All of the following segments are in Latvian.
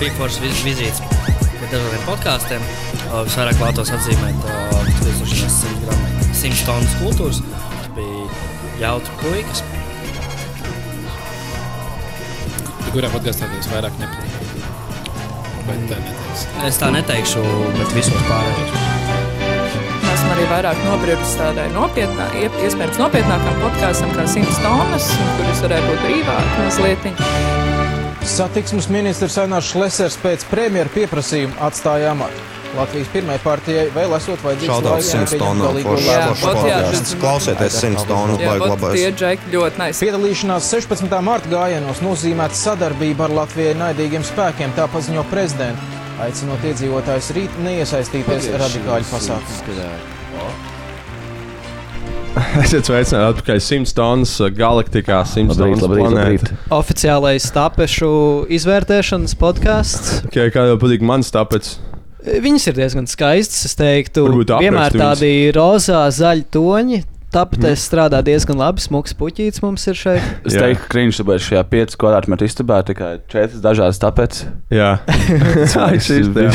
bija foršas viz vizītes pie dažādiem podkāstiem. Uh, Visvairāk vēlētos atzīmēt uh, 1100 gramu 100 tonnas kultūras. Tas bija jautri puikas. Kurā podkāstā tas vairāk nepatīk? Bet tā neteiks. Es tā neteikšu, bet visos pārējos. Esmu arī vairāk nobriedusi tādai nopietnā, iespējams nopietnākam podkāstam kā 100 tonnas, kuras varētu būt brīvāk mazliet. Satiksmes ministrs Ainārs Šlesers pēc premjera pieprasījuma atstāja amatu. Latvijas pirmajai partijai vēl esot vajadzīgs Šaudās 100 tonu foršs Klausieties 100 tonu baigi labais. tie džeki ļoti nice. Piedalīšanās 16. marta gājienos nozīmēta sadarbība ar Latvijai naidīgiem spēkiem, tā paziņo prezidents, aicinot iedzīvotājus rīt neiesaistīties radikāļu pasākumos. Esiet sveicināti atpakaļ 100 tonnas uh, galaktikā, 100 Labrīt, tonnas planētā. Oficiālais tapešu izvērtēšanas podkāsts. Okay, kā jau patīk mans tāpēc. Viņas ir diezgan skaistas. Es teiktu, vienmēr tādi rozā, zaļi toņi. Tāpēc strādā diezgan labi. Smūgs puķītis mums ir šeit. Es teiktu, ka krīņš tāpēc šajā 5 kvadrātmetru istabā ir tikai 4 dažādas tāpēc. Jā, tā ir īsta.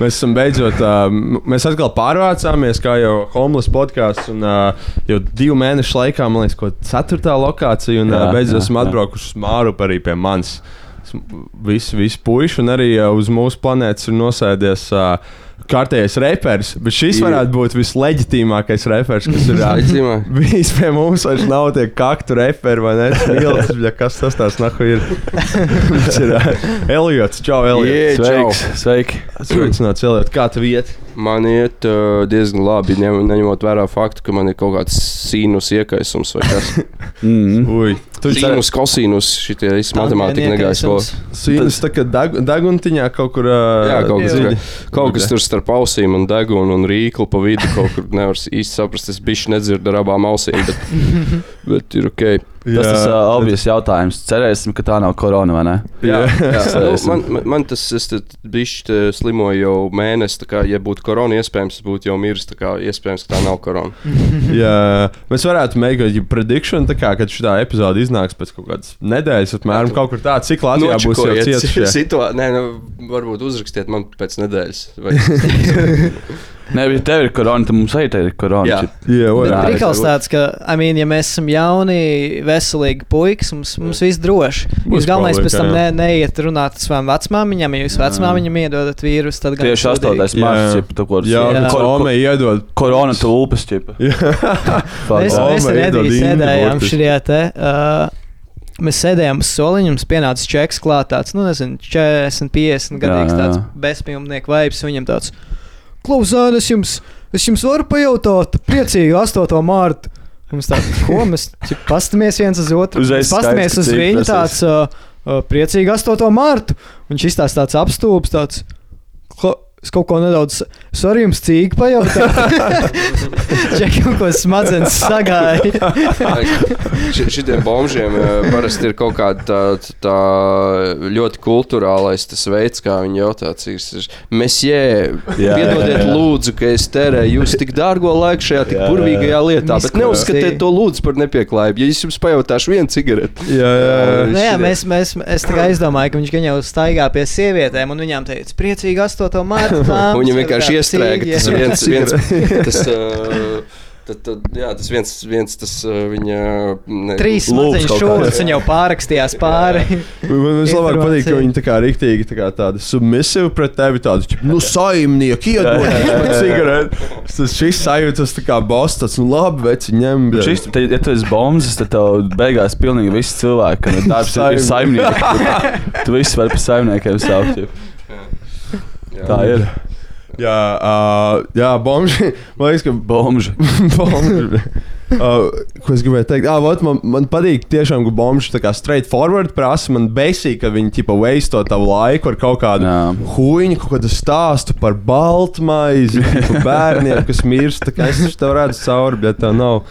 Mēs esam beidzot, uh, mēs atkal pārvācāmies, kā jau homeless podkāsts. Un uh, jau divu mēnešu laikā, man liekas, ko ceturtā lokācija. Un uh, Jā, beidzot jā, esam jā. atbraukuši uz Māru arī pie manis. Visi, visi puiši, un arī uh, uz mūsu planētas ir nosēdies. Uh, Kārtējais reperis, bet šis Jā. varētu būt visleģitīmākais reperis, kas ir bijis pie mums. Vairs nav tie kaktu reperi, vai ne? Milts, bļa, kas tas tāds nahu ir? Tas ir Eliots, čau, Eliots. Sveiks, sveiki! Sveicināts, Eliot, kā tu viet? Man iet uh, diezgan labi, ņem, neņemot vērā faktu, ka man ir kaut kāds sīnus iekaisums vai kas. Mm. Ui, tu Sīnus, kosinus, šitie visi matemātika negāja skolā. Sīnas tā kā dag, daguntiņā kaut kur. Uh, Jā, kaut kas, dziļi. kaut kas tur starp ausīm un degunu un rīklu pa vidu kaut kur nevar īsti saprast. Es bišķi nedzirdu ar abām ausīm, bet, bet ir ok. Tas tas uh, obvious jautājums. Cerēsim, ka tā nav korona, vai ne? Jā, Jā, nu, man, man, tas es te bišķi te slimoju jau mēnesi. Kā, ja būtu korona, iespējams, es būtu jau miris. tā Kā, iespējams, ka tā nav korona. Jā, mēs varētu mēģināt jau prediction, tā kā, kad šī epizode iznāks pēc kaut kādas nedēļas, apmēram kaut kur tā, cik Latvijā būs jau cietušie. situā- Nē, nu, varbūt uzrakstiet man pēc nedēļas. Vai... Nē, ja tev ir korona, tad mums arī ir korona. Jā. Jā, Jā, Prikals varbūt. tāds, ka, I mean, ja mēs esam jauni, veselīgi puikas, mums, mums viss droši. Jūs galvenais pēc tam ne, neiet runāt ar savām vecmāmiņām, ja jūs vecmāmiņam iedodat vīrusu, tad gan Tieši sūdīgi. 8. Jā. mārciņa, ko Jā, Jā. kad Ko- Ome iedod. Korona tulpes, čipa. Mēs, Oma mēs ar iedod Ediju indi sēdējām šajā te. Uh, Mēs sēdējām uz soliņa, mums pienāca čeks klāt, tāds, nu, nezinu, 40, 50 gadīgs, tāds bezpilnīgs vibes. Viņam tāds, klausās, es jums, es jums varu pajautāt, priecīgi 8. mārtu. Mums tāds, ko mēs paskatāmies viens uz otru. Uzreiz skaidrs, uz viņu, tāds, uh, uh, priecīgi 8. mārtu. Viņš izstāsta tāds apstulbs, tāds. "Kla- Es kaut ko nedaudz. Varu jums cīņā pajautāt. Čekam, ko smadzenes sagāja. Ši- Šitiem bombžiem eh, parasti ir kaut kāda tā, tā ļoti kultūrālais tas veids, kā viņi jautā, cik ir. Mesjē, piedodiet, lūdzu, ka es tērēju jūs tik dārgo laiku šajā tik Jā, jā. burvīgajā lietā, bet Misku- neuzskatiet to lūdzu par nepieklājību. Ja es jums pajautāšu vienu cigareti, Jā, jā, jā. Nu, jā, mēs, mēs, es tā kā izdomāju, ka viņš gan jau staigā pie sievietēm, un viņām teica, priecīgi 8. mārciņā. Viņa vienkārši iestrēga. Tas jā. viens, viens, tas, uh, tad, tad, jā, tas viens, viens tas uh, viņa. Ne, Trīs smadziņu šūnas, viņa jau pārrakstījās pāri. Man vislabāk patīk, ka viņi tā kā rīktīgi tā kā tādi submisīvi pret tevi. Tādi, ķip, nu, saimnieki, iedod man cigareti. Tas šis sajūtas tā kā boss, tas, nu, labi, veci ņem. bļa. Šis, te, ja tu esi bombs, tad tev beigās pilnīgi visi cilvēki, ir darbs, ir saimnieki. Tu, tu visus vari par saimniekiem saukt. čip. Tā ir. Jā, uh, jā bomži. Man liekas, ka Bombži. bomži. Uh, ko es gribēju teikt? Ah, vot, man, man patīk, tiešām, ka bomži tā kā straight forward prasa. Man basic, ka viņi tipa veisto tavu laiku ar kaut kādu Jā. huīņu, kaut kādu stāstu par baltmaizi, par bērniem, kas mirst. Es taču tev redzu cauri, bet tā nav.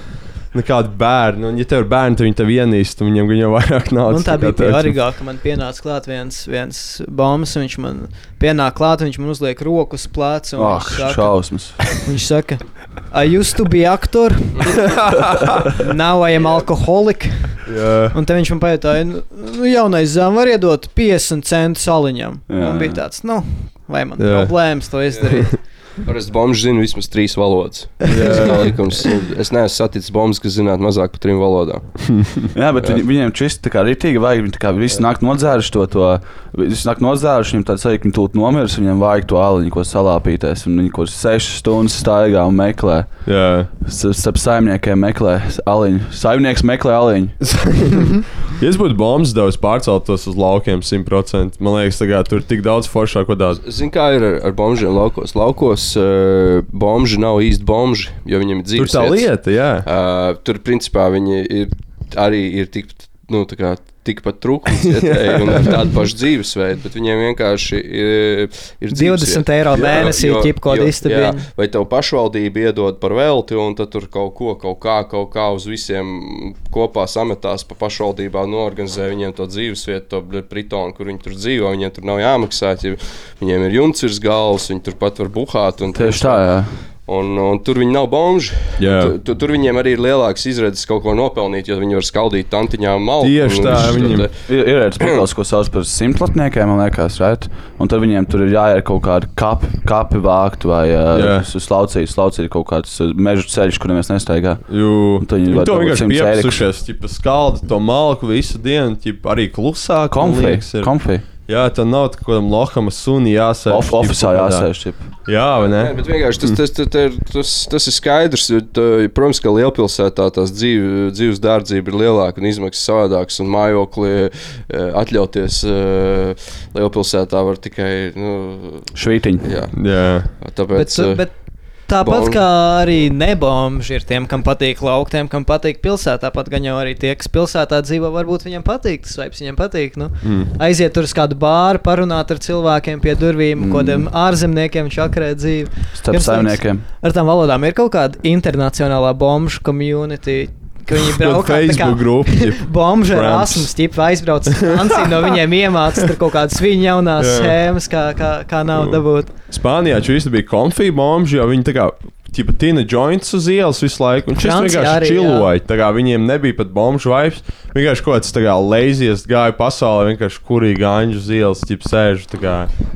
Nekādi bērni, un, ja tev ir bērni, tad viņi tev ienīst, un gan jau vairāk naudas. Un tā kā bija tev. pārīgāk, ka man pienāca klāt viens, viens bombs, un viņš man pienāk klāt, viņš man uzliek roku uz pleca. un Ah, saka- šausmas. Viņš saka, I used to be actor. Now I am alcoholic. Jā. Un te viņš man pajautāja, nu, nu jaunais zem var iedot 50 centus saliņam. Jā, Man bija tāds, nu, vai man Jā. problēmas to izdarīt? Parasti bombs zina vismaz trīs valodas. Likums. Es neesmu saticis bombas, kas zinātu mazāk par trim valodām. Jā, bet viņi, viņiem šis tā kā rītīgi vajag. Viņi kā visi nāk nodzēruši to, to visi nāk nodzēruši, viņiem tāds sajūta, ka viņi tūlīt nomirs, viņiem vajag to aliņu, ko salāpīties. Un viņi kaut kādas sešas stundas staigā un meklē. Jā. Starp saimniekiem meklē aliņu. Saimnieks meklē aliņu. Ja es būtu bombas devis pārceltos uz laukiem 100%, man liekas, tagad tur ir tik daudz foršāk, daudz. Zini, kā ir ar, ar bombžiem laukos? Laukos uh, bomži nav īsti bomži, jo viņiem ir Tur dzīves. tā vietas. lieta, jā. Uh, tur, principā, viņi ir arī ir tik, nu, tā kā, tikpat trūkums, ja un ar tādu pašu dzīvesveidu, bet viņiem vienkārši ir, ir 20 dzīvesvieta. eiro mēnesī jo- ķip kaut jo- istabiņu. jā, Vai tev pašvaldība iedod par velti, un tad tur kaut ko, kaut kā, kaut kā uz visiem kopā sametās pa pašvaldībā, norganizē viņiem to dzīvesvietu, to pritonu, kur viņi tur dzīvo. Viņiem tur nav jāmaksā, ja viņiem ir jumts virs galvas, viņi turpat var buhāt. un- Tieši tā, jā. Un, un tur viņi nav bomži. Jā. Tu, tu, tur viņiem arī ir lielāks izredzes kaut ko nopelnīt, jo viņi var skaldīt tantiņām malku. Tieši un tā, šo viņiem- te- Ir, ir tāds spēks, ko sauc par simtlatniekiem, man liekas, right? un tad viņiem tur ir jāiet kaut kāda kapi, kapi vākt vai uh, slaucīt, slaucīt kaut kāds meža ceļš, kuriem mēs nestaigā. Un tad viņi to vienkārši 100 eiro. piepsušies, tipa skalda to malku visu dienu, tipa arī klusāk. man Jā, tā nav tā, kādam loham suni jāsēž. Kaut kādā- jāsēž. Čip. Jā, vai ne? Nē, bet vienkārši tas, tas, tas, tas, tas, tas ir skaidrs. jo tā- Protams, ka lielpilsētā tās dzīve, dzīves dārdzība ir lielāka un izmaksas savādākas. Un mājokli eh, atļauties eh, lielpilsētā var tikai. Nu, Švītiņi. jā, Jā. tāpēc. Bet, eh, bet tāpat bomži. kā arī nebomži ir tiem, kam patīk laukt, tiem, kam patīk pilsētā. Tāpat gan jau arī tie, kas pilsētā dzīvo, varbūt viņiem patīk tas veids, viņiem patīk. Nu, Mm. aiziet tur uz kādu bāru, parunāt ar cilvēkiem pie durvīm, mm. kādiem ārzemniekiem čakarē dzīvi. Starp saimniekiem. Ar tām valodām ir kaut kāda internacionālā bomžu community. Ka Viņi tā kā Facebook tipa. Bomža Friends. asins, ķip aizbrauc uz Franciju, no viņiem iemācās tur kaut kādas viņa jaunās schēmas, kā, kā, kā nav dabūt. Spānijā šis bija konfī bombži, jo viņi tā kā. Tipa tīna joints uz ielas visu laiku, un šis Francijā vienkārši arī, čiloja. Tā kā viņiem nebija pat bombu vibes. Vienkārši kaut kāds kā laziest gāja pasaulē, vienkārši kurīgi anģu uz ielas, tip sēž.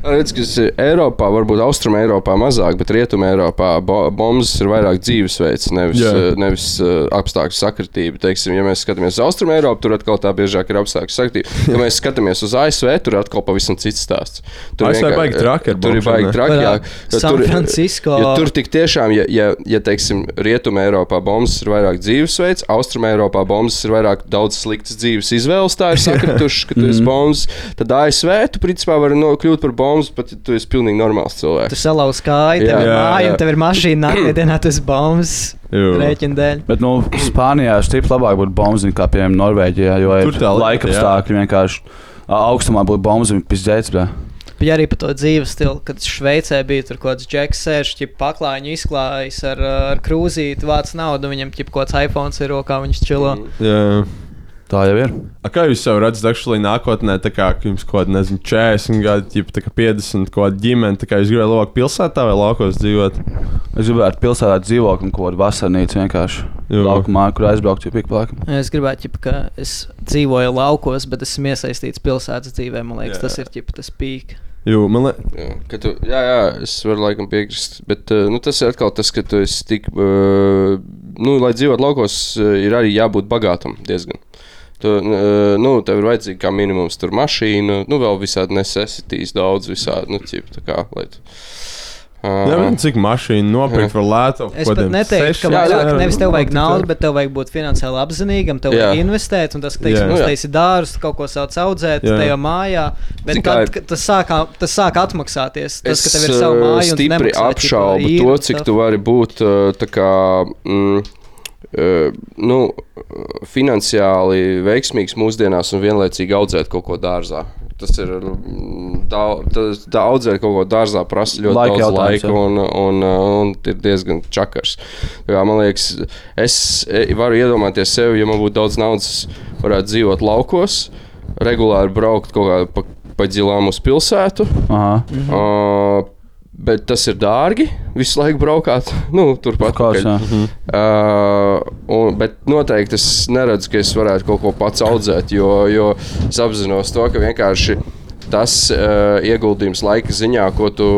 Redz, ka tas ir Eiropā, varbūt Austrum Eiropā mazāk, bet Rietum Eiropā bo bombas ir vairāk dzīvesveids, nevis, uh, nevis uh, apstākļu sakritība. Teiksim, ja mēs skatāmies uz Austrum Eiropu, tur atkal tā biežāk ir apstākļu sakritība. Ja mēs skatāmies uz ASV, tur atkal pavisam cits stāsts. ASV vienkār- baigi traki Tur ir baigi traki. jā, jo San tur- Francisco. Jo tur tik tiešām, ja, ja, ja teiksim, Rietumē Eiropā bombas ir vairāk dzīvesveids, Austrumē Eiropā bombas ir vairāk daudz sliktas dzīves izvēles, tā ir sakritušas, ka tu esi bombas. Tad ASV tu principā vari no, kļūt par bombas, pat ja tu esi pilnīgi normāls cilvēks. Tu salauz kāju, tev Jā. ir māja, un tev ir mašīna, nākamajā dienā tas bombas Jū. rēķina dēļ. Bet, nu, Spānijā stipri labāk būtu bombas nekā, piemēram, Norvēģijā, jo Tur tā laika apstākļi vienkārši. Augstumā būtu bombas un pizdēts. Bija arī par to dzīves stilu, kad Šveicē bija tur kaut kāds džeks, sēž, paklājiņu izklājis ar, ar krūzīti, vāc naudu, viņam kaut kāds iPhone ir rokā, viņš čilo. Jā. Tā jau ir. A, kā jūs jau redzat, aktuāli nākotnē, tā kā ka jums kaut kāda, nezinu, 40 gadi, ģip, tā kā 50 kaut kāda ģimene, tā kā jūs gribētu labāk pilsētā vai laukos dzīvot? Es gribētu pilsētā dzīvot un kaut kādu vasarnīcu vienkārši. Laukumā, kur aizbraukt, jau pika plakam. Es gribētu, ķip, ka es dzīvoju laukos, bet esmu iesaistīts pilsētas dzīvē. Man liekas, Jā. tas ir ķip, tas pīk. Jū, man liekas, Jā, ka tu, jā, jā, es varu laikam piekrist. Bet uh, nu, tas ir atkal tas, ka tu esi tik. Uh, nu, lai dzīvotu laukos, uh, ir arī jābūt bagātam diezgan. Tu, nu, tev ir vajadzīga kā minimums tur mašīna, nu, vēl visādi necessitīs daudz, visādi. Nu, ķip, tā kā, lai tu, Nezinu, cik mašīnu nopirkt par lētu. Es pat neteiktu, ka vairāk nevis tev vajag naudu, bet tev vajag būt finansiāli apzinīgam, tev Jā. vajag investēt, un tas, ka, teiksim, uztaisīt dārzus, kaut ko sauc audzēt Jā. tajā mājā. Bet tad, tas sāk, tas sāk atmaksāties. Tas, Es ka tev ir sava māja, un tu stipri apšaubu to, cik tu vari būt tā kā. Mm, nu, finansiāli veiksmīgs mūsdienās un vienlaicīgi audzēt kaut ko dārzā. Tas ir mm, daudz, tā audzēt kaut ko dārzā, prasa ļoti Laika daudz laika jā. un, un, un ir diezgan čakars. Kā, man liekas, es e, varu iedomāties sevi, ja man būtu daudz naudas, varētu dzīvot laukos, regulāri braukt kaut kādā pa, pa ģilām uz pilsētu. Aha. Uh, Bet tas ir dārgi. Visu laiku braukāt nu, turpat. Kāds, jā. Uh, un, bet noteikti es neredzu, ka es varētu kaut ko pats audzēt, jo, jo es apzinos to, ka vienkārši tas uh, ieguldījums laika ziņā, ko tu,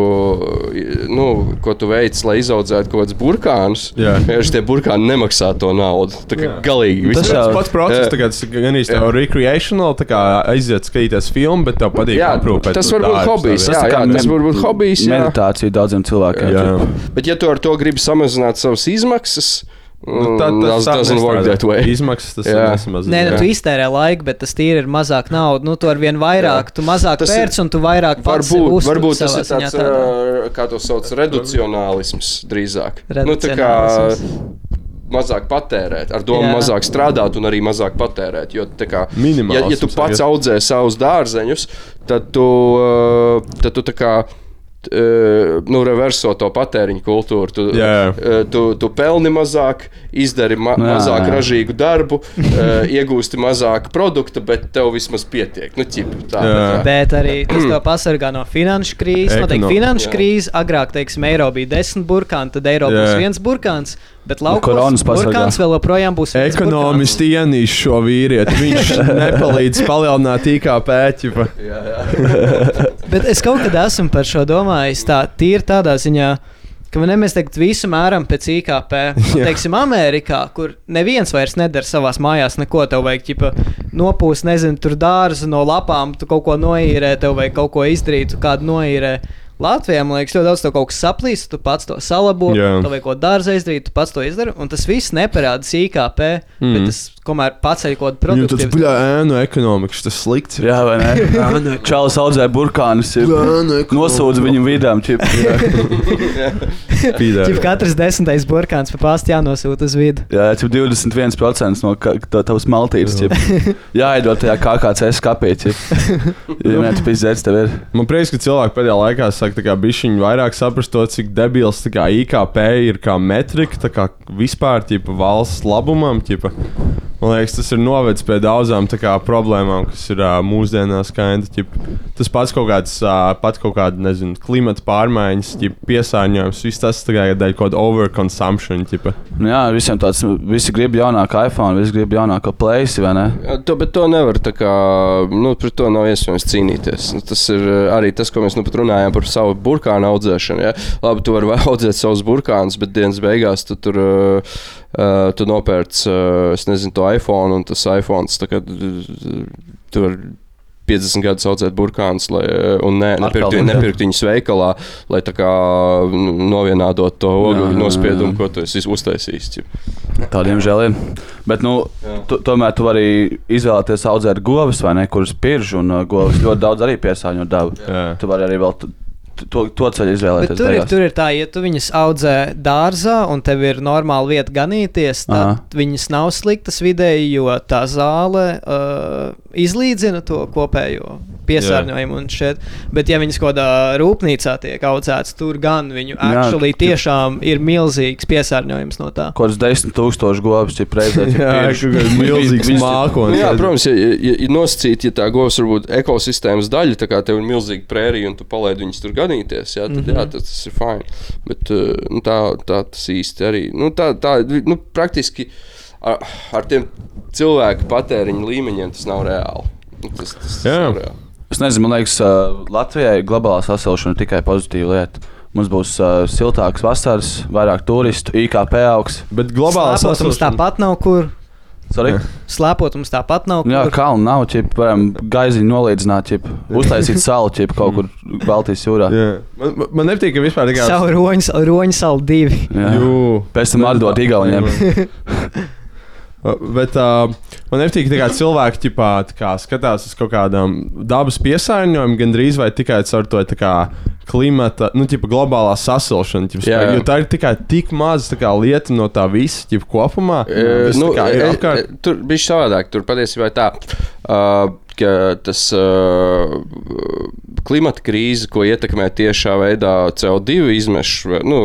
nu, ko tu veic, lai izaudzētu kaut kādus burkānus. Jā. Vienkārši tie burkāni nemaksā to naudu. Tā kā Jā. galīgi. Tas viss. jau- Tas pats process, Jā. tagad tas gan īsti jau recreational, tā kā aiziet skatīties filmu, bet tev patīk Jā, aprūpēt. tas var būt hobijs, jā, kā tas var būt hobijs, jā. Meditācija daudziem cilvēkiem. Jā. Bet, ja tu ar to gribi samazināt savas izmaksas, Nu, tad tas doesn't work that way. Izmaksas tas Jā. nesamazina. Nē, nu, tu iztērē laiku, bet tas tīri ir mazāk naudas. Nu, tu ar vien vairāk, Jā. tu mazāk Tas ir- pērc un tu vairāk Varbūt, varbūt tas ir tāds, tādā. kā to sauc, reducionālisms drīzāk. Nu, tā kā Reducionālisms. mazāk patērēt, ar domu Jā. mazāk strādāt un arī mazāk patērēt. Jo, tā kā, Minimāls, ja, ja tu pats audzē savus dārzeņus, tad tu, tad tu tā kā. Ā, Nu, reverso to patēriņu kultūru. Tu, Jā. ā, tu, tu pelni mazāk, izdari ma Jā, mazāk jā. ražīgu darbu, ā, iegūsti mazāk produktu, bet tev vismaz pietiek. Nu, ķip, tā, Jā. tā. Bet arī tas tev pasargā no finanšu krīzes. Noteikti Ekono- finanšu Jā. krīze. Agrāk, teiksim, eiro bija desmit burkāni, tad eiro būs Jā. viens burkāns. Bet laukos koronas pasargā. burkāns vēl joprojām būs Ekonomisti ienīst šo vīrieti. Viņš nepalīdz palielināt IKP. Bet es kaut kad esmu par šo domājis. Tā tīri tādā ziņā. Ka ne, mēs tagad visu mēram pēc IKP. Nu, Jā. teiksim, Amerikā, kur neviens vairs nedara savā mājās, neko tev vajag, ķipa, nopūst, nezinu, tur dārzu no lapām, tu kaut ko noīrē, tev vajag kaut ko izdarīt, kādu noīrē. Latvijā, man liekas, ļoti daudz tev kaut kas saplīst, tu pats to salabo, Jā. tev vajag ko dārza izdarīt, tu pats to izdari, un tas viss neparādās IKP, mm. Bet tas, komēr paceļ kaut kādu produktu. bļā, ēnu ekonomikas, tas slikts. Jā, vai ne? Čālis audzē burkānus. Nosūdz viņu vidām. Ķip, katrs desmitais burkāns pa pāstu jānosūta uz vidu. Jā, tas ir 21% no tavas maltītes. ķip. Jāiedod tajā KKC skapī. ķip. Ja nē, tas pizdēts tev ir. Man prieks, ka cilvēki pēdējā laikā sāk tā kā bišķiņi vairāk saprast to, cik debils kā IKP ir kā metrika, kā vispār ķipa, valsts labumam. Ķipa. Man liekas, tas ir novedis pie daudzām kā, problēmām, kas ir uh, mūsdienās. Kinda, ķip. tas pats kaut kāds, uh, pat kaut kāda, nezinu, klimata pārmaiņas, ķip, piesārņojums, viss tas tā kā ir daļa kaut kāda overconsumption. Ķipa. Nu Jā, visiem tāds, visi grib jaunāku iPhone, visi grib jaunāku plēsi, vai ne? Jā, To, bet to nevar tā kā, nu, pret to nav iespējams cīnīties. Nu, tas ir arī tas, ko mēs nu pat runājām par savu burkānu audzēšanu. Ja? Labi, tu vari audzēt savus burkānus, bet dienas beigās tu tur uh, uh, tu nopērc, uh, es nezinu, to iPhone, un tas iPhone, tā kā tu vari 50 gadus audzēt burkānus, lai, uh, un ne, nepirkt, nepirkt viņus veikalā, lai tā kā novienādot to ogļu nospiedumu, ko tu esi uztaisījis. Tādiem žēl ir. Bet, nu, tu, tomēr tu vari izvēlēties audzēt govis, vai ne, kuras pirž, un govis ļoti daudz arī piesāņo dabu. Jā. Tu vari arī vēl to, to ceļu izvēlēties. tur ir, tur ir tā, ja tu viņus audzē dārzā un tev ir normāla vieta ganīties, tad Aha. viņas nav sliktas vidēji, jo tā zāle uh, izlīdzina to kopējo piesārņojumu. un šeit. Bet, ja viņas kaut kādā rūpnīcā tiek audzētas, tur gan viņu Jā, actually tu- tiešām ir milzīgs piesārņojums no tā. Kaut kāds desmit tūkstoši govis, ja reizē Jā, milzīgs mākslinieks. jā, protams, ja, ja, ja nosacīt, ja tā govs var būt ekosistēmas daļa, tā kā tev ir milzīga prērija un tu palaidi viņus tur ganīties, jā, tad, mm -hmm. jā, tad tas ir fini. Bet uh, nu, tā, tā tas īsti arī. Nu, tā, tā, nu, praktiski ar, ar tiem cilvēku patēriņa līmeņiem tas nav reāli. Nu, Tas, tas, tas Jā. nav reāli. Es nezinu, man liekas, Latvijai globālā sasilšana ir tikai pozitīva lieta. Mums būs uh, siltāks vasaras, vairāk turistu, IKP augs. Bet globālā mums tāpat nav kur. Sorry. Slēpot mums tāpat nav kur. Jā, kalnu nav, ķip, varam gaiziņu nolīdzināt, ķip, uztaisīt salu ķip, kaut kur Baltijas jūrā. Jā. Man, man- nepatīk, ka vispār tā kā. Savu roņu, roņu salu divi. Jā. Jū. Pēc tam atdot Igauniem. Bet uh, man nepatīk, ka tā cilvēki ķipā, tā kā, skatās uz kaut kādām dabas piesārņojumiem, gandrīz vai tikai caur to tā kā, klimata, nu, tipa, globālā sasilšana. Ķipa, Jā, jā. tā ir tikai tik maza tā kā, lieta no tā visa ķipa, kopumā. E, kas nu, tā kā ir e, apkārt. e, tur bija savādāk. Tur patiesībā ir tā, uh, tas uh, klimata krīze, ko ietekmē tiešā veidā CO2 izmešu nu,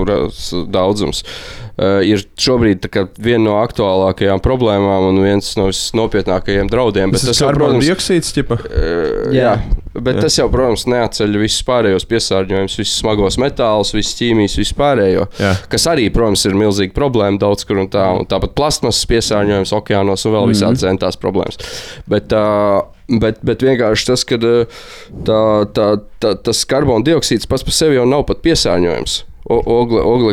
daudzums, uh, ir šobrīd tā kā viena no aktuālākajām problēmām un viens no visnopietnākajiem draudiem. Bet Tas tas ir jau, protams, dioksīds, ķipa. Uh, Jā. Bet Jā. tas jau, protams, neatceļ visus pārējos piesārņojumus, visus smagos metālus, visas ķīmijas, visu pārējo. Jā. Kas arī, protams, ir milzīga problēma daudz kur un tā. Un tāpat plasmasas piesārņojums okeānos un vēl visādi centās problēmas. Bet, uh, Bet, bet vienkārši tas, ka tā, tā, tā, tas karbona dioksīds pats par sevi jau nav pat piesārņojums. O- Ogle, ogle,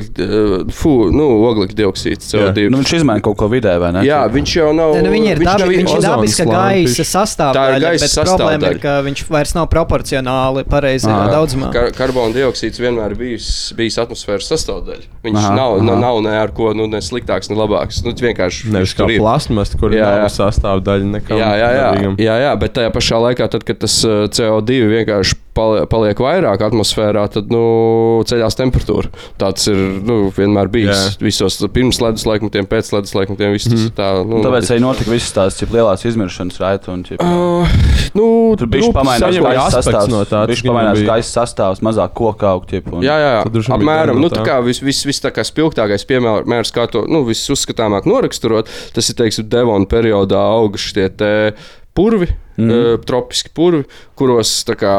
fu, nu, oglekļa dioksīds, CO2. Nu, viņš izmaina kaut ko vidē, vai ne? Jā, viņš jau nav. Ne, nu, viņi ir, viņš dabi, nav viņš ir dabiska gaisa sastāvdaļa, Tā ir gaisa bet problēma ir, sastāvdaļa. ka viņš vairs nav proporcionāli pareizajā Ā. daudzumā. Kar karbona dioksīds vienmēr bijis, bijis atmosfēras sastāvdaļa. Viņš Aha, nav, aha. aha. nav ne ar ko nu, ne sliktāks, ne labāks. Nu, vienkārši Nevis kā plasmas, kur Jā, nav jā. sastāvdaļa nekam Jā, jā, jā, dabīgam. jā, jā, bet tajā pašā laikā, tad, kad tas uh, CO2 vienkārši paliek vairāk atmosfērā, tad nu, ceļās temperatūra. Tāds ir nu, vienmēr bijis. Jā. Visos pirms ledus laikmetiem, pēc ledus laikmetiem. viss tas Mhm. Tā, nu, Tāpēc arī notika visas tās ķip, lielās izmiršanas raitas. Un, Uh, nu, tur bija nu, arī gaisa aspekts sastāvs. no tā, Viņš gan pamainījās bija. gaisa sastāvs, mazāk koku augļu. Jā, jā, jā. Apmēram nu, tā tā. kā vis, vis, vis tā kā spilgtākais piemērs, kā to nu, visuzskatāmāk noraksturot, tas ir teiksim, Devona periodā auguši tie te purvi. Mm. Uh, tropiski purvi, kuros kā,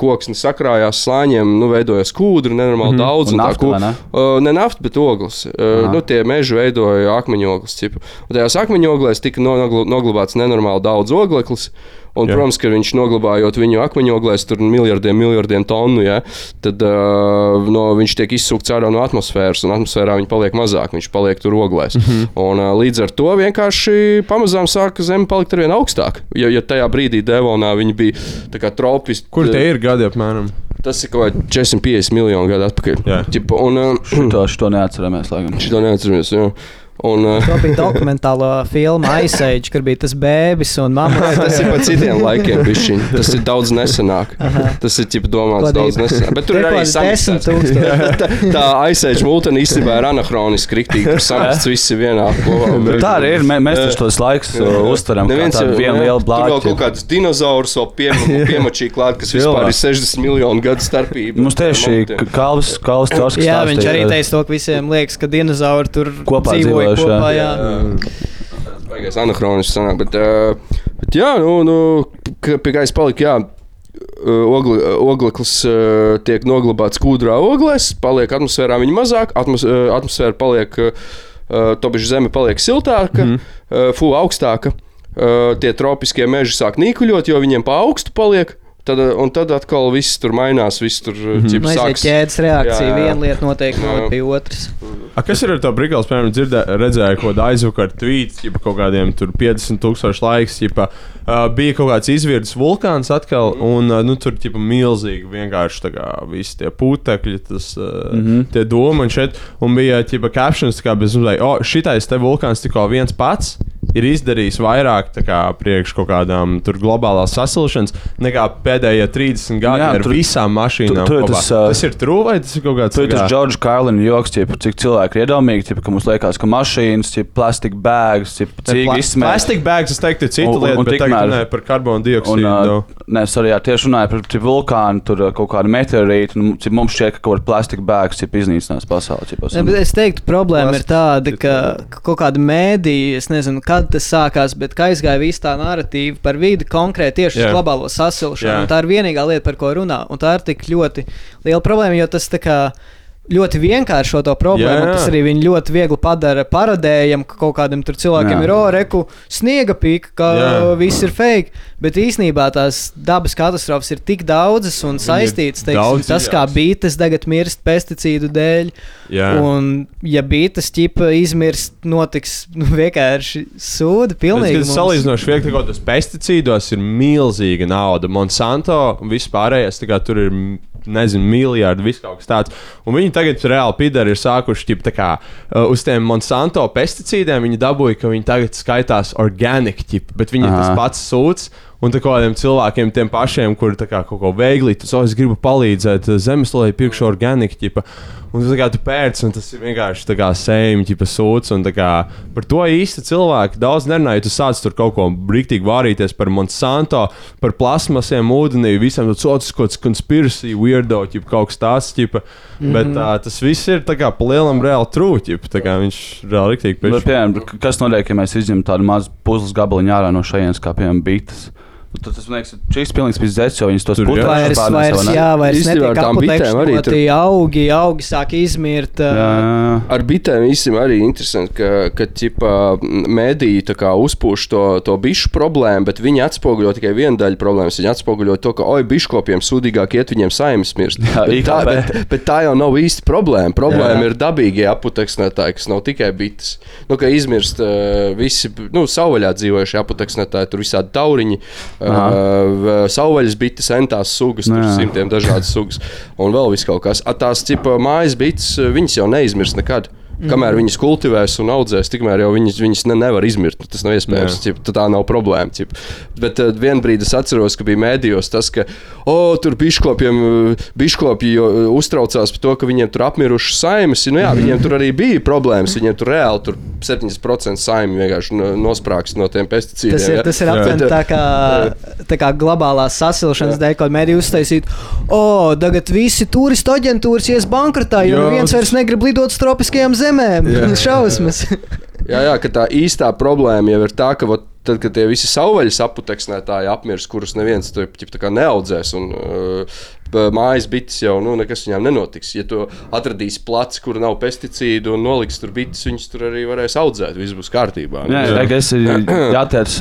koksne sakrājās slāņiem, nu, veidojas kūdra, nenormāli mm daudz. Un tā nafta, vai ne? Uh, ne nafta, bet ogles. Uh, nu, tie meži veidoja akmeņogles. cipu. Un tajās akmeņoglēs tika nogl- noglabāts nenormāli daudz ogleklis. Un, Jā. protams, ka viņš noglabājot viņu akmeņoglēs, tur miljardiem, miljardiem tonu, ja, tad uh, no, viņš tiek izsūkts ārā no atmosfēras, un atmosfērā viņš paliek mazāk, viņš paliek tur oglēs. Mm. -hmm. un, uh, līdz ar to vienkārši pamazām sāka zeme palikt ar vien augstāk. Ja, ja tajā brīdī Devonā viņi bija tā kā tropiski. Kur tie ir gadi apmēram? Tas ir kaut kādi 450 miljoni gadu atpakaļ. Jā. Ķipa, un, uh, Šito, šito neatceramies. Šito neatceramies. Jā. Un, uh, Tā bija dokumentālā filma Ice Age, kur bija tas bēbis un mamma. tas ir pa citiem laikiem, bišķiņ. Tas ir daudz nesenāk. Tas ir ķip domāts Kodīgi. daudz nesenāk. Bet tur ir arī tūkstoši. Tā- Tā aizsēž mūteni īstenībā ir anahroniski, riktīgi. Tur samaksāts visi vienā kopā. Bet Tā arī ir. Mē, mēs taču tos laikus uh, uztveram kā Neviens tādu vienu lielu Tur vēl kaut kāds dinozaurs vēl piem- piemačīja klāt, kas vispār ir 60 miljonu gadu starpība. Mums tieši. Kalvis, Kalvis Čorskis Jā, viņš arī ka- teica to, ka visiem liekas, ka dinozauri tur Kopā dzīvoja dzīvojuši, kopā. jā. Jā. Baigais anahronisks sanāk, bet, uh, bet jā, nu, nu pie kā es paliku, jā. uh, Ogli, ogleklis uh, tiek noglabāts kūdrā oglēs, paliek atmosfērā viņa mazāk, atmos, uh, atmosfēra paliek, uh, topiši zeme paliek siltāka, mm. uh, fu augstāka. Uh, tie tropiskie meži sāk nīkuļot, jo viņiem pa augstu paliek. Tad, uh, un tad atkal viss tur mainās, viss tur mm Nu, aiziet ķēdes reakcija. Jā, jā. Viena lieta notiek noved pie otras. A, kas ir ar to brīvības? Piemēram, dzirdē, redzēju, ko aizvakar tvīts, ja kaut kādiem tur 50 tūkstoši laiks, ja uh, bija kaut kāds izvirdes vulkāns atkal, un uh, nu, tur ķipa, milzīgi vienkārši tā kā visi tie putekļi, tas, uh, mm -hmm. tie doma un šeit, un bija ķipa captions, kā bez uzvai, o, šitais te vulkāns tikko viens pats. Ir izdarījis vairāk tā kā, priekš kaut kādām tur globālās sasilšanas nekā pēdējie 30 gadi Jā, ar tur- visām mašīnām. tur- tur ir kopā. tas, ā, tas ir true vai tas ir kaut kāds Tur tas kā- Džordžs Kārlina joks, ķip, cik cilvēki ir iedomīgi, ķip, ka mums liekas, ka mašīnas, plastika bēgas, cik Pla- izsmējas. Plastic bags, es teiktu, ir cita Un- un- un bet tagad tikmēr- runāju par karbonu Un, dioksīdu. uh, no. nē, es arī jā, tieši runāju par cik vulkānu, tur uh, kaut kādu meteorītu. Nu, cik mums šķiet, ka kaut kāda plastika bēgas ir iznīcinājusi pasauli. Cip, Ne, bet es teiktu, problēma ir tāda, ka ka kaut kāda mēdīja, es nezinu, kad tas sākās, bet kā aizgāja viss tā narratīva par vidi konkrēti tieši uz Jā. globālo sasilšanu. Un Tā ir vienīgā lieta, par ko runā. Un tā ir tik ļoti liela problēma, jo tas tā kā. Ļoti vienkāršo to problēmu. Jā, jā. Tas arī viņi ļoti viegli padara parodējam, ka kaut kādam tur cilvēkiem Jā. ir oreku, sniega pīka, ka Jā. viss ir fake. Bet īsnībā tās dabas katastrofas ir tik daudzas un saistītas. Teiksim, daudz tas, kā dziļākas. bītes tagad mirst pesticīdu dēļ. Jā. Un, ja bītas ķipa izmirst, notiks nu, vienkārši sūdi. Pilnīgi. Tas mums. salīdzinoši viegli, ka tas pesticīdos ir milzīga nauda. Monsanto un viss pārējais, tā kā tur ir. Nezinu, miljardi, viss kaut kas tāds. Un viņi tagad reāli pidari ir sākuši ķip, kā, uh, uz tiem Monsanto pesticīdiem. Viņi dabūja, ka viņi tagad skaitās organiski, bet viņi ir tas pats sūds. Un tā kā kādiem cilvēkiem, tiem pašiem, kuri tā kā kaut ko veikli, tas, oh, es gribu palīdzēt eh, zemeslodē, pirkšu organiku, ķipa. Un tā kā, tu pēc, un tas ir vienkārši tā kā sējumi, ķipa sūds. Un tā kā par to īsti cilvēki daudz nerunā, ja tu sāc tur kaut ko brīktīgi vārīties par Monsanto, par plasmasiem, ūdenī, visam tas otrs kaut kāds conspiracy, weirdo, ķipa kaut kas tāds, ķipa. Mm -hmm. Bet uh, tas viss ir tā kā pa lielam reāli trūķi, tā kā viņš reāli riktīgi Bet, pēc. piemēram, kas notiek, ja mēs izņemam tādu mazu puzles gabaliņu ārā no šejienes, kā piemēram bites? Tad tas man liekas, šis pilnīgs pizdzēts, jo viņas tos putekļus Vairs, vairs, jā, vairs Īstenībā ar netiek arī tur- augi, augi sāk izmirt. Jā, ā, jā, jā. Ar bitēm īstenībā arī interesanti, ka, ka ķipa, mēdīji tā kā uzpūš to, to bišu problēmu, bet viņi atspoguļo tikai vienu daļu problēmas. Viņi atspoguļo to, ka, oi, biškopiem sūdīgāk iet, viņiem saimnes mirst. Jā, bet, tā, bet, bet tā jau nav īsti problēma. Problēma Jā. ir dabīgie aputeksnētāji, kas nav tikai bites. Nu, ka izmirst uh, visi nu, savvaļā dzīvojušie aputeksnētāji, tur visādi tauriņi, uh, savvaļas bites, entās sugas, tur simtiem dažādas sugas un vēl viss kaut kas. Tās cipa mājas bites, viņas jau neizmirs nekad. Kamēr viņas kultivēs un audzēs, tikmēr jau viņas, viņas ne, nevar izmirt. Tas nav iespējams. Ķip, tā nav problēma. Ķip. Bet uh, vienā brīdī es atceros, ka bija mēdījos tas, ka oh, tur uh, uztraucās par to, ka viņiem tur apmirušas saimes. Nu, jā, viņiem tur arī bija problēmas. Viņiem tur reāli tur 70% saimi vienkārši no- nosprāgst no tiem pesticīdiem. Tas ir, ja. tas ir aptuveni uh, tā kā, tā kā globālās sasilšanas dēļ, kad mēdī uztaisīt, o, tagad visi turistu aģentūras ies bankrotā, jo Jā, neviens tas- vairs negrib lidot uz tropiskajām zemēm. Jā. Šausmas. Jā, jā, ka tā īstā problēma jau ir tā, ka vot, tad, kad tie visi savvaļas aputeksnētāji apmirs, kurus neviens to neaudzēs, un uh, mājas bites jau nu, nekas viņām nenotiks. Ja tu atradīsi placi, kur nav pesticīdu un noliks tur bites, viņas tur arī varēs audzēt. Viss būs kārtībā. Jā, jā. Es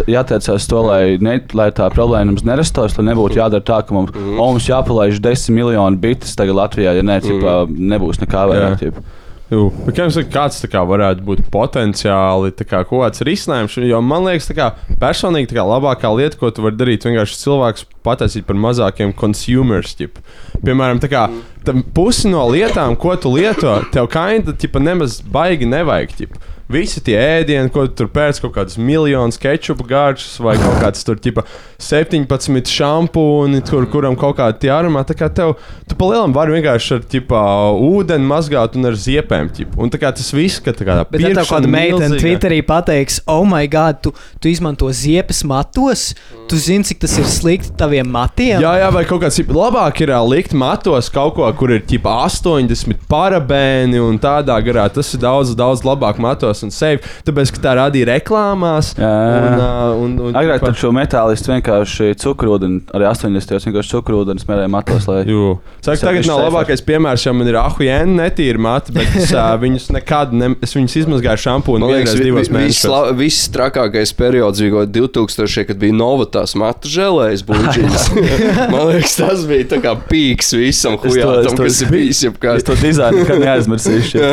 jātiecās to, lai, ne, lai tā problēma mums nerastos, lai nebūtu jādara tā, ka mums, mm. o, mums jāpalaiž desmit miljoni bites tagad Latvijā, ja ne, ķipā, nebūs nekā vairāk. ķip. Jū, liekas, kāds kā, varētu būt potenciāli kā, kaut kāds risinājums? Jo man liekas, kā, personīgi tā kā, labākā lieta, ko tu vari darīt, vienkārši cilvēks pataisīt par mazākiem consumers. Ķip. Piemēram, tā kā, tam pusi no lietām, ko tu lieto, tev kainta nemaz baigi nevajag. Ķip. Visi tie ēdieni, ko tu tur pēc kaut kādas miljonus kečupu garšas vai kaut kāds tur ķipa 17 šampūni, kur, kuram kaut kāda tie aromāti. Tā kā tev, tu palielam vari vienkārši ar ķipa ūdeni mazgāt un ar ziepēm. Ķipa. Un tā kā tas viss, ka tā kā tā Bet ja kāda meitene. Twitterī pateiks, oh, my God, tu, tu izmanto ziepes matos, tu zini, cik tas ir slikti taviem matiem. Jā, jā, vai kaut kāds labāk ir likt matos kaut ko, kur ir ķipa 80 parabēni un tādā garā. Tas ir daudz, daudz labāk matos un safe. Tāpēc, ka tā radīja reklāmās. Jā, jā. Un, ā, un, un, Agrāk ķipa- taču metālisti vienkārši cukurūdeni, arī 80. gados vienkārši cukurūdeni smērēja matos. Lai... Jū. Tas tagad ir nav safe. labākais piemērs, jo man ir ahuēna netīra mati, bet es uh, viņus nekad ne, es viņus izmazgāju šampūnu Man liekas, divos vi- viss, viss trakākais periods bija kaut kāds 2000, kad bija Novatās matu žēlējas buļbuļsaktas. Man liekas, tas bija tā kā pīks visam Es to- to- kas ir bijis jebkāds. Es to dizainu nekad neaizmirsīšu.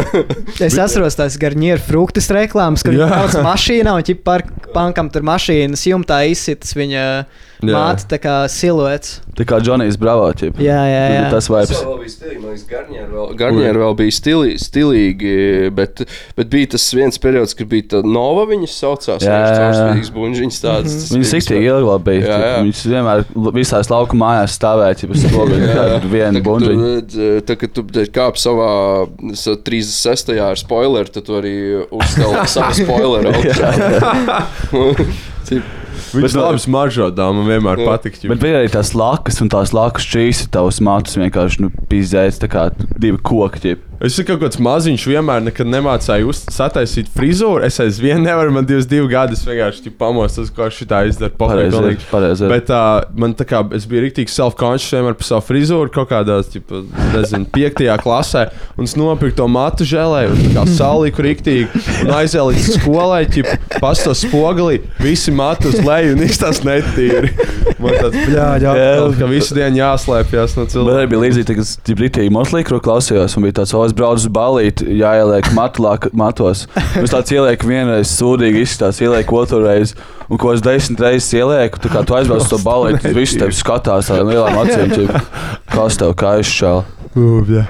Es atceros tās garnieru fruktus reklāmas, kur viņš brauc mašīnā un ķip par pankam tur mašīnas jumtā izsitas viņa Jā. māte tā kā siluets. Tā kā Džonijs Bravo. ķip. Jā, jā, jā. Tas vibes. Tas bija Garnieri vēl, bija stili, stilīgi, bet, bet bija tas viens periods, kad bija tā nova viņas saucās. Jā, caurspīdīgs buļbuļsaktas tāds. tas Viņas bija siktīgi ilgi bija. Jā, jā. Viņas vienmēr visās lauku mājās stāvēja, ja spoguļa Jā, jā. tādu vienu Tā, ka buļbuļsu. tu, tu kāp savā sa- 36. ar spoileru, tad tu arī uzstāvi savu spoileru. Viņš Bet, labi smaržo, tā man vienmēr patīk. Bet bija arī tās lakas, un tās lakas čīs ir tavs matus vienkārši nu, pīzēts, tā kā divi koki. ķip. Es esmu kaut kāds maziņš, vienmēr nekad nemācīju sataisīt frizūru. Es aizvien nevaru, man 22 gadi, es vienkārši pamostos, ko šitā izdara. Pareizi, Pareizi. pareizi. Bet uh, man tā kā es biju rīktīgi self-conscious vienmēr par savu frizūru, kaut kādā, ķipa, nezinu, piektajā klasē, un es nopirku to matu žēlēju, un tā kā salīku rīktīgi, un aizēju līdz skolai, ķipa, pasto spogalī, visi matu uz leju, un izstāst netīri. Man tāds, bļāģi, atkal, ka visu dienu jāslēpjas no Bet cilvēkiem. arī bija līdzīgi, ka es rītīgi moslīkru klausījos, un bija tāds, es braucu uz balīti, jāieliek matlāk, matos. Es tāds ielieku vienreiz sūdīgi izskatās, ielieku otru reizi, un ko es desmit reizes ielieku, tu kā tu aizbrauc uz to balīti, tad viss tev skatās ar lielām acīm, kas tev kā izšķēl. Uf, jā.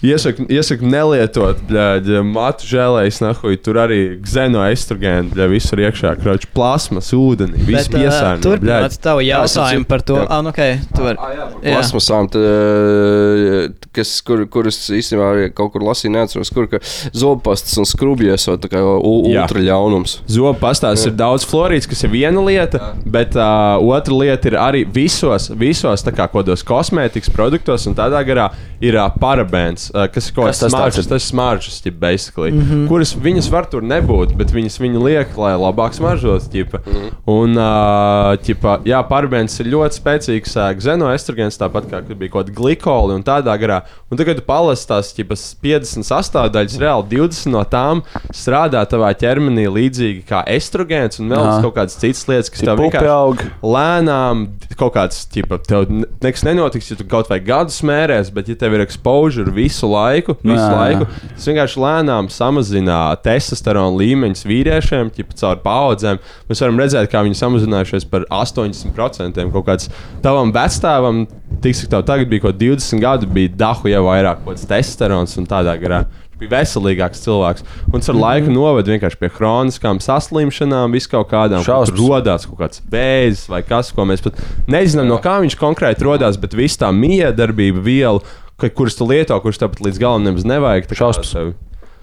Iesaku, iesaku nelietot, bļaļ, matu žēlējas, nahuj, tur arī xenoestrogēnu, bļaļ, visur iekšā, krauč plasmas, ūdeni, viss Bet, ā, piesārņo. Turpināt tavu jautājumu par to. jā. Ah, nu, ok, tu vari. Jā. Plasmasām, tad, kas, kur, kuras īstenībā arī kaut kur lasīju, neatceros, kur ka zobpastas un skrubjas vai tā kā Jā. ultra ļaunums. Zobu pastās ir daudz florīds, kas ir viena lieta, bet uh, otra lieta ir arī visos, visos tā kā kodos kosmētikas produktos un tādā garā ir uh, parabēns, uh, kas ir kaut Kas tāds smaržas, tas smaržas, ķip, basically, mm -hmm. kuras viņas var tur nebūt, bet viņas viņu liek, lai labāk smaržos, ķipa. Mm -hmm. Un, uh, ķipa, jā, parabēns ir ļoti spēcīgs uh, xenoestrogēns, tāpat kā bija kaut kāda glikoli un tādā garā. Un tagad tu palasi tās ķipa, 50 sastāvdaļas, reāli 20 no tām strādā tavā ķermenī līdzīgi kā estrogēns un vēl kaut kādas citas lietas, kas Tie tev pupi aug. lēnām kaut kāds, tipa, tev ne- nekas nenotiks, ja tu kaut vai gadu smērēs, bet ja tev ir exposure visu laiku, visu jā. laiku tas vienkārši lēnām samazina testosterona līmeņus vīriešiem, tipa, caur paudzēm. Mēs varam redzēt, kā viņi samazinājušies par 80%. Kaut kāds tavam vecstāvam, tiks, tev tagad bija kaut kādi 20 gadi, bija dahu jau vairāk kaut kāds testosterons un tādā garā. Bija veselīgāks cilvēks. Un tas ar laiku noveda vienkārši pie chroniskām saslimšanām, vis kaut kādām. tur Rodās kaut kāds bēzis vai kas, ko mēs pat nezinām, no kā viņš konkrēti radās, bet viss tā miedarbība, viela, ka- kuras tu lieto, kuras tāpat līdz galam nemaz nevajag. Šausmas. tev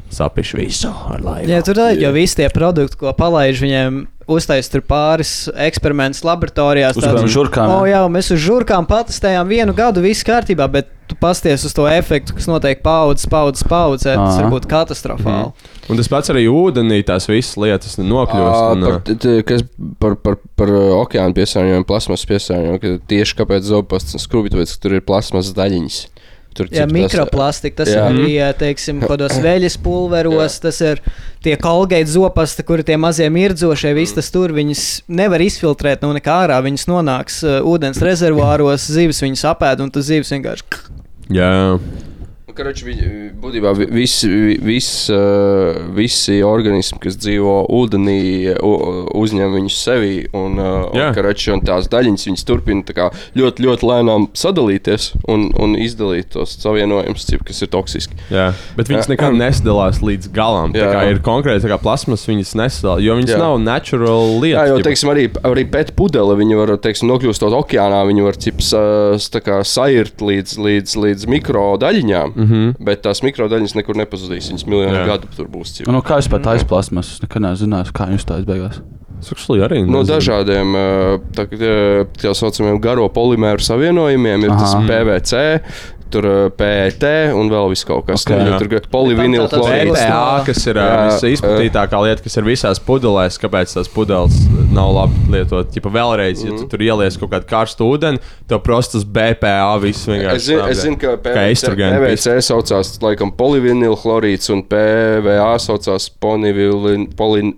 Sapiš visu ar laiku. Jā, tur ir jau visi tie produkti, ko palaiž viņiem. Uztaisīt tur pāris eksperimentus laboratorijās. Uz žurkām, O, jā. jā, mēs uz žurkām patestējām vienu gadu, viss kārtībā, bet tu pasties uz to efektu, kas notiek paudzes, paudzes, paudzē. Tas var būt katastrofāli. Un tas pats arī ūdenī, tās visas lietas nokļūst. Kas par, par, par okeāna piesārņojumu, plasmas piesārņojumu. ka Tieši kāpēc zobpastas un skrubji, tāpēc, ka tur ir plasmas daļiņas. Tur Jā, mikroplastika, tas Jā. ir arī, teiksim, kādos veļas pulveros, tas ir tie kolgēta zopasti, kuri tie mazie mirdzošie, viss tas tur, viņas nevar izfiltrēt no nekā ārā, viņas nonāks uh, ūdens rezervāros, zivis viņas apēd, un tas zivis vienkārši jā, Karoči, būtībā vi- visi, vi- visi, visi organismi, kas dzīvo ūdenī, uzņem viņus sevī. Un, Jā. un, karoči, un tās daļiņas viņas turpina tā kā ļoti, ļoti lēnām sadalīties un, un izdalīt tos savienojumus, kas ir toksiski. jā. Bet viņas Jā. nekad nesadalās līdz galam. Tā Jā. kā ir konkrēti kā plasmas, viņas nesadalās, jo viņas Jā. nav natural Jā, lietas. jau ģipa. teiksim, arī, arī pēc pudeles viņi var teiksim, nokļūstot okeānā. Viņi var cips, kā sairt līdz, līdz, līdz mikro daļiņām. Mm -hmm. Bet tās mikro daļiņas nekur nepazudīs. Viņas. Jā. gadu tur būs. Un no kā es pat taisīju plasmas? Es nekad neesmu kā jūs tā izbeigās. Actually, arī No nezinu. dažādiem uh, tā, tā, tā saucamiem garo polimēru savienojumiem ir tas Aha. PVC. Tur uh, PET un vēl viss kaut kas Ok, tāds tur Tam tā tāds chlorīds. BPA, kas ir ā, visizplatītākā lieta, kas ir visās pudelēs, kāpēc tās pudeles nav labi lietot. Ķipa vēlreiz, ja tu Mhm. tur ieliec kaut kādu karstu ūdeni, tev prostas BPA viss vienkārši. Es zinu, es zinu, ka PVC, PVC saucās laikam polivinila chlorīds un PVA saucās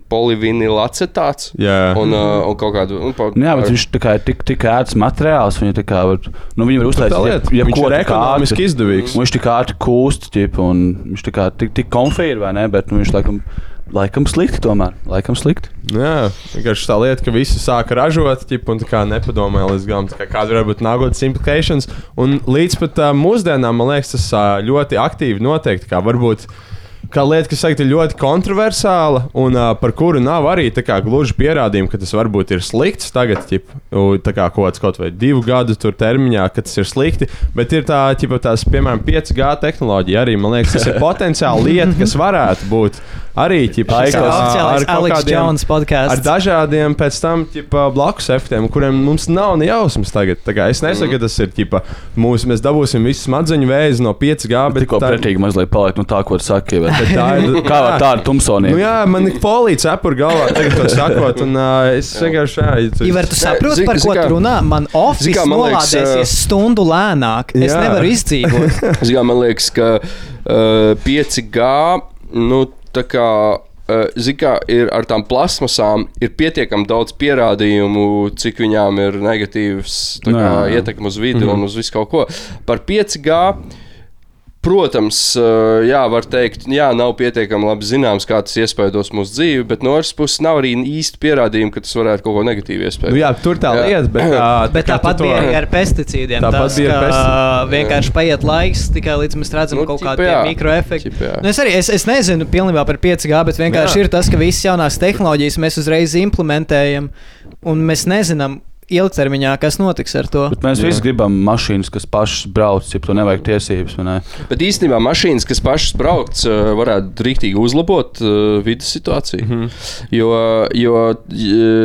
polivinila acetāts. Jā. Un, uh, un kaut kādu. Un, pa, Nu Jā, bet viņš tā kā ir tik, tik ērts materiāls. Viņa tā kā var, nu, viņi var Tā uztaisīt lieta, ja viņš ko ir tik ekonomiski izdevīgs. Viņš tik ātri kūst, ķip, un viņš tā kā tik, tik komfīgi, vai ne? Bet nu, viņš laikam, laikam slikti tomēr. Laikam slikti. Jā, vienkārši tā lieta, ka visi sāka ražot, ķip, un tā kā nepadomāja līdz galam, kā kāda var būt nākotnes implications. Un līdz pat uh, mūsdienām, man liekas, tas uh, ļoti aktīvi notiek. varbūt kā lieta, kas teikt, ir ļoti kontroversāla un uh, par kuru nav arī kā, gluži pierādījumi, ka tas varbūt ir slikts tagad, ķip, tā kā kaut kāds kaut vai divu gadu termiņā, ka tas ir slikti. Bet ir tā, ķipa, tās, piemēram, 5G tehnoloģija arī, man liekas, tas ir potenciāli lieta, kas varētu būt arī ķipa, kaut Alex kādiem- Ar dažādiem pēc tam ķipa, blakus efektiem, kuriem mums nav ne jausmas tagad. Tā Es nesaku, ka tas ir ķipa, mūs, mēs dabūsim visu smadzeņu vēzi no 5G, bet Tikko tā, pretīgi mazliet paliek no tā, ko tu saki. Bet, tā ir. kā var tāda tumsonība? Nu, jā, man ir polīts apur galvā, tagad to sakot, un uh, es vienkārši. Jā, tu- Ivar, tu saproti, par ko tu runā? Man oficiāli nolādēsies stundu lēnāk. Es Jā. nevaru izdzīvot. Man liekas, ka uh, 5G, nu, tā kā. Uh, Zikā ir ar tām plasmasām, ir pietiekami daudz pierādījumu, cik viņām ir negatīvs kā, ietekme uz vidi mm -hmm. un uz visu kaut ko. Par 5G Protams, eh, jā, var teikt, jā, nav pietiekami labi zināms, kā tas iespaidos mūsu dzīvi, bet no otras puses nav arī īsti pierādījumi, ka tas varētu kaut ko negatīvu iespējot. Nu, jā, tur tā Jā. lieta, bet, tā, Bet tāpat bija arī ar pesticīdiem. Tāpat Tas, bija ar ka pesticīdiem. vienkārši paiet laiks, tikai līdz mēs redzam Nu, kaut kādu mikroefektu. Nu, es arī es, es nezinu pilnībā par 5G, bet vienkārši Jā. ir tas, ka visas jaunās tehnoloģijas mēs uzreiz implementējam, un mēs nezinām ilgtermiņā, kas notiks ar to. Bet mēs visi gribam mašīnas, kas pašas brauc, ja to nevajag tiesības. Ne? Bet īstenībā mašīnas, kas pašas brauc, eh, varētu rīktīgi uzlabot uh, vidas situāciju. Mm -hmm. Jo, jo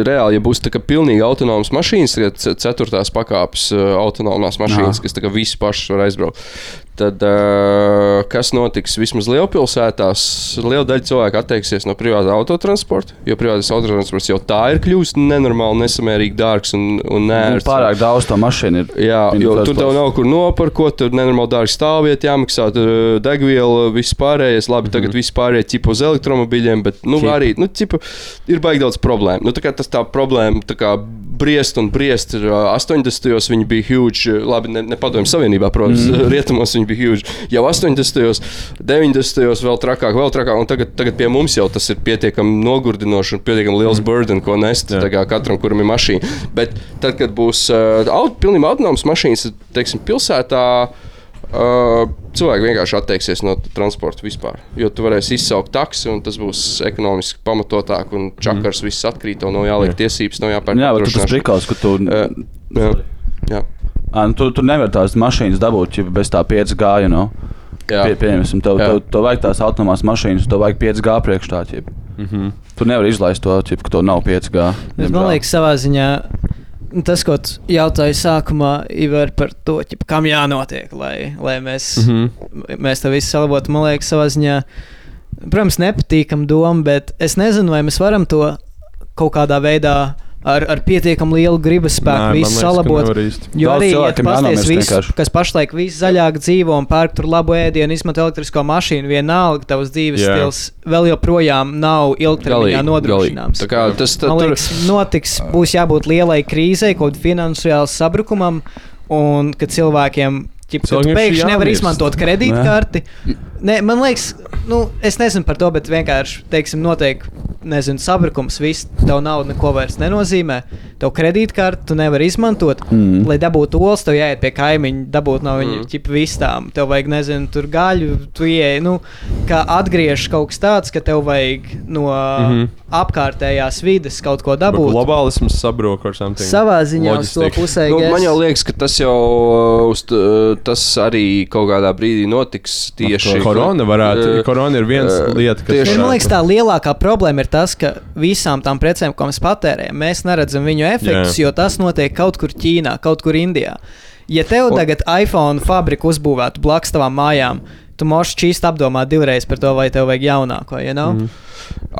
reāli, ja būs tā kā pilnīgi autonomas mašīnas, ce- ceturtās pakāpes uh, autonomās mašīnas, Jā. kas visi paši var aizbraukt. Tad, uh, kas notiks vismaz lielpilsētās? Liela daļa cilvēku atteiksies no privāta autotransporta, jo privātais autotransports jau tā ir kļuvis nenormāli, nesamērīgi dārgs un, un Nu, nērts. Pārāk daudz to mašīnu ir. Jā, jo tur tev nav kur noparkot, tur nenormāli dārgi stāvvieta, jāmaksā degviela, viss pārējais. Labi, tagad viss pārējais ķipa uz elektromobīļiem, bet nu, Ķipa. arī nu, ķipa, ir baigi daudz problēmu. Nu, tā tas tā problēma tā kā briest un briest. Ir, uh, 80. viņi bija huge, labi, ne, ne padomju savienībā, protams, mm. rietumos viņi bija huge. Jau 80. 90. vēl trakāk, vēl trakāk, un tagad, tagad pie mums jau tas ir pietiekami nogurdinoši un pietiekami liels mm. burden, ko nest Jā. katram, kuram ir mašīna. Bet tad, kad būs uh, aut, pilnībā autonomas mašīnas, teiksim, pilsētā. Uh, cilvēki vienkārši atteiksies no transporta vispār. Jo tu varēsi izsaukt taksi, un tas būs ekonomiski pamatotāk. Un čakars mm. viss atkrīt, nav jāliek tiesības, nav jāpērk. Jā, bet tas apdrošināšana. prikals, ka tu, Uh, jā, jā, Ā, nu, tu, tu nevari tās mašīnas dabūt ja bez tā 5G. You know? jā. Pie, pieņemsim, tev, Jā. tev, tev vajag tās autonomās mašīnas, tev vajag 5G priekšā. Mm -hmm. Tu nevari izlaist to, ķip, ka tev nav 5G. Bet man liekas, savā ziņā tas, ko tu jautāji sākumā, ir par to, ķip, kam jānotiek, lai, lai mēs, mm -hmm. mēs to visu salabotu. Man liekas, savā ziņā, protams, nepatīkam doma, bet es nezinu, vai mēs varam to kaut kādā veidā. Ar, ar pietiekami lielu gribas spēku visu salabot. Jo Daudz arī, ja pasties vienkārši. kas pašlaik viss zaļāk dzīvo un pērk tur labu ēdienu, izmanto elektrisko mašīnu, vienalga tavs dzīves Jā. stils vēl joprojām nav ilgtermiņā nodrošināms. Tā kā tas tā, liekas, notiks, būs jābūt lielai krīzei, kaut finansiālam sabrukumam, un ka cilvēkiem ķip, pēkšņi nevar izmantot kredītkarti. Ne, man liekas, nu, es nezinu par to, bet vienkārši, teiksim, notiek nezinu, sabrukums. Viss, tev nauda neko vairs nenozīmē. Tev kredītkarti tu nevari izmantot. Mm. Lai dabūtu olas, tev jāiet pie kaimiņa, dabūt no viņa Mm. mm. vistām. Tev vajag, nezinu, tur gaļu, tu ieej. Nu, kā atgriežas kaut kas tāds, ka tev vajag no mm. -hmm. apkārtējās vides kaut ko Bet dabūt. Globālisms sabrūk ar something. Savā ziņā uz to pusē. Nu, man jau liekas, ka tas jau uz, t- tas arī kaut kādā brīdī notiks tieši. Korona varētu. Eh, Korona ir viens eh, lieta, kas tieši- Man liekas, tā lielākā problēma ir tas, ka visām tām precēm, ko mēs patērējam, mēs neredzam viņu efektus, Jā. jo tas notiek kaut kur Ķīnā, kaut kur Indijā. Ja tev tagad iPhone fabriku uzbūvētu blakus tavām mājām, tu moši čīst apdomāt divreiz par to, vai tev vajag jaunāko. You know? mm.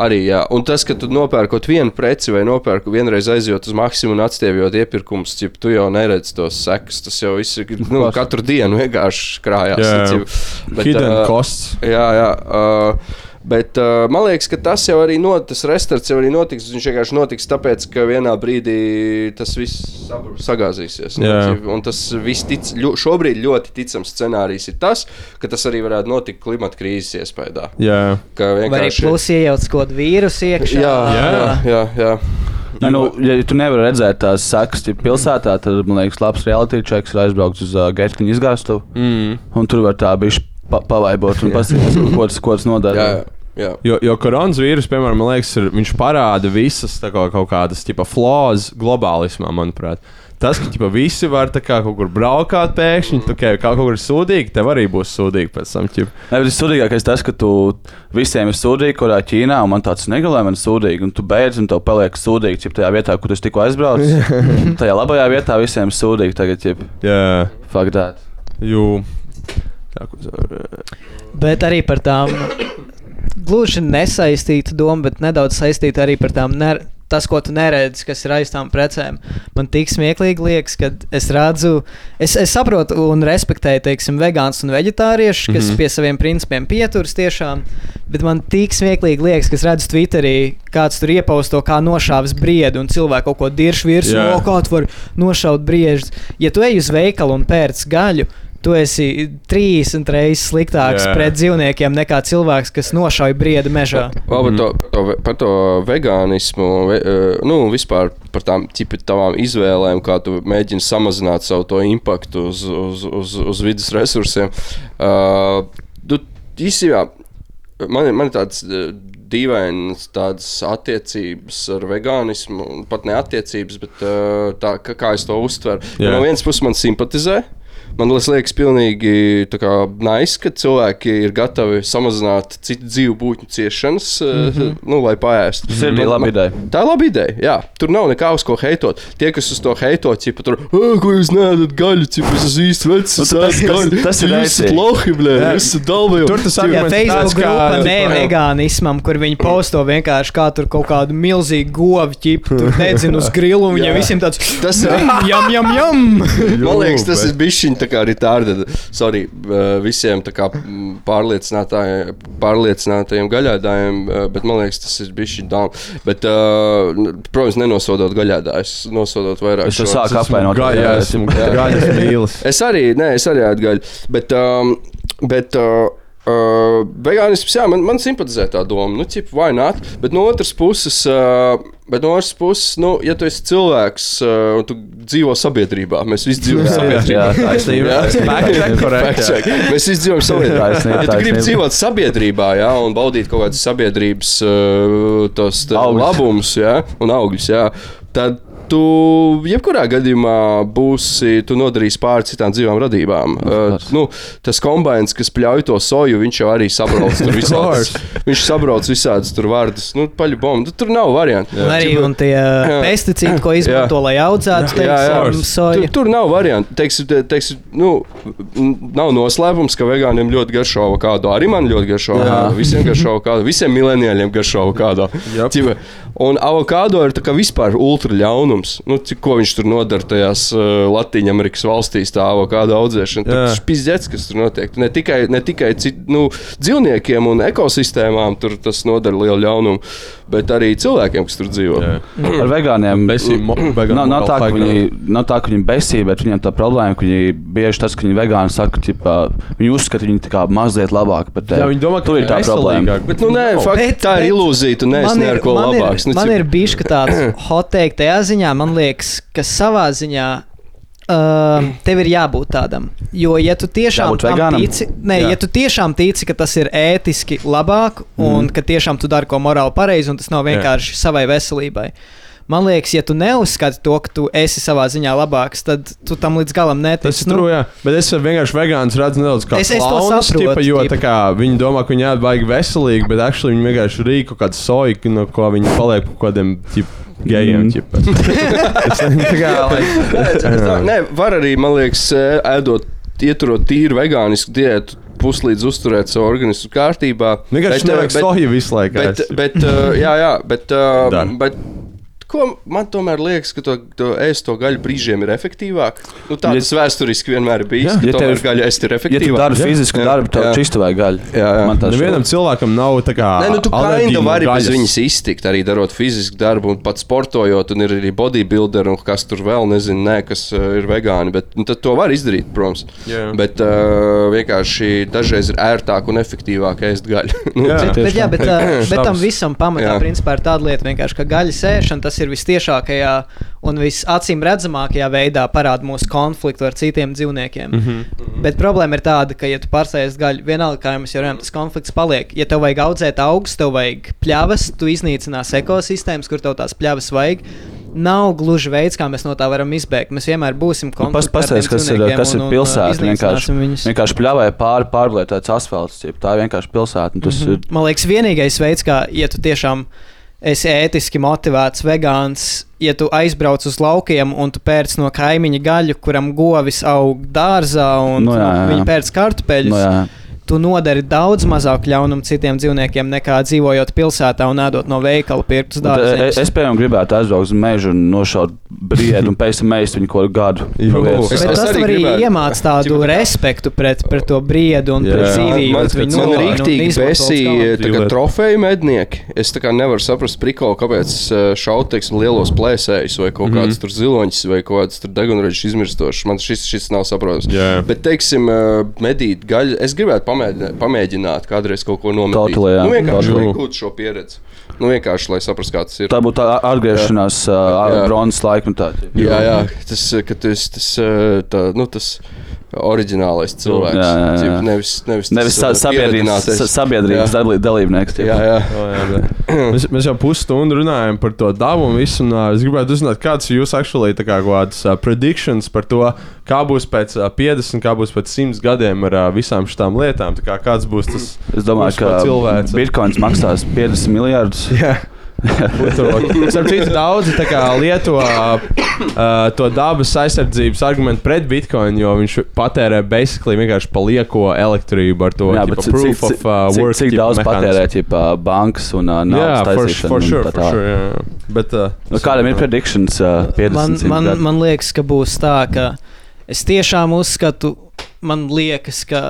Arī, jā. Un tas, ka tu nopērkot vienu preci vai nopērku vienreiz aizjot uz maksimumu un atstiepjot iepirkumus, cip, tu jau neredzi tos sekas. Tas jau viss ir nu, katru dienu vienkārši krājās. Jā. cip. Bet, Hidden ā, costs. Jā, jā. Uh, Bet uh, man liekas, ka tas jau arī not, tas restarts jau arī notiks. Viņš vienkārši notiks tāpēc, ka vienā brīdī tas viss sagāzīsies. Jā. Un tas viss tic, ļo, šobrīd ļoti ticams scenārijs ir tas, ka tas arī varētu notikt klimata krīzes iespējā. Jā, Ka Vai arī vienkārši plus iejauc kaut kādu vīrusu iekšā. Jā, jā, jā. jā. Ja, nu, ja tu nevari redzēt tās sekas ja pilsētā, tad man liekas, labs reality checks ir aizbraukt uz uh, Getlīņu izgāstu. mm. Un tur var tā pa, pavaibot un paskatīties, ko tas, ko tas nodara. jā, jā. Jo, jo koronavīrus, piemēram, man liekas, ir, viņš parāda visas tā kā, kaut kādas tipa flaws globālismā, manuprāt. Tas, ka ķipa, visi var kā kaut kur braukāt pēkšņi, tā kā kaut kur ir sūdīgi, tev arī būs sūdīgi pēc tam. Ķipa. Ne, bet Sudīgākais tas, ka tu visiem ir sūdīgi, kurā Ķīnā, un man tāds negalē, man sūdīgi, un tu beidz, un tev paliek sūdīgi, ja tajā vietā, kur tu tikko aizbraucis. tajā labajā vietā visiem ir sūdīgi tagad, ja Jā, faktēt. jū. Tā, ko zaur, Bet arī par tām gluži nesaistīta doma, bet nedaudz saistīta arī par tām. Ner Tas, ko tu neredzi, kas ir aiz tām precēm, man tik smieklīgi liekas, ka es redzu, es, es saprotu un respektēju, teiksim, vegāns un vegetāriešus, kas mm. -hmm. pie saviem principiem pieturas tiešām, bet man tik smieklīgi liekas, ka es redzu Twitterī, kāds tur iepausto, kā nošāvis briedu un cilvēku kaut ko diršu virsū, Jā. o, kā tu vari nošaut briežus. Ja tu ej uz veikalu un pērc gaļu, tu esi 30 reizes sliktāks Jā. pret dzīvniekiem nekā cilvēks, kas nošauj briedu mežā. Vēl par to, par to, par to vegānismu, ve, eh, nu, vispār par tām tavām izvēlēm, kā tu mēģini samazināt savu to impaktu uz, uz, uz, uz vidas resursiem. Uh, tu, īstenībā, man, ir- man ir tāds eh, dīvainas tādas attiecības ar vegānismu, un pat ne attiecības, bet eh, tā, kā, kā es to uztveru. Ja no vienas puses man simpatizē. Man liekas, pilnīgi nice, ka cilvēki ir gatavi samazināt citu dzīvu būtņu ciešanas, mm -hmm. nu, lai paēstu. Tas ir Man- laba ideja. Tā ir laba ideja. Jā. Tur nav nekā uz ko heitot. Tie, kas uz to heito, jau tur "Ā, ko jūs nedat gaļu, cik es īsti vecs. Nu, es tas- gaļu." tas- tas ir Jūs esat rēcīgi. lohi, blē, esat dalvēji. Tur tas Jā, arguments Facebook grupa nē vegānismam, kur viņi posto vienkārši kā tur kaut kādu milzīgu govu ķipu, tur dedzina uz grilu, un viņiem visiem tāds Tas ir jam, jam, jam! Man liekas, tas ir viņa tā kā retarded. Sorry, uh, visiem tā kā pārliecinātājiem, pārliecinātajiem gaļādājiem, bet man liekas, tas ir bijis viņa dāma. Bet, uh, protams, nenosodot gaļādājus, nosodot vairāk. Es sāku apvainot. Gaļa, esmu gaļas mīlis. Es arī, nē, es arī ēdu gaļu. Bet, um, bet uh, uh, vegānisms, jā, man, man simpatizē tā doma. Nu, cip, vai nē, bet no otras puses. Uh, Bet no otras puses, nu, ja tu esi cilvēks uh, un tu dzīvo sabiedrībā, mēs visi dzīvojam sabiedrībā. Jā, taisnība. Mēs visi dzīvojam sabiedrībā. Ja tu gribi dzīvot sabiedrībā, jā, un baudīt kaut kādas sabiedrības uh, tos, tā, labumus jā, un augļus, jā, tad tu jebkurā gadījumā būsi, tu nodarīsi pāri citām dzīvām radībām. Uh, nu, tas kombinācijas, kas pļauj to soju, viņš jau arī sabrauc tur visādas. viņš sabrauc visādas tur vārdus. Nu, paļu bombu. Tur nav variantu. Un arī un tie pesticīdi, ko izmanto, lai audzētu, Jā, jā. teiksim, soju. Tur, tur nav variantu. Teiksim, te- teiksim, nu, nav noslēpums, ka vegāniem ļoti garšo avokado. Arī man ļoti garšo avokado. Visiem garšo avokado. Visiem mileniāļiem garšo avokado. Un avokado ir tā kā vispār ultra ļaunums. Nu, cik, ko viņš tur nodara tajās uh, Latvijas Amerikas valstīs, tā avokado audzēšana. Tas ir pizdzēts, kas tur notiek. Ne tikai, ne tikai cit, nu, dzīvniekiem un ekosistēmām tur tas nodara lielu ļaunumu, bet arī cilvēkiem, kas tur dzīvo. Jā. Ar vegāniem Nav, nav, tā, viņi, nav tā, ka viņi besīja, bet viņiem tā problēma, ka viņi bieži tas, ka viņi vegāni saka, ka viņi uzskata viņu mazliet labāk. Bet, Jā, viņi domā, ka tur ir tā problēma. Bet, nu, nē, fakt, Bet- tā ir ilūzija. Tu neesi neko labāks. Nu, Man cik- ir bijis tāds hot take tajā ziņā, man liekas, ka savā ziņā. Uh, tev ir jābūt tādam. Jo, ja tu tiešām tici, ne, Jā. ja tu tiešām tici, ka tas ir ētiski labāk un ka tiešām tu dari ko morāli pareizi, un tas nav vienkārši savai veselībai. Man liekas, ja tu neuzskati to, ka tu esi savā ziņā labāks, tad tu tam līdz galam netici. Tas ir true, jā. Bet es vienkārši vegāns redzu nedaudz kā Es- es to klaunus, saprotu, tipa, jo tipa. tā kā viņi domā, ka viņi ēd baigi veselīgi, bet actually viņi vienkārši rīko kaut kādu soju, no ko viņi paliek kaut kādiem tip, gejiem. Mm. Nē, var arī, man liekas, ē, ēdot, ieturot tīru vegānisku diētu. Puslīdz uzturēt savu organismu kārtībā. Vienkārši Bet, ē, nevajag bet- soju visu laiku. Bet, ēst. bet, uh, jā, jā, bet, uh, bet ko man tomēr liekas, ka to, to ēst to gaļu brīžiem ir efektīvāk. Nu, tā Ja- tas vēsturiski vienmēr ir bijis. Jā. Ja Ja tev ir- gaļa ēst ir Ja tu efektīvāk. dari fizisku Jā. darbu, tad čistu vai gaļu. Jā, jā. Man tas Nevienam cilvēkam nav tā kā. Nē, nu, tu no vari bez gaļas. viņas iztikt, arī darot fizisku darbu, un pat sportojot, un ir arī bodybuilder, un kas tur vēl nezinu, ne, kas uh, ir vegāni. Bet nu, tad to var izdarīt, protams. Jā. Bet uh, vienkārši dažreiz ir ērtāk un efektīvāk ēst gaļu. nu, Jā. Bet, bet, jā, bet, uh, bet tam visam pamatā principā, ir tāda lieta, vienkārši, ka gaļas ēšana tas ir vistiešākajā un visacīm redzamākajā veidā parāda mūsu konfliktu ar citiem dzīvniekiem. Mm. -hmm. Bet problēma ir tāda, ka, ja tu pārsējies gaļu, vienalga, kā jau runājam, tas konflikts paliek. Ja tev vajag audzēt augus, tev vajag pļavas, tu iznīcinās ekosistēmas, kur tev tās pļavas vajag. Nav gluži veids, kā mēs no tā varam izbēgt. Mēs vienmēr būsim Nu, pas- konfliktā. ar pastāsti, tiem kas ir- kas ir pilsēta, iznīcināsim viņus. Vienkārši pļāvāja pāri pārlietots asfalts. ķip, Tā ir vienkārši pilsēta. Tas mm -hmm. Man liekas, vienīgais veids, kā, ja tu tiešām esi ētiski motivēts vegāns, ja tu aizbrauc uz laukiem un tu pērc no kaimiņa gaļu, kuram govis aug dārzā un Nu, nu, jā, jā. viņi pērc kartupeļus. nu, jā. Tu nodari daudz mazāk ļaunumu citiem dzīvniekiem nekā dzīvojot pilsētā un ēdot no veikala pirktus Un, e- dārzeņus. Es, piemēram, gribētu aizbraukt uz mežu un nošaut briedu un pēc tam mēst viņu kaut kādu gadu. Es- es tas arī arī iemāca tādu respektu pret, pret to briedu un Jā. pret dzīvību. Man, man un rīktīgi besīja trofeju mednieki. Es tā kā nevaru saprast, prikolu, kāpēc eh, šaut, teiksim, lielos plēsējus vai kaut kādus tur ziloņus vai kaut kādus tur degunražus izmirstošus. Man šis, šis nav saprotams. Jā. Bet, teiksim, eh, medīt gaļu, es gribētu pamēģināt, pamēģināt kādreiz kaut ko nomedīt. Totally, jā. Nu, vienkārši, lai gūtu šo pieredzi. Nu, vienkārši, lai saprastu, kā tas ir. Tā būtu tā atgriešanās uh, bronzas laikmetā. Jā, jā, tas, tas, eh, tā, nu, tas oriģinālais cilvēks. Jā, jā, jā. Cip, Nevis, nevis, Nevis sa eh, sabiedrības, sabiedrības Jā. dalī- dalībnieks. Jā, jā. O, jā, bet mēs, mēs jau pusstundu runājam par to dabu un visu. Un, uh, es gribētu uzzināt, kādas ir jūsu actually, tā kā, uh, predictions par to, kā būs pēc uh, 50, kā būs pēc 100 gadiem ar uh, visām šīm lietām. Tā Kā, kāds būs tas? Es domāju, par ka cilvēci? bitkoins maksās 50 miljardus. Jā. Starp citu, daudzi tā lieto uh, to dabas aizsardzības argumentu pret bitkoinu, jo viņš patērē basically vienkārši palieko elektrību ar to Jā, bet cik, proof cik, of uh, cik, work. cik ķipa, daudz patērē ķipa, bankas un uh, Jā, naudas for, taisīšana for un sure, tā for tālāk. sure, jā. Bet, uh, Nu, Kādam ir prediktions uh, 50 Man, man, gadu? man liekas, ka būs tā, ka es tiešām uzskatu, man liekas, ka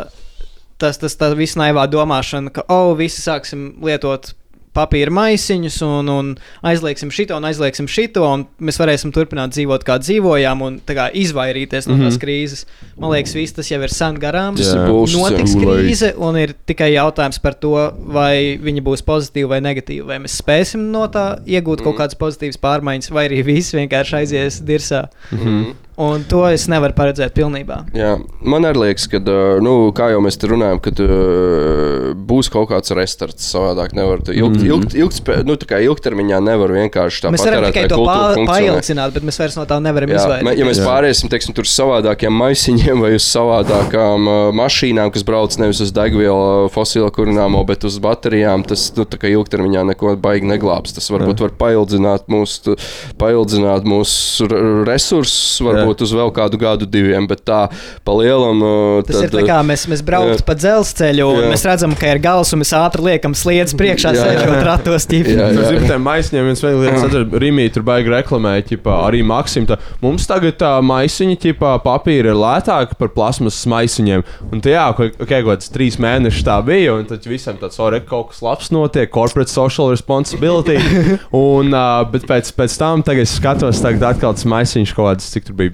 tas, tas tā viss naivā domāšana, ka, oh, visi sāksim lietot papīra maisiņus un, un aizliegsim šito un aizliegsim šito, un mēs varēsim turpināt dzīvot kā dzīvojām un tā kā izvairīties no tās Mhm. krīzes. Man liekas, viss tas jau ir sen garām. Bullshit. Notiks krīze, un ir tikai jautājums par to, vai viņa būs pozitīva vai negatīva. Vai mēs spēsim no tā iegūt kaut kādas pozitīvas pārmaiņas, vai arī viss vienkārši aizies dirsā. Mhm. Un to es nevaru paredzēt pilnībā. Jā, man arī liekas, ka, nu, kā jau mēs te runājam, ka uh, būs kaut kāds restarts. Savādāk nevar. tu Ilg, mm. ilg, ilg, nu, tā kā ilgtermiņā nevar vienkārši tā Mēs varam tikai to kultūra pa funkcionē. paildzināt, bet mēs vairs no tā nevaram Jā, izvairīties. ja mēs Jā. pāriesim teiksim, tur uz savādākiem maisiņiem vai uz savādākām mašīnām, kas brauc nevis uz degvielu, fosilo kurināmo, bet uz baterijām, tas nu, tā kā ilgtermiņā neko baigi neglābs. Tas varbūt var paildzināt mūsu, paildzināt mūsu resursus, varbūt uz vēl kādu gadu, diviem, bet tā pa lielam. uh, Tas ir tad, tā kā mēs, mēs jā. pa dzelzceļu, un Jā. mēs redzam, ka ir gals, un mēs ātri liekam sliedas priekšā, sēžot ratos. zini, tiem maisiņiem viens vēl lietas, tad Rīmī tur baigi reklamēja, ķipā, arī Maksim. Tā, mums tagad tā maisiņa, ķipā, papīra ir lētāka par plasmas maisiņiem. Un tā, jā, ka okay, kaut kāds trīs mēnešus tā bija, un tad visam tāds, ore, kaut kas labs notiek, corporate social responsibility. un, uh, bet pēc, pēc tam, tagad es skatos, tagad atkal tas maisiņš kaut kāds, cik tur bija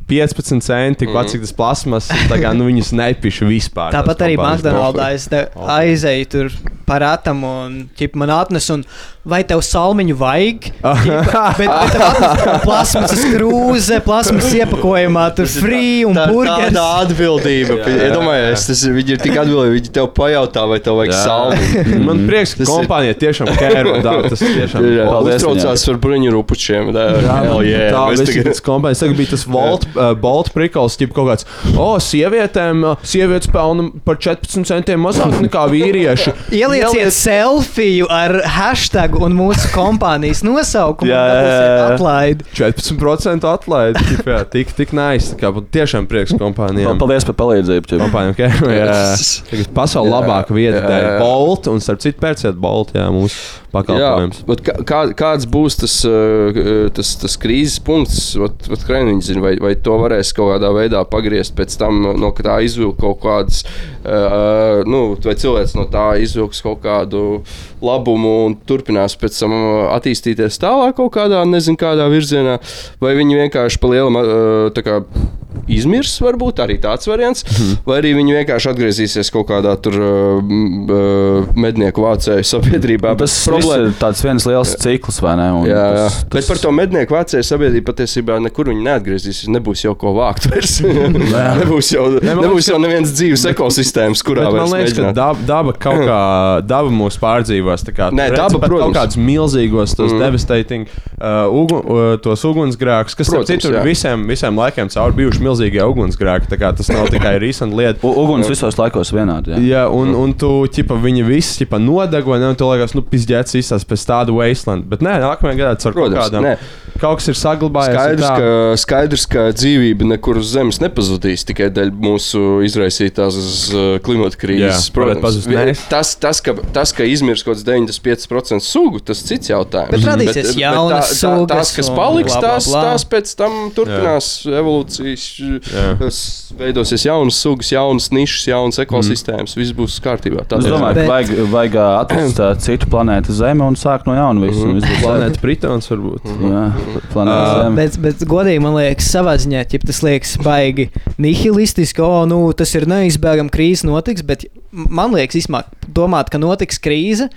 15 centi, pats, cik tas plasmas, tā kā, nu, viņas nepiša vispār. Tāpat arī McDonald's es te aizēju tur parātam un ķip man atnes, un vai tev salmiņu vajag? Ķipa, bet, bet tev atnes plasmasas krūze, plasmasas iepakojumā, tur free un burgers. Tā atbildība. Iedomājieties, tas ir, viņi ir tik atbildīgi. Viņi tev pajautā, vai tev vajag Jā. salmu. Man prieks, ka Tas kompānija tiešām kēro. Tā, tas tiešām Jā, uztraucās par bruņu rupučiem. Jā, hell yeah, tā mēs bija tagad- tas kompānijas. Tagad bija tas Volt, uh, Bolt prikals, tip kaut kāds. O, sievietēm, uh, sievietes pelna par 14 centiem mazāk nekā vīrieši. Ielieciet selfiju ar hashtag un mūsu kompānijas nosaukumu. Jā. Atlaidi. 14% atlaidi. Tip, jā, tik, tik nice. Tā Kā, tiešām prieks kompānijām. Paldies par palīdzību. Kompānijām, okay? jā, tagad pasauli Jā, labāka vieta. Bolt, un starp citu pērciet Bolt, jā, mūsu pakalpojums. Jā, kā, kā- kāds būs tas, uh, tas, tas krīzes punkts? Krēniņš zina, vai, vai to varēs kaut kādā veidā pagriezt pēc tam, no tā izvilkt kaut kādas, uh, nu, vai cilvēks no tā izvilks kaut kādu labumu un turpinās pēc tam attīstīties tālāk kaut kādā, nezinu, kādā virzienā, vai viņi vienkārši pa lielam uh, kā izmirs, varbūt arī tāds variants, vai arī viņi vienkārši atgriezīsies kaut kādā tur uh, mednieku vācēju sabiedrībā. Tas bet problēma ir tāds viens liels cikls, vai ne? Un Jā, jā. tas, Bet par to mednieku vācēju sabiedrību patiesībā nekur viņi neatgriezīsies. Nebūs jau ko vākt vairs. nebūs jau, nebūs jau nevienas dzīves ekosistēmas, kurā Bet man liekas, ka mēģināt. daba, daba kaut kā daba mūs pārdzīvos. tā Kā, Nē, daba, protams. kaut kādus milzīgos, tos Mm. devastating uh, ugun, uh, tos ugunsgrēkus, kas, Protams, citu, jā. visiem, visiem laikiem cauri bijuši vienkārši milzīgi ugunsgrēki. Tas nav tikai risanta lieta. U- Uguns visos laikos vienādi. Jā. Jā, un, un tu, ķipa, viņi visi ķipa, nodeg, vai ne? Un tu liekas, nu, pizdzēts izsās pēc tāda wasteland. Bet nē, nākamajā gadā tas ar kaut Protams, kādām. nē. Kaut kas ir saglabājies. Skaidrs ka, skaidrs, ka dzīvība nekur uz Zemes nepazudīs tikai dēļ mūsu izraisītās uh, klimata krīzes. Jā, mēs. tas, tas, ka, tas, ka izmirs kaut kāds 95% sugu, tas cits jautājums. Bet radīsies jaunas tā, sugas tās, kas paliks, bla, bla, tās, bla. tās pēc tam turpinās evolūcijas. tas Veidosies jaunas sugas, jaunas nišas, jaunas ekosistēmas. Viss būs kārtībā. Es domāju, ka vajag, vajag ā, atrast ā, citu planētu Zemi un sākt no jauna visu. Būs labi. Planēta Britons varbūt. Jā, planēta Ā, Zeme. Bet, bet godīgi man liekas, savā ziņā, ja tas liekas baigi nihilistiski, o, nu, tas ir neizbēgami krīze notiks, bet man liekas, īstenībā, domāt, ka notiks krīze.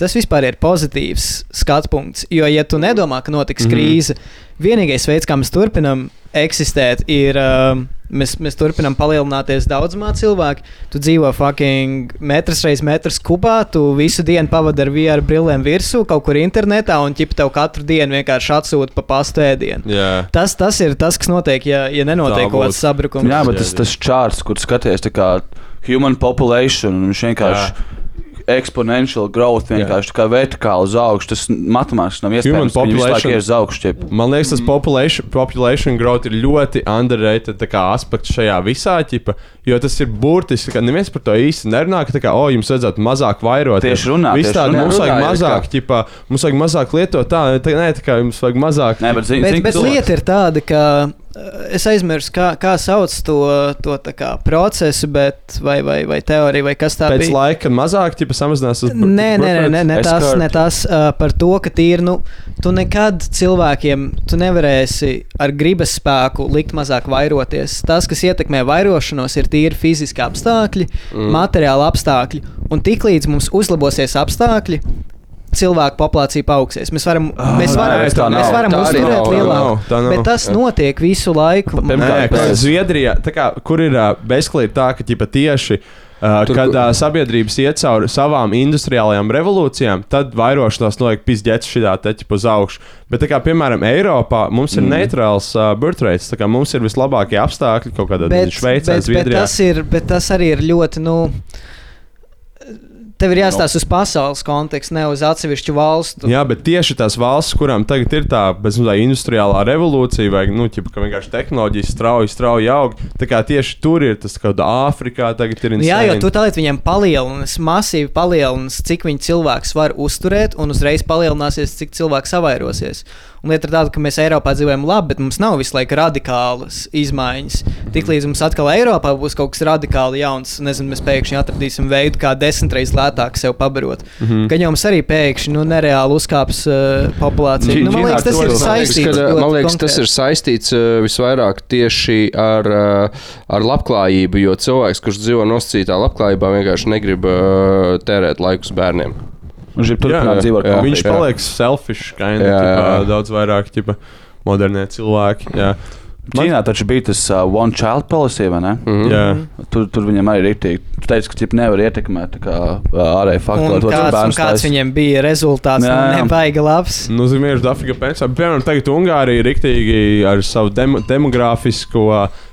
Tas vispār ir pozitīvs skatu punkts. Jo, ja tu nedomā, ka notiks mm. -hmm. krīze, vienīgais veids, kā mēs turpinām eksistēt, ir uh, mēs, mēs turpinām palielināties daudzumā cilvēku. Tu dzīvo fucking metrs reiz metrs kubā, tu visu dienu pavadi ar VR brillēm virsū, kaut kur internetā, un ķip tev katru dienu vienkārši atsūta pa pastu ēdienu. Jā. Tas, tas ir tas, kas notiek, ja, ja nenotiek kaut kāds sabrukums. Jā, bet tas, tas čārts, kur skaties, tā kā human population, viņš vienkārši exponential growth, vienkārši tā kā vertikāli uz augšu. Tas matemātiski nav iespējams. Population- ir uz augšu. Man liekas, tas population, population growth ir ļoti underrated tā kā aspekts šajā visā ķipa, jo tas ir burtiski, ka neviens par to īsti nerunā, ka tā kā, o, jums vajadzētu mazāk vairot. Tieši runā, tieši tādi, runā. mums vajag Runā, ir mazāk, kā- ķipa, mums vajag mazāk lietot tā, tā nē, tā kā jums vajag mazāk. Nē, bet, zin, Bet, zin, bet lieta ir tāda, ka es aizmirsu, kā, kā sauc to, to kā procesu, bet, vai, vai, vai teoriju, vai kas tā Pēc bija. laika mazāk, ķipa, samazinās tas Nē, nē, nē, nē, nē tas, ne tas uh, par to, ka tīri, nu, tu nekad cilvēkiem, tu nevarēsi ar gribas spēku likt mazāk vairoties. Tas, kas ietekmē vairošanos, ir tīri fiziski apstākļi, mm. materiāli apstākļi, un tiklīdz mums uzlabosies apstākļi, cilvēku populācija paaugsies. Mēs varam, mēs varam, nē, tā mēs varam uzturēt lielāku. Bet tas notiek visu laiku. Pirmkārt, Zviedrijā, tā kā, kur ir uh, bezklīti tā, ka ķipa, tieši. Uh, Tur, kad uh, sabiedrības iet cauri savām industriālajām revolūcijām, tad vairošanās notiek pizdzēts šitā teķa uz augšu. Bet, tā kā, piemēram, Eiropā mums ir mm. neitrāls uh, birthrates, tā kā mums ir vislabākie apstākļi kaut kādā Šveicē, bet, bet, Zviedrijā. tas ir, bet tas arī ir ļoti. Nu, Tev ir jāstāsta uz pasaules kontekstu, ne uz atsevišķu valstu. Jā, bet tieši tās valsts, kurām tagad ir tā bezmazliet industriālā revolūcija, vai nu, ķipa, ka vienkārši tehnoloģijas strauji, strauji aug, tā kā tieši tur ir tas kaut kādā Āfrikā tagad ir Nu, jā, jo insane. tu tālāk viņam palielinās, masīvi palielinās, cik viņa cilvēks var uzturēt, un uzreiz palielināsies, cik cilvēks savairosies. Un lieta ir tāda, ka mēs Eiropā dzīvojam labi, bet mums nav visu laiku radikālas izmaiņas. Tiklīdz mums atkal Eiropā būs kaut kas radikāli jauns, nezinu, mēs pēkšņi atradīsim veidu, kā desmit reizes lētāk sev pabarot. Mm. -hmm. Gan jau mums arī pēkšņi nu, nereāli uzkāps uh, populācija. Ģi- Nu, man liekas, tas ir saistīts. Kad, man liekas, tas konkrēti. ir saistīts uh, visvairāk tieši ar, uh, ar labklājību, jo cilvēks, kurš dzīvo nosacītā labklājībā, vienkārši negrib uh, tērēt laiku uz bērniem. Viņš ir turpināt dzīvot. kā- Viņš jā. paliek selfish, kā daudz vairāk ķipa, modernie cilvēki. Jā. Ķīnā taču bija tas uh, one child policy, vai ne? Mhm. Jā. Tur, tur viņam arī ir rītīgi. Tu teici, ka ķip nevar ietekmēt tā kā, ā, ārēji Un faktori. to, cik kāds, kāds taisa. viņam bija rezultāts? Jā, jā. Nebaigi labs. Nu, Zīmējuši Dafrika pensijā. Piemēram, tagad Ungārija ir riktīgi ar savu dem demogrāfisko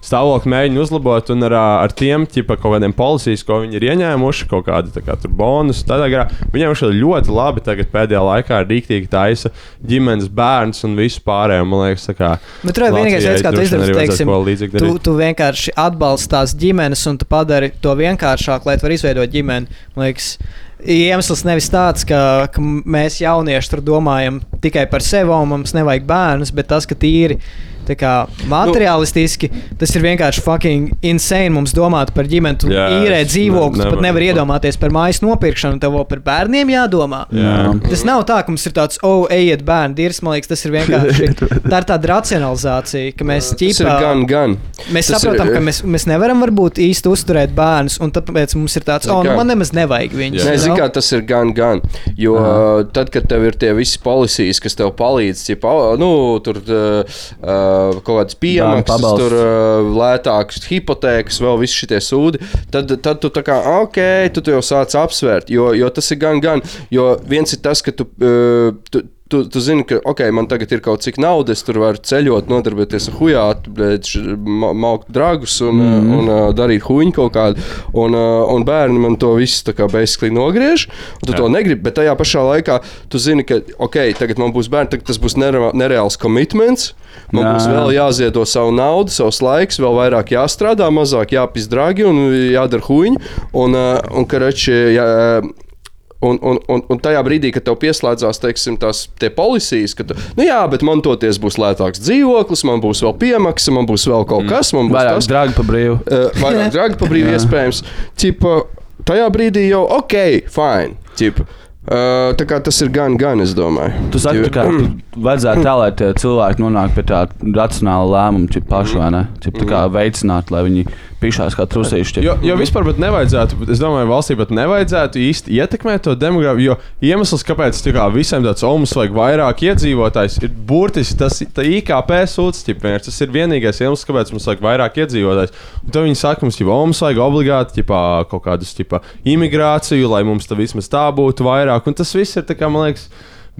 stāvokli mēģina uzlabot, un ar, ar tiem ķipa, kaut kādiem policijas, ko viņi ir ieņēmuši, kaut kādi tā kā, tur bonus. Tādā garā viņiem šeit ļoti labi tagad pēdējā laikā ir riktīgi taisa ģimenes bērns un visu pārējo. Man liekas, tā kā. Bet tur ir vienīgais veids, kā ko līdzīgu tu, tu vienkārši atbalsti tās ģimenes, un tu padari to vienkāršāk, lai tu varētu izveidot ģimeni. Man liekas, iemesls nevis tāds, ka, ka mēs jaunieši tur domājam tikai par sevi, un mums nevajag bērnus, bet tas, ka tīri. Tā Kā, materiālistiski tas ir vienkārši fucking insane. Mums domāt par ģimeni, tu Jā, īrē dzīvokli, ne- tu pat nevar iedomāties par mājas nopirkšanu, tev par bērniem jādomā. Jā. Tas nav tā, ka mums ir tāds, oh, ejiet, bērni, dirs. Man liekas, tas ir vienkārši tā ir tāda racionalizācija, ka mēs ķipā, gan, gan. mēs tas saprotam, ir- ka mēs, mēs nevaram varbūt īsti uzturēt bērnus, un tāpēc mums ir tāds, oh, nu, man nemaz nevajag viņus. Nē, know? kā tas ir gan, gan. Jo uh, tad, kad tev ir tie visi policijas, kas tev palīdz, ja nu, tur uh, kaut kādas piemaksas, tur uh, lētākas hipotēkas, vēl visi šie sūdi, tad, tad tu tā kā, ok, tu, tu jau sāc apsvērt, jo, jo tas ir gan, gan. Jo viens ir tas, ka tu. Uh, tu Tu, tu zini, ka, ok, man tagad ir kaut cik naudas, tur varu ceļot, nodarboties ar hujātu, ma maukt dragus un, mm. un, un uh, darīt huņu kaut kādu. Un, uh, un bērni man to visu tā kā beisklī nogriež. Tu Jā. to negribi, bet tajā pašā laikā tu zini, ka, ok, tagad man būs bērni, tas būs nere nereāls komitments. Man Jā. būs vēl jāziedo savu naudu, savs laiks, vēl vairāk jāstrādā, mazāk jāpis dragi un jādara huņi. Un, uh, un, karači, jā, Un, un, un, un tajā brīdī, kad tev pieslēdzās teiksim, tās policijas, ka, tu, nu jā, bet man toties būs lētāks dzīvoklis, man būs vēl piemaksa, man būs vēl kaut Mm. kas, man būs Vairāk dragi pa brīvu. Uh, vairāk dragi pa brīvu iespējams. Cipa, tajā brīdī jau ok, fine. Cipa. Uh, tā kā tas ir gan, gan, es domāju. Tu saki, ka vajadzētu tā, lai cilvēki nonāk pie tāda racionāla lēmuma, čip paši, vai ne? Čip tā kā veicināt, lai viņi pišās kā trusīši. Jo, jo vispār pat nevajadzētu, es domāju, valstī pat nevajadzētu īsti ietekmēt to demogrāfiju. Jo iemesls, kāpēc tā kā visiem tāds omas vajag vairāk iedzīvotājs, ir burtiski tas tā IKP sūdzības. Tas ir vienīgais iemesls, kāpēc mums vajag vairāk iedzīvotājs. Un tad viņi saka, mums jau omas vajag obligāti ķipā, kaut kādus ķipā, imigrāciju, lai mums tā vismaz tā būtu vairāk. Un tas viss ir, kā, man liekas,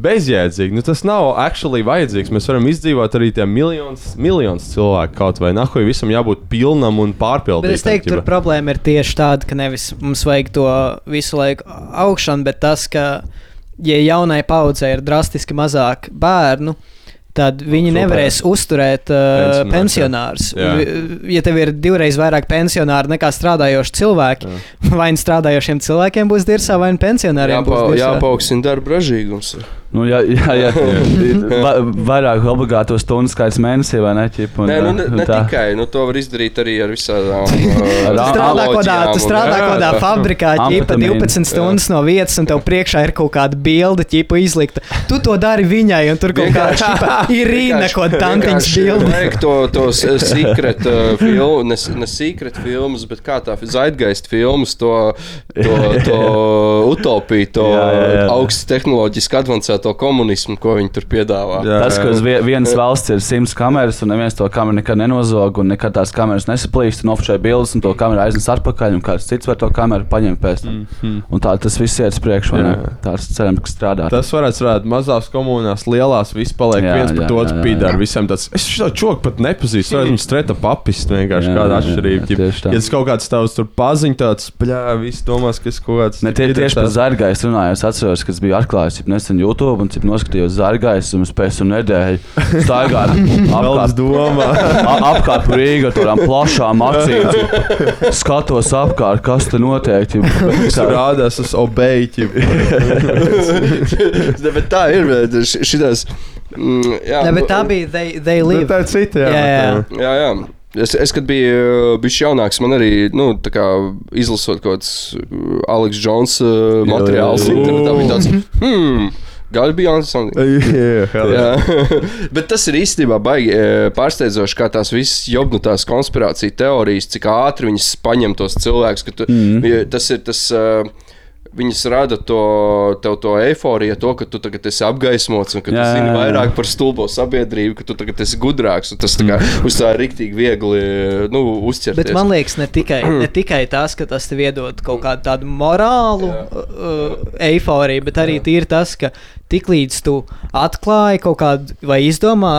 bezjēdzīgi. Nu, tas nav actually vajadzīgs. Mēs varam izdzīvot arī tiem miljonus, miljonus cilvēku kaut vai nahuj. Visam jābūt pilnam un pārpildītam. Es teiktu, tur problēma ir tieši tāda, ka nevis mums vajag to visu laiku augšanu, bet tas, ka, ja jaunai paudzei ir drastiski mazāk bērnu, tad viņi Super. nevarēs uzturēt uh, Pensionārus, jā. Jā. Ja tev ir divreiz vairāk pensionāru nekā strādājoši cilvēki, vai nu strādājošiem cilvēkiem būs dirzā, vai nu pensionāriem Jāpa, būs dirzā. jāpaukstina darba ražīgums. Nu, jā, jā, jā. Va, vairāk obligāto stundu skaits mēnesī, vai ne? Ķip, un, Nē, nu, ne, ne tā. tikai. Nu, to var izdarīt arī ar visādām Ar Tu strādā kaut kādā, fabrikā, ķipa Amfetamīnu. 12 stundas no vietas, un tev priekšā ir kaut kāda bilde, ķipa izlikta. Tu to dari viņai, un tur kaut kā ķipa, ir rīna, ko tantiņš bilde. Vajag to, to secret uh, filmu, ne, ne secret filmas, bet kā tā zaidgaist filmas, to, to, to utopiju, to Jā, jā, jā. Advancēto komunismu, ko viņi tur piedāvā. Jā. Tas, ka uz vie- vienas valsts ir simts kameras, un neviens to kameru nekad nenozog, un nekad tās kameras nesaplīst, un oficiāli bildes, un to kameru aiznes atpakaļ, un kāds cits var to kameru paņemt pēc tam. Mm -hmm. Un tā tas viss iet uz priekšu? Jā. tāds cerams, ka strādā. Tas varētu strādāt mazās komunās, lielās viss paliek Jā, jā, viens jā, par to jā, jā, pīdāru. jā. Visiem tāds, es šo čoku pat nepazīstu. Viņu streta papist vienkārši Jā, kāda jā, jā, atšķirība. jā, tā. Ja tas kaut kāds tavs tur paziņ, tāds, bļā, viss domās, ka es kaut kāds. Ne, tie, tieši par zārgājas runāju. Es atceros, ka es biju atklājis nesen YouTube un cip noskatījos zārgājas un pēc tam nedēļu staigāju Apkārt apkārt. Rīgā ar tādām plašām acīm. cip. Skatos apkārt, kas te notiek. Tur rādās uz obeļķi. Ne, bet tā ir. bet Šitās, mm, jā, Ne, bet nu, tā bija They, they Live. Tā ir cita, jā. Jā, jā. Jā, jā. Es, es kad biju bijis jaunāks, man arī nu, tā kā, izlasot kaut kāds uh, Aleks Jones uh, materiāls. jā. internetā, bija tāds, hmm, Gali bija something. Jā, jā. Jā. Bet tas ir īstenībā baigi e, pārsteidzoši, kā tās visas jobnutās konspirācijas teorijas, cik ātri viņas paņem tos cilvēkus. Tu, mm. Tas ir tas. Uh, Viņas rada to, to eifóriju, to, ka tu tagad esi apgaismots un ka tu Jā, zini jā, jā. vairāk par stulbo sabiedrību, ka tu tagad esi gudrāks. un Tas tā kā, uz tā ir rīktīgi viegli nu, uzķerties. Bet man liekas, ne tikai, ne tikai tas, ka tas tev iedod kaut kādu tādu morālu uh, eifóriju, bet arī tīri tas, ka tiklīdz tu atklāji kaut kādu vai izdomā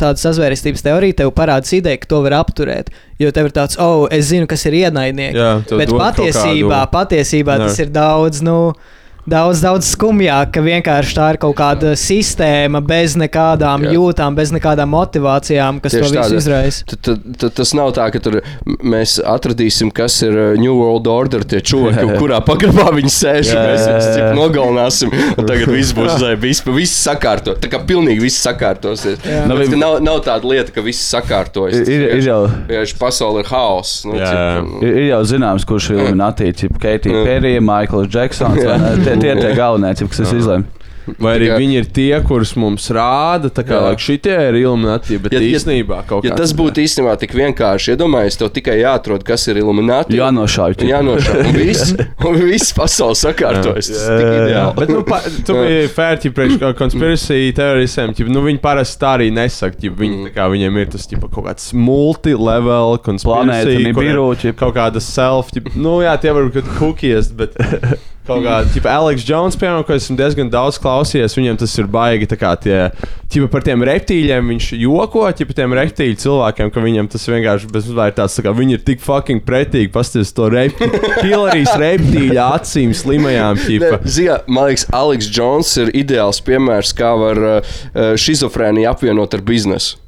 tādu sazvērestības teoriju, tev parādās ideja, ka to var apturēt. Jo tev ir tāds, oh, es zinu, kas ir tev Bet patiesībā, patiesībā tas ir daudz. Nu, Daudz, daudz skumjāk, ka vienkārši tā ir kaut kāda sistēma bez nekādām Jā. Jūtām, bez nekādām motivācijām, kas Tieši to visu izraisa. Tas nav tā, ka tur mēs atradīsim, kas ir uh, New World Order, tie čūski, kurā pagrabā viņi sēž. Jā, Mēs viņus nogalināsim, un tagad viss būs uzreiz, viss, viss sakārto. Tā kā pilnīgi viss sakārtosies. Nu, vi- ka nav, nav tāda lieta, ka viss sakārtojas. Ir, ir, ir, jau, Vienkārši pasaule ir haoss. Nu, cik, nu, ir, ir jau zināms, kurš ir Illuminati, Keitija Perija, Maikls Džeksons. Tie tie ir tie galvenie, kas es izlēmu. Vai arī viņi ir tie, kurus mums rāda, tā kā Jā. like, šitie ir ilumināti, bet Ja- ja- īstenībā kaut Ja kā. tas būtu īstenībā tik vienkārši, iedomājieties, tev tikai jāatrod, kas ir Illuminati. Jānošauj. tipo. Jā, nošauj. Un viss, un viss pasaule sakārtojas. Tik ideāli. Bet, nu, pa, tu biji fērti priekš konspirāciju teorijiem. Nu, viņi parasti tā arī nesaka. Ķip, viņi, tā kā, viņiem ir tas ķip, kaut kāds multilevel Planēta, konspirācija. Nibiru, ķip. Kaut kāda self. Ķip, nu, jā, tie var būt cookies, bet Kaut kā, tipo, Aleks Jones, piemēram, ko esmu diezgan daudz klausījies, viņam tas ir baigi, tā kā tie, tipo, par tiem reptīļiem viņš joko, tipo, tiem reptīļu cilvēkiem, ka viņam tas vienkārši bezmazliet tāds, tā kā viņi ir tik fucking pretīgi, pasties to reptīļu, reptīļu acīm slimajām. Ziniet, man liekas, Aleks Jones ir ideāls piemērs, kā var šizofrēniju apvienot ar biznesu.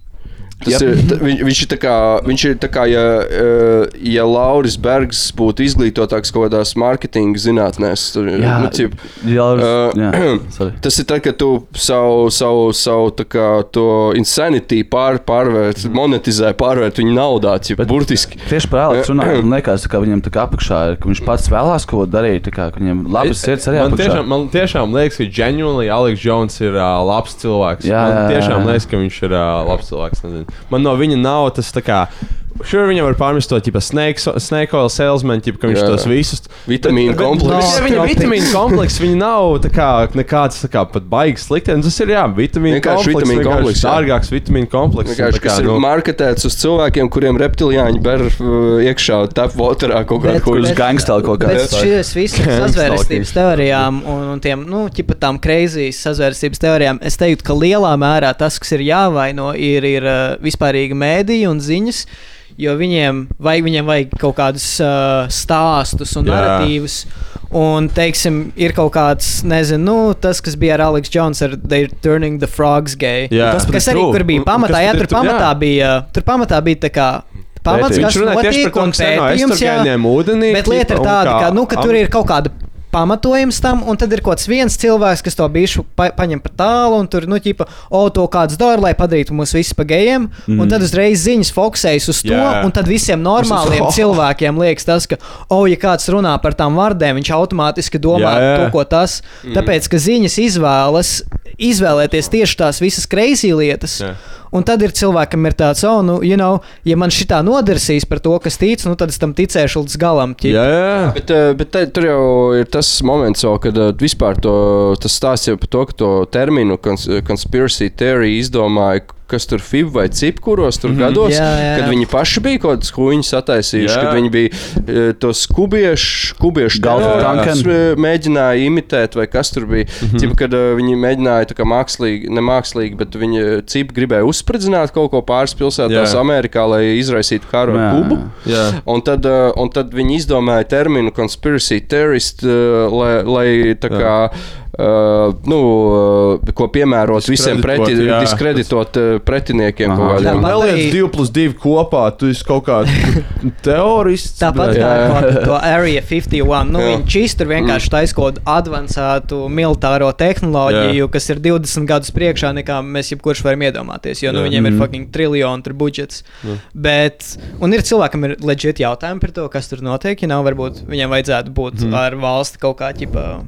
Tas Jep. ir, t, viņš, viņš ir tā kā, viņš ir tā kā ja, eh, ja Lauris Bergs būtu izglītotāks kaut kādās mārketinga zinātnēs. Tur, Jā, nu, cip, Jā, Uh, jā, sorry. Tas ir tad, kad tu savu, savu, savu tā kā, to insanity pār, pārvērt, monetizē, pārvērt viņu naudā. Cip, Bet- burtiski. Tieši par Aleksu runājot, man liekas, ka viņam tā kā apakšā ir, ka viņš pats vēlās ko darīt, tā kā ka viņam labas sirds arī man apakšā. tiešām, man tiešām liekas, ka ģenuīni Aleks Jones ir uh, labs cilvēks. Jā, man jā, jā, tiešām jā. liekas, ka viņš ir uh, labs cilvēks. Nezinu. Man no viņa nav tas tā kā. Šur viņam var pārmest to tipu snake, snake oil salesman, tipu, ka viņš Jā. tos visus. Vitamīnu komplekss. Jā, viņa vitamīnu komplekss, viņa nav kā, nekāds tā kā pat baigs slikti. Tas ir, jā, vitamīnu komplekss. vitamīnu komplekss. Dārgāks vitamīnu komplekss. Vienkārši, kas ir nu, marketēts uz cilvēkiem, kuriem reptiliāņi ber uh, iekšā tapwaterā kaut kādā Bet- Kurš bet- gangstēl kaut Bet kādā šīs visas sazvērstības teorijām un, un tiem, nu, ķipa tām kreizijas sazvērstības teorijām, es teiktu, ka lielā mērā tas, kas ir jāvaino, ir, ir uh, vispārīga mēdīja un ziņas. Jo viņiem vajag, viņiem vajag kaut kādus uh, stāstus un narratīvus. Un, teiksim, ir kaut kāds, nezinu, nu, tas, kas bija ar Aleksu Jonesu, ar They're Turning the Frogs Gay. Jā. Tas pat Kas arī true. kur bija Un- un pamatā, kas jā, tur tu- pamatā jā. bija, tur pamatā bija tā kā pamats, kas notiek, un pētījums, jā. ūdenī, Bet lieta ir un tāda, kā ka, nu, ka tur ir kaut kāda pamatojums tam, un tad ir kaut viens cilvēks, kas to bišu pa, paņem par tālu, un tur, nu, ķipa, o, to kāds dara, lai padarītu mūs visus par gejiem, mm. un tad uzreiz ziņas fokusējas uz to, Jā. un tad visiem normāliem Visus- cilvēkiem liekas tas, ka, o, ja kāds runā par tām vārdēm, viņš automātiski domā jā. to, ko tas, mm. tāpēc, ka ziņas izvēlas izvēlēties tieši tās visas kreisī lietas. Jā. Un tad ir cilvēkam ir tāds, oh, nu, you know, ja man šī tā nodarsīs par to, kas tic, nu, tad es tam ticēšu līdz galam. ķip. Jā, jā. Bet, eh, bet te, tur jau ir tas moments, jau, kad eh, vispār to, tas stāsts jau par to, ka to terminu cons conspiracy theory izdomāja. Kas tur bija vai cip, kuros tur mm -hmm. gados, Jā, jā. kad viņi paši bija kaut kādas kuģiņas attaisījuši, Jā. kad viņi bija e, tos kubiešu, kubiešu tanken. e, mēģināja imitēt, vai kas tur bija. Mm -hmm. Cip, kad e, viņi mēģināja tā kā mākslīgi, ne mākslīgi, bet viņi cip gribēja uzspridzināt kaut ko pāris pilsētās Jā. Amerikā, lai izraisītu karu ar Jā. Kubu. jā. Un tad, uh, un tad viņi izdomāja terminu conspiracy theorist, uh, lai, lai tā kā. Uh, nu, uh, ko piemērot visiem preti, jā. diskreditot uh, pretiniekiem Aha. kaut kādiem. Tāpat Neliec arī- 2 plus 2 kopā, tu esi kaut kāds teorists. Tāpat bet- kā Jā. ar to Area 51. Nu, Jā. viņš īstenībā vienkārši kaut kādu avansētu militāro tehnoloģiju, Jā. kas ir 20 gadus priekšā nekā mēs jebkurš varam iedomāties. Jo nu, Jā. viņiem ir Mhm. fucking triljoni tur budžets. Bet, un ir cilvēkam ir leģit jautājumi par to, kas tur notiek. Ja nav, varbūt viņiem vajadzētu būt Mhm. ar valsti kaut kā ķipa.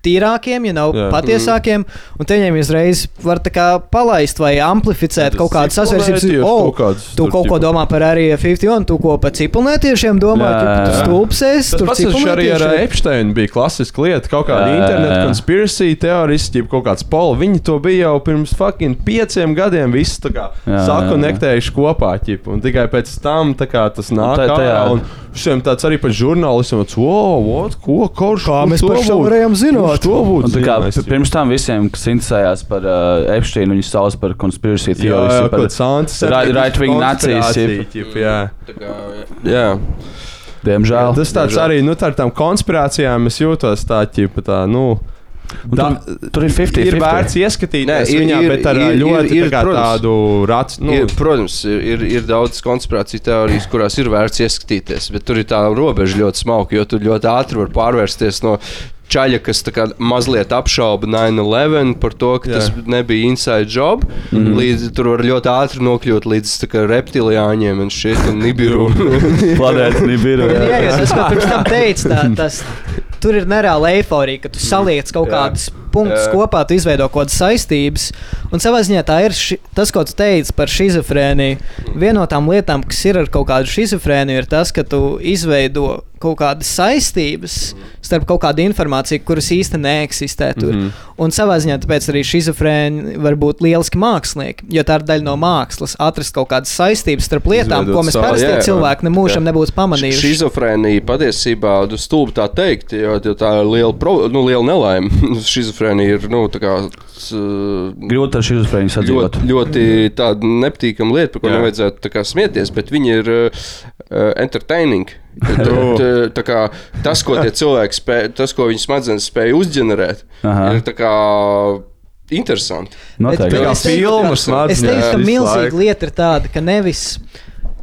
Tīrākiem, ja nav Jā. patiesākiem, un te viņiem uzreiz var tā kā palaist vai amplificēt kaut kādas sasvērstības. Oh, tu kaut ko domā par Area 51, tu ko par ciprunētiešiem domā, Jā, tu jā. stulpsies. Tas tur pats arī ar. Epsteinu. Bija klasiska lieta, kaut kāda interneta konspirācija teoristi, jeb kaut kāds pola. Viņi to bija jau pirms fucking pieciem gadiem. Tā Jā, sakonektējuši kopā. Ķip, un tikai pēc tam tā kā, tas nāk tā- tajā- ārā. un Šiem tāds arī par žurnālistiem, wow, what, ko, kurš, Kā mēs par šo būtu- varējām zināt? To būtu. Un tā kā pirms tam visiem, kas interesējās par uh, Epsteinu, viņi sauc par theories. kaut par right-wing nacijas, jā. Tā kā, jā. Diemžēl. Tas tāds Diemžēl. arī, nu, tā ar tām konspirācijām es jūtos tā, ķipa, tā, nu. Da, tur, tur ir 50. ir vērts ieskatīties ir- viņā, ir- bet ar ir- ļoti ir- tā kā, protams. tādu rats. Nu, Ir, protams, ir, ir, ir daudz konspirāciju teorijas, kurās ir vērts ieskatīties, bet tur ir tā robeža ļoti smalka, jo tur ļoti ātri var pārvērsties no čaļa, kas mazliet apšauba 9-11 par to, ka Jā. Jā. tas nebija inside job. Mm. -hmm. Līdz tur var ļoti ātri nokļūt līdz kā reptiliāņiem un šeit un nibiru. Planēta Nibiru. Jā, jā, tas, ko pirms tam teica, tā, tas, tur ir nereāla eiforija, ka tu saliec kaut Jā. kādas punktus Jā. kopā, tu izveido kaut kādas saistības. Un savā ziņā tā ir ši, tas, ko tu teici par schizofrēniju. Viena no tām lietām, kas ir ar kaut kādu schizofrēniju, ir tas, ka tu izveido kaut kādas saistības starp kaut kādu informāciju, kuras īsti neeksistē tur. Mm -hmm. Un savā ziņā tāpēc arī schizofrēni var būt lieliski mākslinieki, jo tā ir daļa no mākslas. Atrast kaut kādas saistības starp lietām, Izveidot ko mēs parasti cilvēki nemūžam nebūtu pamanījuši. Šizofrēnija patiesībā stulbi tā teikt, jo, jo tā ir liela, pro, nu, liela nelaime. Šizofrēnija ir nu, tā kā, Grūti ar šizofrēniju sadzīvot. ļoti, ļoti tāda nepatīkama lieta, par ko Jā. nevajadzētu kā smieties, bet viņi ir uh, entertaining. Tā, tā, tā kā, tas, ko tie cilvēki spēj, tas, ko viņi smadzenes spēja uzģenerēt, Aha. ir kā interesanti. Noteikti. Bet- Tā kā filmas Es teiktu, mācās ka milzīga lieta ir tāda, ka nevis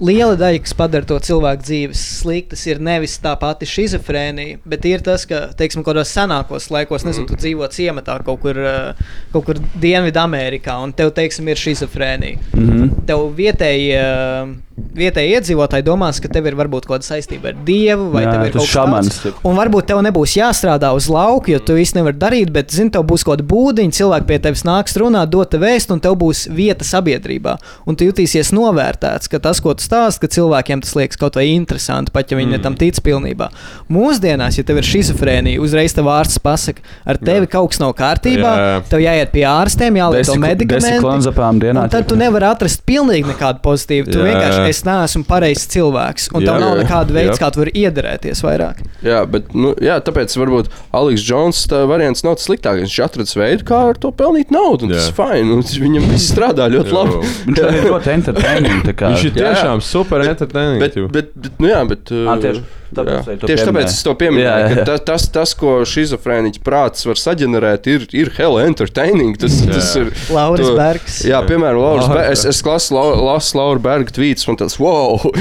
liela daļa, kas padara to cilvēku dzīves sliktas, ir nevis tā pati schizofrēnija, bet ir tas, ka, teiksim, kaut kādos senākos laikos, nezinu, tu dzīvo ciematā kaut kur, eh, kaut kur Dienvidamerikā, un tev, teiksim, ir schizofrēnija. Mhm. Tev vietēji, vietēji iedzīvotāji domās, ka tev ir varbūt kaut kāda saistība ar dievu, vai Jā, tev ir kaut kas tāds. Un varbūt tev nebūs jāstrādā uz lauka, jo tu īsti nevari darīt, bet, zini, tev būs kaut kāda būdiņa, cilvēki pie tevis nāks runāt, dot te vēstu, un tev būs vieta sabiedrībā. Un tu jutīsies novērtēts, ka tas, ko tu stāsti, ka cilvēkiem tas liekas kaut vai interesanti, pat ja viņi mm. tam tic pilnībā. Mūsdienās, ja tev ir schizofrēnija, uzreiz tev ārsts pasaka, ar tevi kaut kas nav kārtībā, Jā, jā. tev jāiet pie ārstiem, jālieto medikamenti. klonzapām dienā. Un tad tu nevari atrast pilnīgi nekādu pozitīvu. Tu Jā. vienkārši es neesmu pareizs cilvēks, un tev Jā, nav jā. nekāda veida, Jā. kā tu vari iederēties vairāk. Jā, bet nu, jā, tāpēc varbūt Aleks tā variants nav tas sliktākais. Viņš atrada veidu, kā ar to pelnīt naudu. un Tas Jā. ir un Viņam viss strādā ļoti labi. Viņš ir ļoti entertaining. Viņš ir Jā, jā. Tiešām super entertaining. Bet, bet, bet, nu jā, bet, uh, tieši tāpēc jā. tieši tāpēc es to. Jā, jā, ka jā. Tas, tas, tas, ko šizofrēniķa prāts var saģenerēt, ir, ir hell entertaining. Tas, tas ir, Lauris to- Bergs. Jā, piemēram, Lauris Laura Bergs. Es, es klasu Lau- lasu Laura Berga tvītus, man tas wow!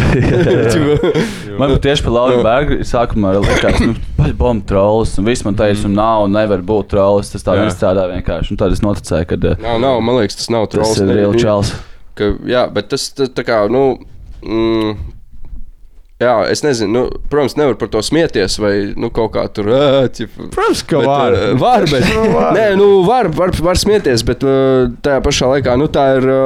Man tieši par Lauru Bergu sākumā likās, nu, paļbom trolls, un viss man teica, un nav, un nevar būt trolls. Tas tā Jā. nestrādā vienkārši. Un tad es noticēju, ka uh, nav, nav, man liekas, tas nav tas trolls. ir real čels. ka, jā, bet tas tā, tā kā, nu. Mm, Jā, es nezinu, nu, protams, nevar par to smieties, vai nu, kaut kā tur. ā, ķip, Protams, ka bet, var. ā, var, bet, var. nē, nu, var, var, var smieties, bet ā, tajā pašā laikā nu, tā ir. ā,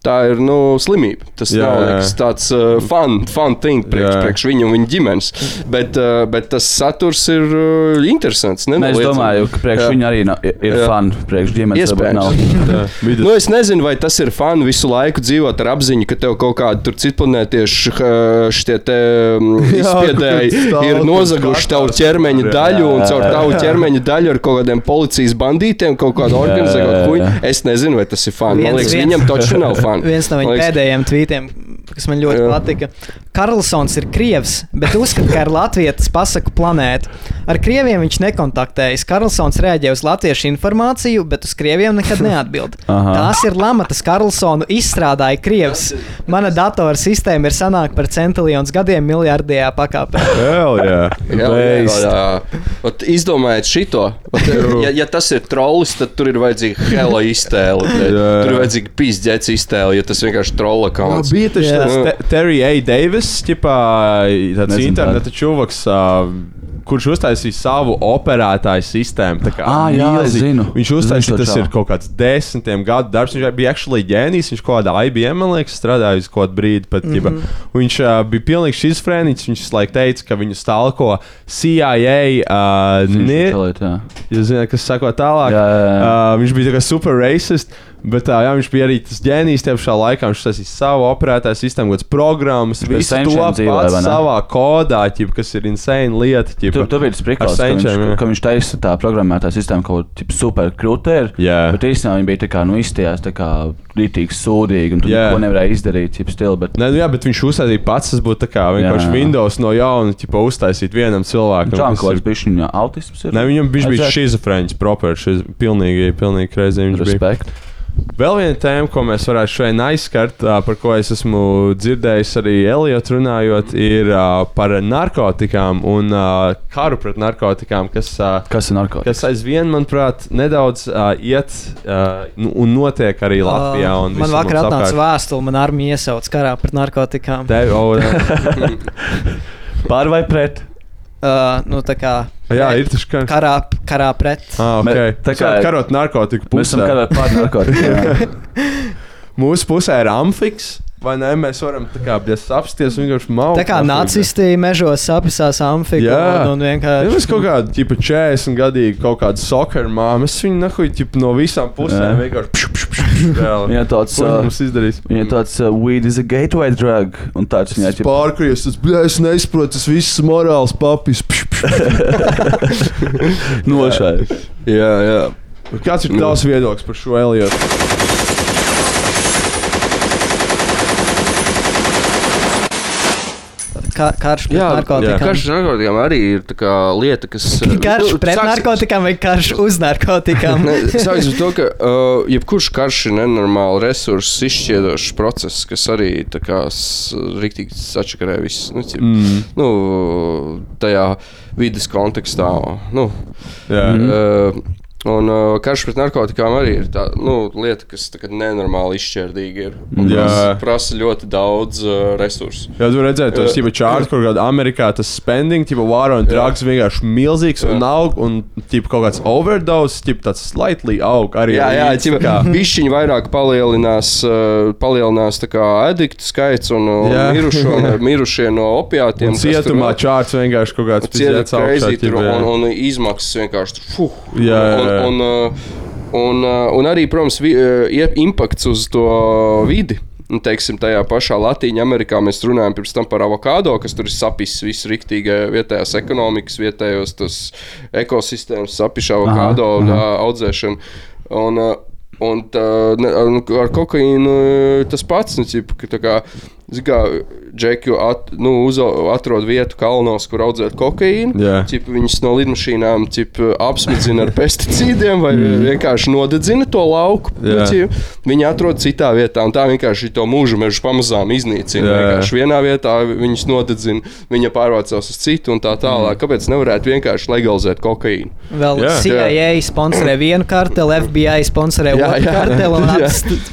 Tā ir nu, slimība. Tas Jā, nav nekas tāds uh, fun, fun thing priekš, Jā. priekš viņu un viņa ģimenes. Bet, uh, bet tas saturs ir uh, interesants. Nē, es domāju, ka priekš Jā. viņa arī nav, ir, Jā. fani. Priekš ģimenes. Iespējams. Nu, es nezinu, vai tas ir fani visu laiku dzīvot ar apziņu, ka tev kaut kādi tur citplanētieši mm, izspiedēji ir nozaguši tavu ķermeņa Jā. daļu un caur tavu ķermeņa daļu ar kaut kādiem policijas bandītiem, kaut kādu ko. jā. Es nezinu, vai tas ir fani. Man liekas, viņam taču nav fani. Viens no viņa liekas, pēdējiem tvītiem, kas man ļoti Jā. patika. Karlsons ir krievs, bet uzskata, ka ir latviešu pasaku planēta. Ar krieviem viņš nekontaktējas. Karlsons reaģē uz latviešu informāciju, bet uz krieviem nekad neatbild. Aha. Tās ir lamatas, Karlsonu izstrādāja krievs. Mana datora sistēma ir sanākta par centiljonus gadiem miljardējā pakāpē. Hell, jā, jā. Ot, Izdomājiet šito. Ot, ja, ja tas ir trolls, tad tur ir vajadzīga hela iztēle. Tur ir vajadzīga pīzdēts iztēle, ja tas vienkārši trolla Jā, kauns. Tas Te- Terry A. Davis, ķipā, tāds interneta čuvaks, uh, kurš uztaisīja savu operētāju sistēmu. tā kā Ā, jā, es zinu. Viņš uztaisīja, tas ir kaut kāds desmitiem gadu darbs. Viņš bija actually ģēnijs, viņš kaut kādā IBM, man liekas, strādāja uz kaut brīdi. Pat, mm. -hmm. Viņš uh, bija pilnīgi šizofrēniķis. Viņš laiku teica, ka viņu stalko CIA. Uh. Jūs zināt, kas sako tālāk. Jā, jā, jā. Uh, viņš bija super racist. Bet uh, jā, viņš bija arī tas ģēnijs tajā pašā laikā. Viņš taisīja savu operētāju sistēmu, kādas programmas, visu to ne? savā kodā, ķip, kas ir insane lieta. Ķip, Tur, tur bija tas priklis, ka, viņš- jā. ka viņš taisa tā programmētā sistēma kaut kā super krūtē. Jā. Bet īstenībā viņi bija tā kā, nu, izstījās tā kā rītīgi sūdīgi, un tu Jā. neko nevarēji izdarīt, cip stili, bet Nē, nu, jā, bet viņš uzsādīja pats. Tas būtu tā kā vienkārši Jā. Windows no jauna, ķipa, uztaisīt vienam cilvēkam. Kas kaut ir- kāds bija viņa autisms. Ir? Nē, viņam bija šizofrēns, proper, šiz, pilnīgi, pilnīgi kreizē. Viņš bija. Vēl viena tēma, ko mēs varētu šodien aizskart, par ko es esmu dzirdējis arī Elijot runājot, ir par narkotikām un karu pret narkotikām, kas, Kas ir narkotikas? kas aizvien, manuprāt, nedaudz iet nu, un notiek arī Latvijā. un man vakar atnāca vēstule, man armija iesauc karā pret narkotikām. Tev, o, jā. Pār vai pret? Uh, nu, tā kā Jā, ir tas kā. karā, karā pret. Ah, okay. tā Tā kā karot narkotiku Mēs esam pusē. kādā pār narkotiku. Mūsu pusē ir amfiks. Vai ne? Mēs varam tā kā apsties un vienkārši maut. Tā kā nacisti mežos sapisās amfiku Jā. un, un Ja vienkārši. mēs kaut kādā ķipa 40 gadīgi kaut kādu soccer māmu, es viņu nahuj ķipa no visām pusēm Jā. vienkārši pšu, pšu, pšu, pšu, reāli. Viņai tāds, mums izdarīs? viņai tāds uh, weed is a gateway drug. Un tāds viņai ķip, Pārkries, tas bļā, es neizprotu, tas viss morāls papis. Pšu. nošai. Jā, jā. Kāds ir tavs viedoklis par šo Eliotu? Ka, karš pret Jā, narkotikām. karš ar narkotikām arī ir tā kā lieta, kas. Karš nu, pret sāks- narkotikām vai karš uz narkotikām? Sākas ar to, ka uh, jebkurš karš ir nenormāli resursu izšķiedošs process, kas arī riktīgi sačakarē visu. Nu, cip, Mm. nu, tajā vidas kontekstā. Nu, Jā, Mhm. uh, un uh, karš pret narkotikām arī ir tā nu, lieta, kas tā nenormāli izšķērdīga ir. Un Jā. prasa, prasa ļoti daudz uh, resursu. Jā, tu redzēji, tos jau čārts, kur kādā Amerikā tas spending, tipo vāro un drugs vienkārši milzīgs un aug, un tipo kaut kāds overdose, tipo tāds slightly aug arī. Jā, jā, ķipa, kā. bišķiņi vairāk palielinās, uh, palielinās tā kā adiktu skaits un uh, Jā. mirušo, mirušie no opiātiem. Un tur cietumā čārts vienkārši kaut kāds pizdzēts augšā. tur, jā. un, un izmaksas vienkārši tur fuh. Jā, jā, jā. Un, un, uh, un, uh, un arī, protams, vi, uh, impakts uz to vidi. Nu, teiksim, tajā pašā Latvijā, Amerikā mēs runājam par avokado, kas tur ir sapis visu rīktīgi vietējās ekonomikas, vietējos ekosistēmas, sapišu avokado Aha, aha, aha. audzēšanu. Un, uh, Un tā, ne, nu, ar kokaīnu uh, tas pats, nu, ķip, ka tā kā, kā džeki at, nu, atrod vietu kalnos, kur audzēt kokaīnu. Jā. Ķip, viņus no lidmašīnām ķip, apsmidzina ar pesticīdiem vai mm. vienkārši nodedzina to lauku. Nu, Jā. ķip, viņi atrod citā vietā, un tā vienkārši to mūža mežu pamazām iznīcina. Jā. Vienkārši vienā vietā viņus nodedzina, viņa pārvācās uz citu un tā tālāk. Mm. Kāpēc nevarētu vienkārši legalizēt kokaīnu? Vēl Jā. CIA sponsorē vienu karteli, FBI sponsorē otru karteli un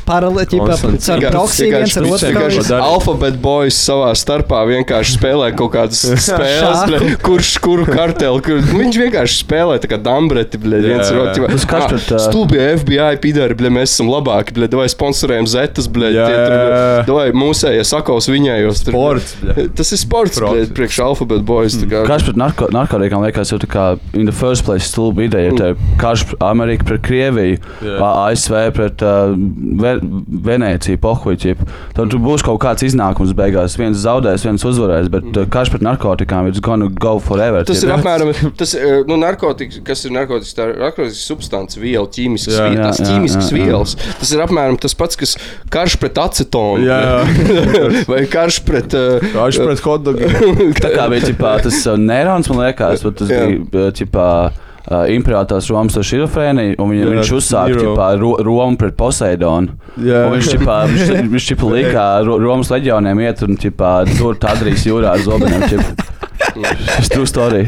paralēli ar proksiju viens ar otru Alphabet boys savā starpā vienkārši spēlē kaut kādas spēles, bļa, kurš kuru karteli. Kur, viņš vienkārši spēlē tā kā dambreti, bļa, viens karš pret, ā, Stulbie FBI pidari, bļa, mēs esam labāki, bļa, vai sponsorējam zetas, bļa, vai mūsējie sakaus viņējos. tur. Sports, bļa. Tas ir sports, bļa, priekš Alphabet boys. Karš pret narko, narkotikām liekas, jau tā kā in the first place stulba ideja. Ja te karš pret Ameriku pret Krieviju. A- ASV pret uh, Ve Venēciju, Pohviķi. Tad tur būs kaut kāds iznākums beigās. Viens zaudēs, viens uzvarēs, bet uh, karš pret narkotikām ir gonna go forever. Tas ir apmēram tas, eh, nu, narkotikas, kas ir narkotikas. Tā ir narkotikas substance, viela, ķīmiskas Jā. vielas, Jā, jā, ķīmiskas jā, jā. vielas. Tas ir apmēram tas pats, kas karš pret acetonu. Jā, jā. Vai karš pret. Uh, Karš pret hotdogiem. Tā kā bija ķipā, tas uh, neirons, man liekas, bet tas Jā. bija ķipā, uh, imperiālās Romas šizofrēnija, un viņa, Jā, viņš uzsāka ķipā, ro, Romu pret Poseidonu. Un Viņš ķipā, viņš, viņš ķipā lika Ro- Romas leģioniem iet un ķipā, tur Tadrīs jūrā ar zobeniem. Tas true story.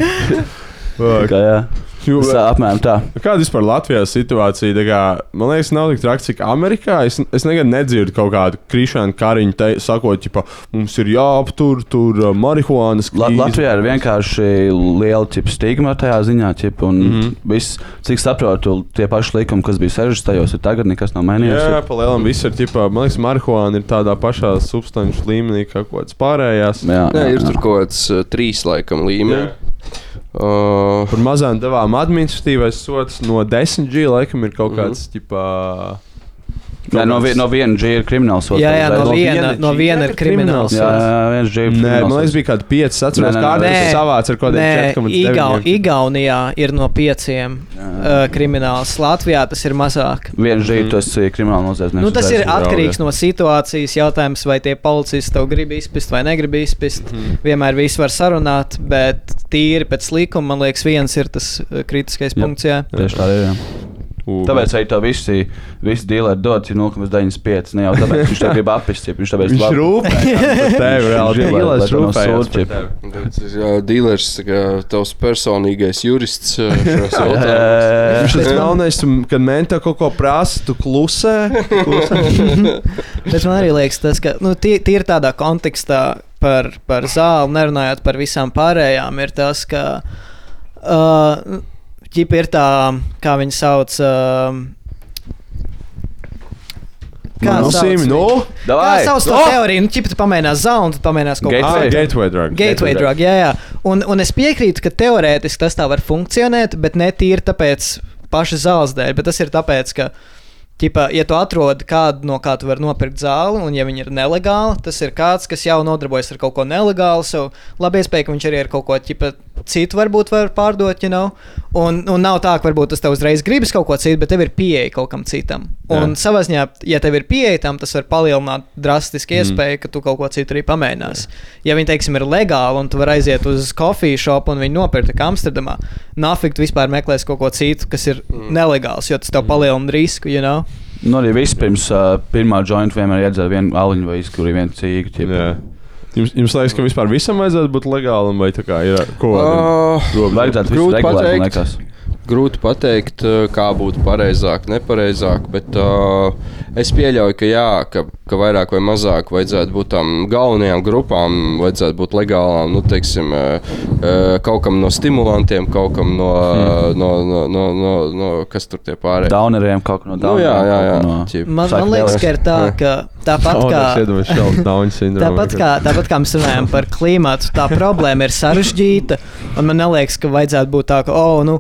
Kā, jā. Jo, Tas, ā, apmēram tā. Kāda vispār Latvijā situācija? Kā, man liekas, nav tik traki, cik Amerikā. Es, es nekad nedzirdu kaut kādu krišānu kariņu, te, sakot, ka mums ir jāaptur tur uh, marihuānas La, krīze. Latvijā ir vienkārši liela ķipa, stigma tajā ziņā. Ķipa, un mm. -hmm. viss, cik saprotu, tie paši likumi, kas bija 60. ir tagad nekas nav mainījies. Jā, pa lielam viss ir ģipā, man liekas, marihuāna ir tādā pašā substanču līmenī kā kaut kāds pārējās. jā, Nē, jā, ir jā. tur kaut kāds uh, trīs laikam līmeņi. Uh, Par mazām devām administratīvais sots no 10 G laikam ir kaut kāds, ģipā. Nē, no, vi, no viena G ir krimināls. Jā, jā, no uzreiz. viena, no viena ir krimināls. jā, viens G ir Nē, krimināls man liekas, bija kaut kādi 5. Es atceros, kā nē. tas savāds ar kaut Nē, kādiem Igau, 4,9. Igaunijā ir no pieciem uh, krimināls. Latvijā tas ir mazāk. Viens G tas ir krimināls noziedznieks. Nu, tas ir atkarīgs no situācijas. Jautājums, vai tie policisti to grib izpist vai negrib izpist. Mm. Vienmēr viss var sarunāt, bet tīri pēc likuma, man liekas, viens ir tas kritiskais punkts. Jā. Tieši tā ir. Ū, Tāpēc arī to visi, visi dīleri dod, ir 0,95. Ne jau tāpēc, ka viņš to grib apist, ja viņš tāpēc Viņš rūpējas par tevi, reāli. No rūpējas tas dealers, kā tavs personīgais jurists. jā, Viņš tas galvenais, tu- kad mentā kaut ko prasa, tu klusē. klusē. Bet man arī liekas, tas, ka nu, tie, tie ir tādā kontekstā, par, par zāli, nerunājot par visām pārējām, ir tas, ka uh, ģipa ir tā, kā viņi sauc. Uh, Kā Nu, sauc Sīmi, viņu? nu? Kā Davai! sauc to teoriju? Nu, ķipa, tu pamēģināsi zāli, un tu pamēģināsi kaut ko Ah, Gateway. gateway drug. Gateway drug, jā, jā. Un, un es piekrītu, ka teorētiski tas tā var funkcionēt, bet ne tīri tāpēc paša zāles dēļ, bet tas ir tāpēc, ka. Ķipa, ja tu atrod kādu, no kā tu vari nopirkt zāli, un ja viņi ir nelegāli, tas ir kāds, kas jau nodarbojas ar kaut ko nelegālu. So, labi, iespēja, ka viņš arī ar kaut ko ķipa, citu varbūt var pārdot, you know? un, un nav tā, ka varbūt tas tev uzreiz gribas kaut ko citu, bet tev ir pieeja kaut kam citam. Un Jā. savā ziņā, ja tev ir pieeja tam, tas var palielināt drastiski iespēju, ka tu kaut ko citu arī pamēģināsi. Ja viņi, teiksim, ir legāli un tu vari aiziet uz kofiju šopu un viņi nopirka kā Amsterdamā, nafik tu vispār meklēsi kaut ko citu, kas ir nelegāls, jo tas tev palielina risku, you know? Nu, arī vispirms uh, pirmā jointa vienmēr iedzēra vienu aliņu vai izkuri vienu cīgu. ķipa. Jums, jums liekas, ka vispār visam vajadzētu būt legālam, vai tā kā ir ko tādu? Vajadzētu visu Grūti regulēt, man liekas. Grūti pateikt, uh, kā būtu pareizāk, nepareizāk, bet uh, es pieļauju, ka jā, ka, ka vairāk vai mazāk vajadzētu būt tām galvenajām grupām, vajadzētu būt legālām, nu, teiksim, uh, kaut kam no stimulantiem, kaut kam no, Hmm. no, no, no, no, no kas tur tie pārējie. Downeriem kaut no Nu, downeriem. jā, jā, jā. kaut ko No... Man, man liekas, ka ir tā, ka tāpat kā. Tāpat kā, tāpat kā mēs runājam par klimatu, tā problēma ir sarežģīta. Un man liekas, ka vajadzētu būt tā, ka, oh, nu,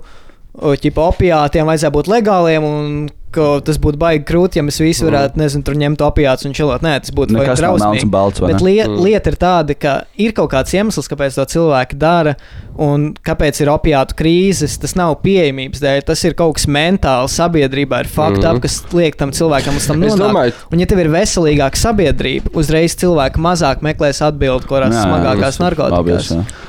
ķipa opiātiem vajadzētu būt legāliem. Un, ka tas būtu baigi krūti, ja mēs visi varētu, nezinu, tur ņemt opiātus un čilot. Nē, tas būtu nav melns un balts, Bet ne? liet, lieta ir tāda, ka ir kaut kāds iemesls, kāpēc to cilvēki dara, un kāpēc ir opiātu krīzes. Tas nav pieejamības dēļ, tas ir kaut kas mentāli sabiedrībā, ir fakti, mm. kas liek tam cilvēkam uz tam nonākt. Un, ja tev ir veselīgāka sabiedrība, uzreiz cilvēki mazāk meklēs atbildi, kurās smagākās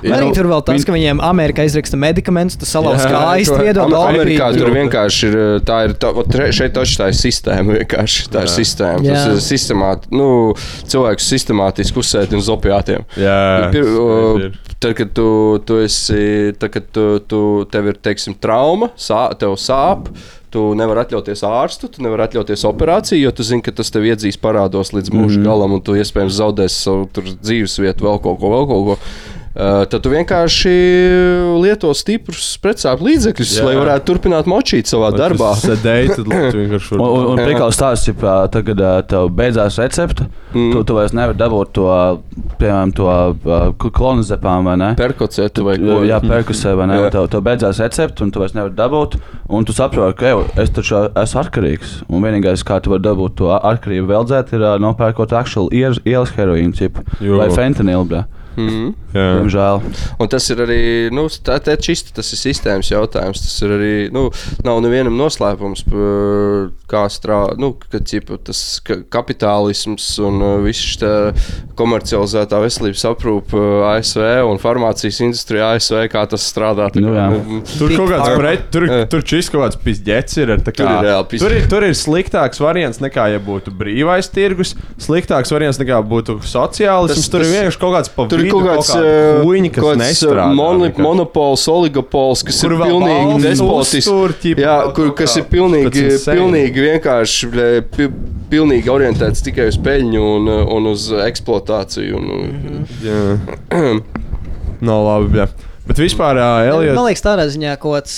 jā. Arī tur vēl tas, ka viņiem Amerikā izraksta medikamentus, tu salauz kājas, Am- Amerikā tur vienkārši ir tā, ir tā, tre- šeit taču tā ir sistēma. vienkārši. Tā ir sistēma. Jā. Tas ir sistemāt, nu, cilvēks sistemātiski uzsēdi uz opiātiem. Jā, Pir, o. Tad, kad tu, tu esi, tad, kad tu, tu, tev ir teiksim, trauma, sā, tev sāp, tu nevari atļauties ārstu, tu nevari atļauties operāciju, jo tu zini, ka tas tev iedzīs parādos līdz mūža mm. galam, un tu iespējams zaudēsi savu tur dzīvesvietu, vēl kaut ko, vēl kaut ko. Uh, tad tu vienkārši lieto stiprus precāpju līdzekļus, Jā. lai varētu turpināt močīt savā darbā. Sēdēji, tad vienkārši Un, un, un Jā. prikals tāds, ka tagad tev beidzās recepte, Mm. tu, tu vairs nevari dabūt to, piemēram, to klonizepām vai ne? Perkocētu vai ko. Jā, perkusē, vai ne? Jā. Tev, tev beidzās recepte, un tu vairs nevari dabūt. Un tu saproti, ka jau, es taču esmu atkarīgs. Un vienīgais, kā tu vari dabūt to atkarību veldzēt, ir nopērkot aktuāli ielas, heroīnu vai fentanilu. Mm. Jā. Diemžēl. Un tas ir arī nu, tā, tā čista, tas ir sistēmas jautājums. Tas ir arī nu, nav nevienam noslēpums, kā strādā nu, ka, ķipa, tas ka, kapitālisms un uh, viss šī komercializētā veselības aprūpe uh, ASV un farmācijas industrija ASV, kā tas strādā. tā Nu, kā, jā. nu, Tur Big kaut kāds pret, tur, Jā. tur šis kaut kāds pizģets ir. tā Tur Kā, ir pizd- tur, ir, tur ir sliktāks variants nekā, ja būtu brīvais tirgus. Sliktāks variants nekā būtu sociālisms. Tas- Tur ir tas- vienkārši kaut kāds pa Tur ir kaut kāds huīņi, kas kaut kāds, nestrādā. moni, monopols, oligopols, kas Kur ir pilnīgi despotisks. Jā, kur, kas ir pilnīgi, pilnīgi vienkārši pilnīgi orientēts tikai uz peļņu un, uh, un uz eksploatāciju. Un, Mhm. mm Jā. Nav labi. Jā. Bet vispār, uh, Man Elija. liekas, tādā ziņā kaut kāds.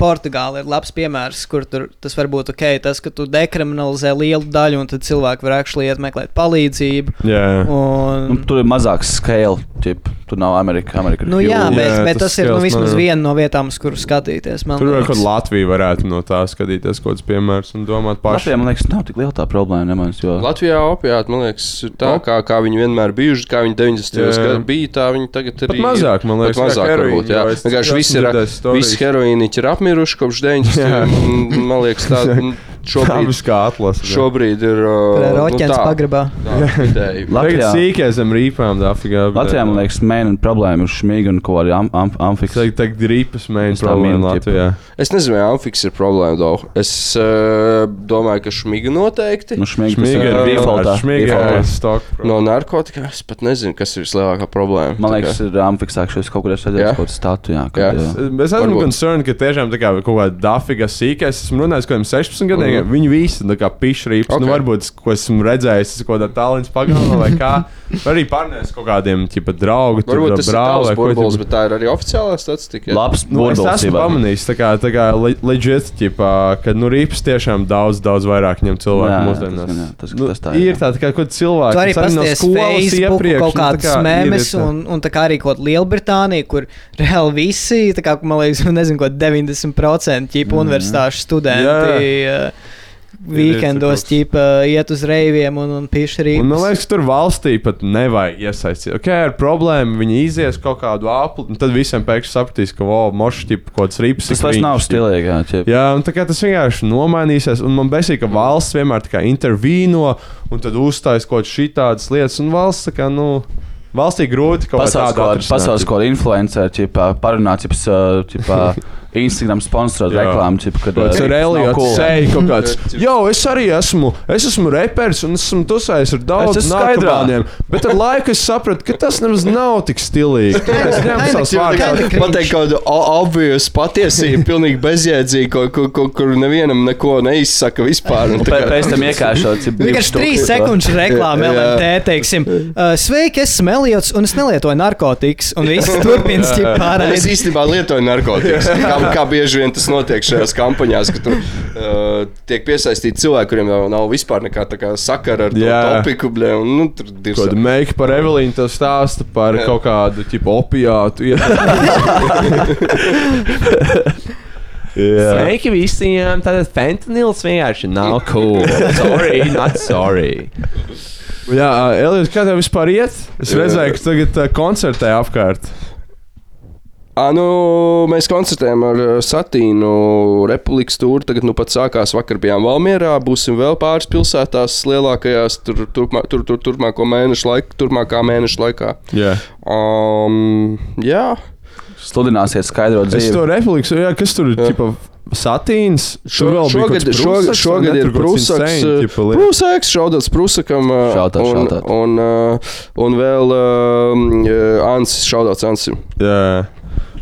Portugāla ir labs piemērs, kur tas var būt ok, tas, ka tu dekriminalizē lielu daļu, un tad cilvēki var actually iet meklēt palīdzību. Jā, Un, Nu, tur ir mazāks scale, tip. tur nav Amerika. Amerika ir Nu, jā, bet, Jā, bet tas tas ir nu, man vismaz ir- viena no vietām, uz kuru skatīties. man tur liekas. kaut Latvija varētu no tā skatīties, kaut kāds piemērs un domāt paši. Latvijā, man liekas, nav tik liela tā problēma. Nemaz, jo... Latvijā opiāti, man liekas, ir tā, Op- kā, kā viņi vienmēr bijuši, kā viņi 90. Jā. gados bija, tā viņi tagad ir. Pat mazāk, man liekas, mazāk, varbūt, jā. Vienkārši visi, ir, visi heroīniķi ir apmiruši kopš 90. un, Man liekas, tā šobrīd, atlases. šobrīd ir. Uh, ir nu, tā, pagrabā. tā, vidēji. Tagad Latvijā, sīkā zem rīpām, dafigā. Latvijā man liekas, mēneša problēma ir šmīga un ko arī am, am, amfiks. Tagad, tagad ripas mēģina Es tā problēma Latvijā. Es nezinu, vai Amfiks ir problēma. Daudz. Es uh, domāju, ka šmiga noteikti. Nu, šmīga, Šmīga ir defaultā. Šmīga ir stok. No narkotikām es pat nezinu, kas ir vislielākā problēma. Man Tā liekas, ir amfiksāks. Es kaut kur esmu Jā? redzējis kaut kādu statu. Jā, kad, jā. Es esmu concerned, ka tiešām tā kā kaut kāda dafiga sīkais. Esmu runājis ar kādiem 16 gadiem, vienkārši, viņi visi ir kā pišķrīps. Okay. Nu, varbūt, ko esmu redzējis, tas kaut kādā tālruņa pagalmā vai kā. Vai arī pārnēs kaut kādiem tipa, draugu, tur, Varbūt tas ir brāli ko burbulis, bet tā ir arī oficiālā statistika. jā? Labs Nu, es burbulis. esmu pamanījis, tā kā, tā kā le- legit, ķipā, ka nu, rīps tiešām daudz, daudz vairāk ņem cilvēku Jā, mūsdienās. tas jā, tas- nu, tas tā ir, ir tā, tā kā kaut cilvēki, arī kas no pasties skolas Facebook, iepriekš, kaut nu, tā kādas kā mēmes, ir, un, un tā kā arī kaut Lielbritānija, kur reāli visi, tā kā, man liekas, nezinu, ko 90% ķīpa universitāšu studenti. Uh, Vīkendos ir ķīpa iet uz reiviem un, un pišķirīt. Man liekas, ka tur valstī pat nevajag iesaistīt. Ok, ar problēmu viņi izies kaut kādu apli, un tad visiem pēkšņi sapratīs, ka, wow, mošs ir kaut kāds rips. Tas vairs nav stilīgi. jā, un tā kā tas vienkārši nomainīsies, un man besīk, ka valsts vienmēr tā kā intervīno, un tad uzstājas kaut kādas šitādas lietas, un valsts tā kā, nu, valstī grūti kaut kā Pasaules tādu skola, atrisināt. pasaules skola influencer, ķipā, parunāt, ķipā, Instagram sponsorot Jā. reklāmu, ķipā, kad nav Eliots cool. sēž kaut kāds. Jo, es arī esmu, es esmu reperis un esmu tusējis ar daudz Es esmu skaidrā. narkomāniem. Bet ar laiku es sapratu, ka tas nemaz nav tik stilīgi. Es ņemu savus vārdus. Pateikt kaut kādu obvious patiesību, pilnīgi bezjēdzīgu, ko- ko- ko- kur nevienam neko neizsaka vispār. Pēc tam ķipā, Vienkārši trīs sekundes reklāmā Jā. LMT, teiksim, uh, sveiki, es esmu Eliots un es nelietoju narkotikas. Un viss turpina ķip Es īstenībā lietoju narkotikas. Kā, kā bieži vien tas notiek šajās kampaņās, ka tur uh, tiek piesaistīti cilvēki, kuriem nav, nav vispār nekāda sakara ar to Jā. topiku. Bļē, un, nu, tur ir Kāda meika par Evelīnu te stāsta par Jā. kaut kādu tipu opiātu. Sveiki visiem! Tātad fentanils vienkārši nav cool. Sorry, not sorry. Jā, Elīze, kā tev vispār iet? Es redzēju, ka tagad uh, koncertē apkārt. À, nu, mēs koncertējam ar uh, Satīnu Republikas tūri. Tagad nu pat sākās vakar bijām Valmierā. Būsim vēl pāris pilsētās lielākajās tur, turpmā, tur, tur, turpmāko mēnešu laikā, turpmākā mēneša laikā. Jā, Um, jā, Sludināsiet skaidrot es dzīvi. to repliku, jā, kas tur ir? Satīns. Šo, Tur vēl bija šogad, kāds šogad, Prusaks, šogad ir Prūsakas. Prūsakas, šaudats Prūsakam. uh, Šautauts, un, šautauts. un, uh, un vēl uh, Ansis, šaudats Ansim. Jā,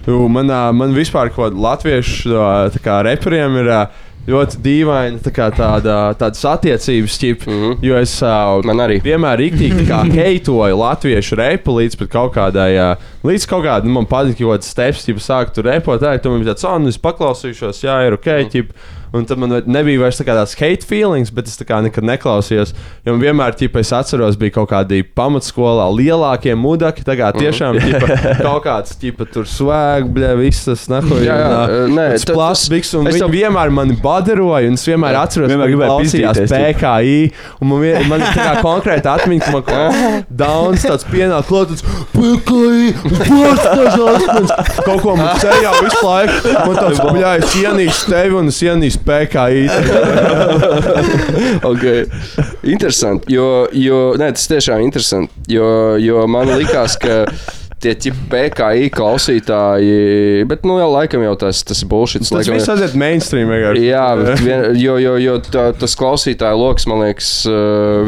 Jū, manā, man vispār kaut kāda latviešu ā, tā kā reperiem ir ā, ļoti dīvaina tā tāda, tādas attiecības, ķip, Mhm. jo es ā, Man arī. vienmēr rīktīgi heitoju latviešu repu līdz kaut kādai, ā, līdz kaut kādam man patīk, kaut kāds steps, ķip, sāk tur repot, tā, tu man bija tāds, ah, nu es paklausīšos, jā, ir ok, Mhm. ķip, un tad man nebija vairs tā kā tās hate feelings, bet es kā nekad neklausījos, jo man vienmēr, ķip, es atceros, bija kaut kādi pamatskolā lielākie mudaki, tā kā Mhm. tiešām, ķipa, kaut kāds, ķipa, tur svēg, bļa, visas, nahuj, Jā, jā, nē, tas plastiks, un viņi vienmēr mani baderoja, un es vienmēr atceros, Vienmēr ka klausījās. PKI, un man, vien, man tā kā konkrēti atmiņa, ka man kaut kāds Downs tāds pienāk klāt, tāds PKI, pārstāžās, kaut ko man ceļā visu laiku, man tāds, bļā, es ienīstu tevi, un es ienīstu PKI. okay. Interesanti. Jo, jo nē, tas tiešām ir interesanti. Jo, jo man likās, ka tie PKI klausītāji, bet nu jau laikam jau tas, tas bullshit. Tas viss aiziet mainstream vienkārši. Jā, vien, jo, jo, jo tā, tas klausītāja lokus, man liekas,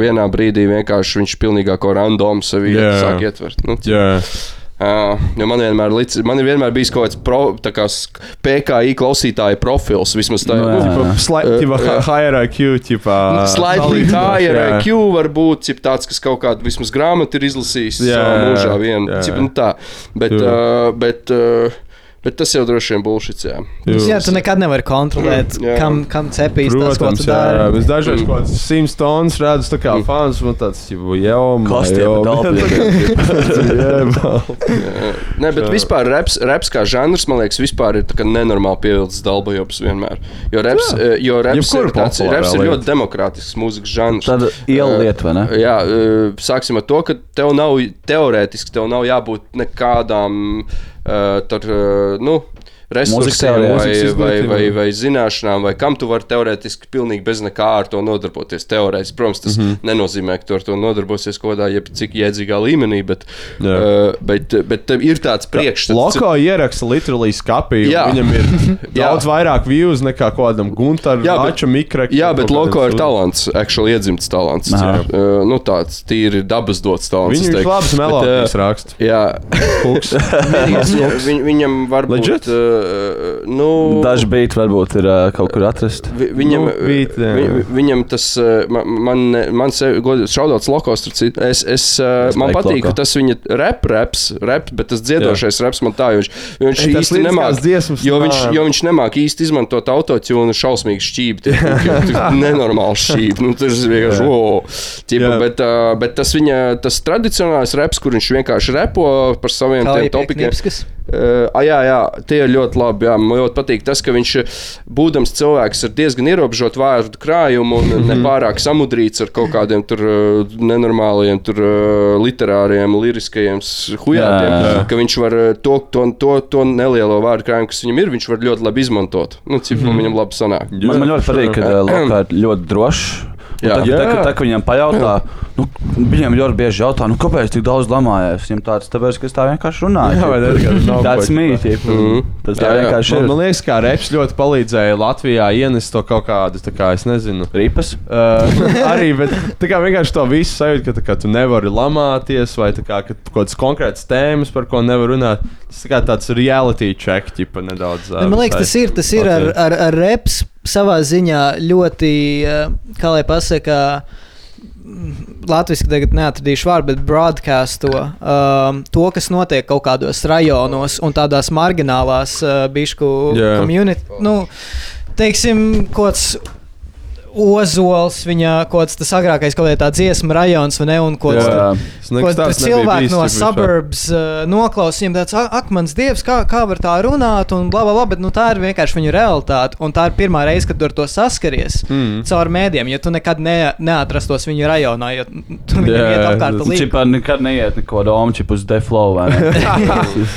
vienā brīdī vienkārši viņš pilnīgā randomu sevi Jā. sāk ietvert. Nu, Jā. Uh, jo man vienmēr, lic, man vienmēr bijis kaut kāds pro, kā s- PKI klausītāja profils. Vismaz tā, Nu, jā, nu, jā. Slightly Jā. higher IQ, tipā. Slightly salīdzinoši, higher jā. IQ var būt cip, tāds, kas kaut kādu vismaz grāmatu ir izlasījis Jā, savā mūžā. jā, Vien, jā. cip, nu tā. Bet, Jā. uh, bet, uh, bet tas jau droši vien bullshit. Jā. Jū. Jā, tu nekad nevari kontrolēt, Jā. kam, kam cepīs tas, ko Protams, tu jā, dari. es dažreiz kaut kāds simts tonnas redzu, tā kā fans, man tāds, jau? Jā. Nē, bet vispār reps, reps kā žanrs, man liekas, vispār ir nenormāli pievilcis dalbojums vienmēr. Jo reps, Jā. eh, jo reps, ir, tāds, reps ir ļoti demokrātisks mūzikas žanrs. Tāda iela lieta, vai ne? Jā, eh, sāksim ar to, ka tev nav teorētiski tev nav jābūt nekādām uh, tur, uh, nu, resursiem vai, vai, vai, vai zināšanām, vai kam tu vari teorētiski pilnīgi bez nekā ar to nodarboties. Teorētiski, protams, tas mm. -hmm. nenozīmē, ka tu ar to nodarbosies kaut kādā jeb cik iedzīgā līmenī, bet, Jā. uh, bet, bet tev ir tāds priekšstats. Loko ieraksta literāli skapī. Viņam ir daudz vairāk views nekā kādam Gunteram, Jā, bet- Račam, Mikrekam. Jā, bet kaut Loko ir talants, actually iedzimts talants. Uh, nu, tāds tīri dabas dots talants. Es ir labs Bet, melodijas uh, raksts. Jā. Viņ, viņam var būt Legit? uh, uh, nu, Daži beigti varbūt ir uh, kaut kur atrasti. Vi, viņam, Nu, beat, jā. vi, viņam tas, uh, man, man, man šaudauts lokos, es, es, uh, man Respekt patīk, loko. ka tas viņa rep, reps, rep, bet tas dziedošais reps man tā, jo viņš, jo viņš Ei, īsti nemāk, dziesmas jo viņš, jo viņš nemāk īsti izmantot autotune šausmīgi šķībi, tie ir nenormāli šķībi, nu, tas ir vienkārši, ķipa, Jā. bet, uh, bet tas viņa, tas tradicionālais reps, kur viņš vienkārši repo par saviem tiem topikiem. Knipskas. Uh, jā, jā, tie ir ļoti labi. Jā. Man ļoti patīk tas, ka viņš, būdams cilvēks ar diezgan ierobežotu vārdu krājumu un Mhm. nepārāk samudrīts ar kaut kādiem tur uh, nenormāliem, tur uh, literāriem, liriskajiem hujātiem, Jā, jā, jā. ka viņš var to, to, to, to nelielo vārdu krājumu, kas viņam ir, viņš var ļoti labi izmantot. Nu, cip, Mhm. viņam labi sanāk. Man, man ļoti patīk, ka Lokā ir ļoti drošs. Un Jā. Tā, tā, tā, tā, ka viņam pajautā, nu, viņam ļoti bieži jautā, nu, kāpēc tik daudz lamājies. Viņam tāds, tāpēc, ka es tā vienkārši runāju. Jā, vai ne, ka nav tāds mītīgi. Mhm. Tas tā vienkārši Man, ir. man liekas, ka reps ļoti palīdzēja Latvijā ienest to kaut kādu, tā kā es nezinu. Ripas. Uh, arī, bet tā kā vienkārši to visu sajūta, ka tā kā, tu nevari lamāties, vai tā kā, ka kaut kādas konkrētas tēmas, par ko nevar runāt. Tas tā kā tāds reality check, ķipa nedaudz. Uh, Man liekas, tas ir, tas ir ar, ar, ar reps savā ziņā ļoti, eh, kā lai pasakā, Latvijas tagad neatradīšu vārdu, bet broadcast to, um, to, kas notiek kaut kādos rajonos un tādās marginālās uh, bišu Jā. community. Nu, teiksim, kaut kāds Ozols, viņa kaut kāds tas agrākais, kaut kādā dziesmu rajons, vai ne? Un Ko tāds cilvēki bijis no suburbs uh, noklausījām, tāds "Ak, ak, mans dievs, kā, kā var tā runāt, un bla, bla, bla, bet nu, tā ir vienkārši viņu realitāte. Un tā ir pirmā reize, kad tu ar to saskaries Mm. caur mēdiem, jo tu nekad ne, neatrastos viņu rajonā, jo tu viņam Jā, iet apkārt tas- līdzi. Čipā nekad neiet neko domāju uz deflow. ne?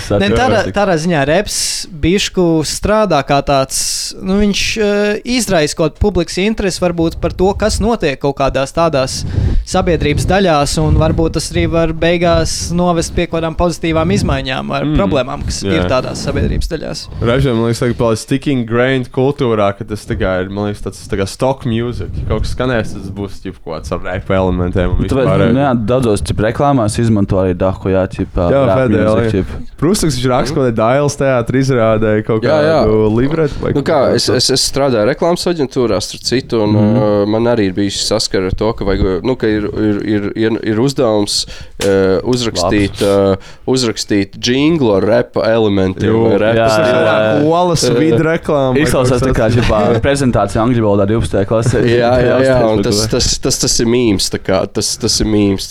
Ne, tādā, tādā ziņā reps bišku strādā kā tāds, nu, viņš uh, izraisa kaut publikas interesi varbūt par to, kas notiek kaut kādās tādās sabiedrības daļās, un varbūt tas arī var beigās novest pie kaut kādām pozitīvām izmaiņām ar Mm. problēmām, kas yeah. ir tādās sabiedrības daļās. Reizēm man liekas, ka tas sticking grained kultūrā, ka tas ir man liekas, tāds tā kā stock music. Kaut kas skanēs, tas būs kaut kāds ar rap elementiem. un Tāpēc, nu, jā, daudzos reklāmās izmanto arī dahu, jā, ķipā. Jā, pēdējā Prūsakas viņš raksta, ko Dāļas teātrī izrādīja kaut Jā, jā. kādu libretu. Nu kā, es, es, es strādāju reklāmas aģentūrā, starp citu, un mm. uh, man arī ir bijis saskara ar to, ka, vajag, nu, ka ir, ir, ir, ir, ir uzdevums uh, uzrakstīt, uh, uzrakstīt jinglu ar repa elementiem. Kā olas vidu reklāma. vai Izklausās tā kā ģipā, prezentācija angļu valodā 12. klasē. Jā, jā, jā, un tas, tas, tas, tas, tas ir mīmīms. Tas, tas ir mīmīms.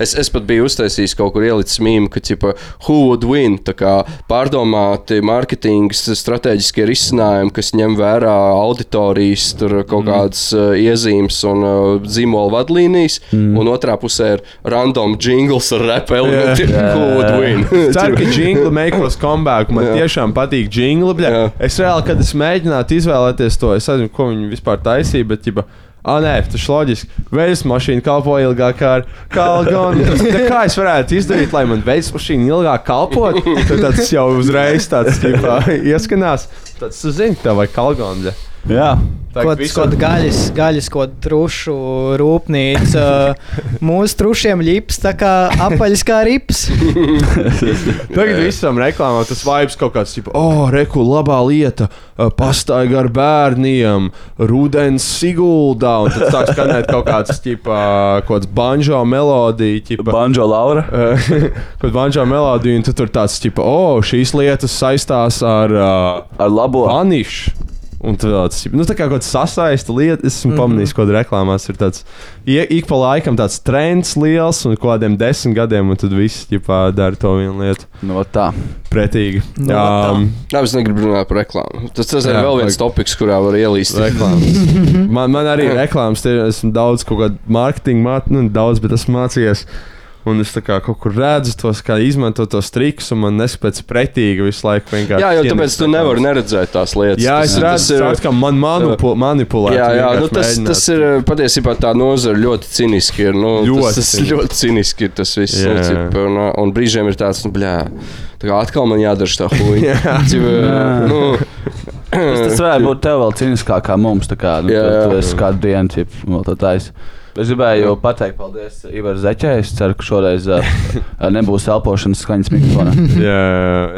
Es, es pat biju uztaisījis kaut kur ielicis mīmīmu, ka, ķipa, who would win? Tā kā pārdomāti mārketinga strateģiskie risinājumi, kas ņem vērā auditorijas, tur kaut kādas uh, iezīmes un uh, zīmola vadlīnijas, mm. un otrā pusē ir random jingles ar rap elementiem. Who would win? Ceru, ka jingli meklēs comeback. Man Jā. tiešām patīk jingli. Jā. Es reāli, kad es mēģinātu izvēlēties to, es nezinu, ko viņi vispār taisīja. Bet, ģipa, Ah, nē, tas ir loģiski. Veļas mašīna kalpo ilgāk ar kalgonu. Tā Kā es varētu izdarīt, lai man veļas mašīna ilgāk kalpot? Tad tas jau uzreiz tāds ģipā, ieskanās. Tad tu zini, tev vajag kalgonu. Jā. Tā Kaut kāda gaļas, gaļas kaut trušu rūpnīca. Mūsu trušiem ļips tā kā apaļs kā rips. Tagad visam reklāmām tas vibes kaut kāds, tipo, oh, reku, labā lieta, pastaigā ar bērniem, rudens siguldā, un tad sāk skanēt kaut kāds, tipo, kaut kāds banjo melodija, tipo, Banjo Laura. kaut banjo melodija, un tad tur tāds, tipo, oh, šīs lietas saistās ar uh, Ar labo. vanišu. Un tāds, nu, tā kā kaut kāds sasaista lieta, es esmu mm -hmm. pamanījis, ko reklāmās ir tāds, ik pa laikam tāds trends liels, un kādiem desmit gadiem, un tad viss, ģipā, dara to vienu lietu Nu, tā. pretīgi. Nu, Jā, um, Jā, es negribu runāt par reklāmu. Tas, tas ir Jā, vēl viens vajag- topiks, kurā var ielīst. reklāmas. Man, man arī reklāmas, tie esmu daudz kaut kādu mārketingu, māt, nu, daudz, bet esmu mācījies. Un es kā kaut kur redzu tos, kā izmanto tos trikus, un man nespēc pretīgi visu laiku vienkārši. Jā, jo ienest tāpēc tu nevari neredzēt tās lietas. Jā, es redzu, ir- kā man manipu, manipulē. Jā, jā nu tas, tas ir patiesībā tā nozara ļoti ciniski. Ir, nu, Ļoti tas, tas ciniski. ļoti ciniski ir tas viss. Nu, cip, un, un brīžiem ir tāds, nu, bļā, tā kā atkal man jādara tā huīņa. Jā. nu, Tas, tas varētu būt tev vēl cīniskāk kā mums. tā Kā, nu, Jā, tu, jā. tu esi kādu dienu, ja vēl tā taisa. Es gribēju pateikt paldies Ivar Zeķē. Es ceru, ka šoreiz uh, nebūs elpošanas skaņas mikrofonā. Jā,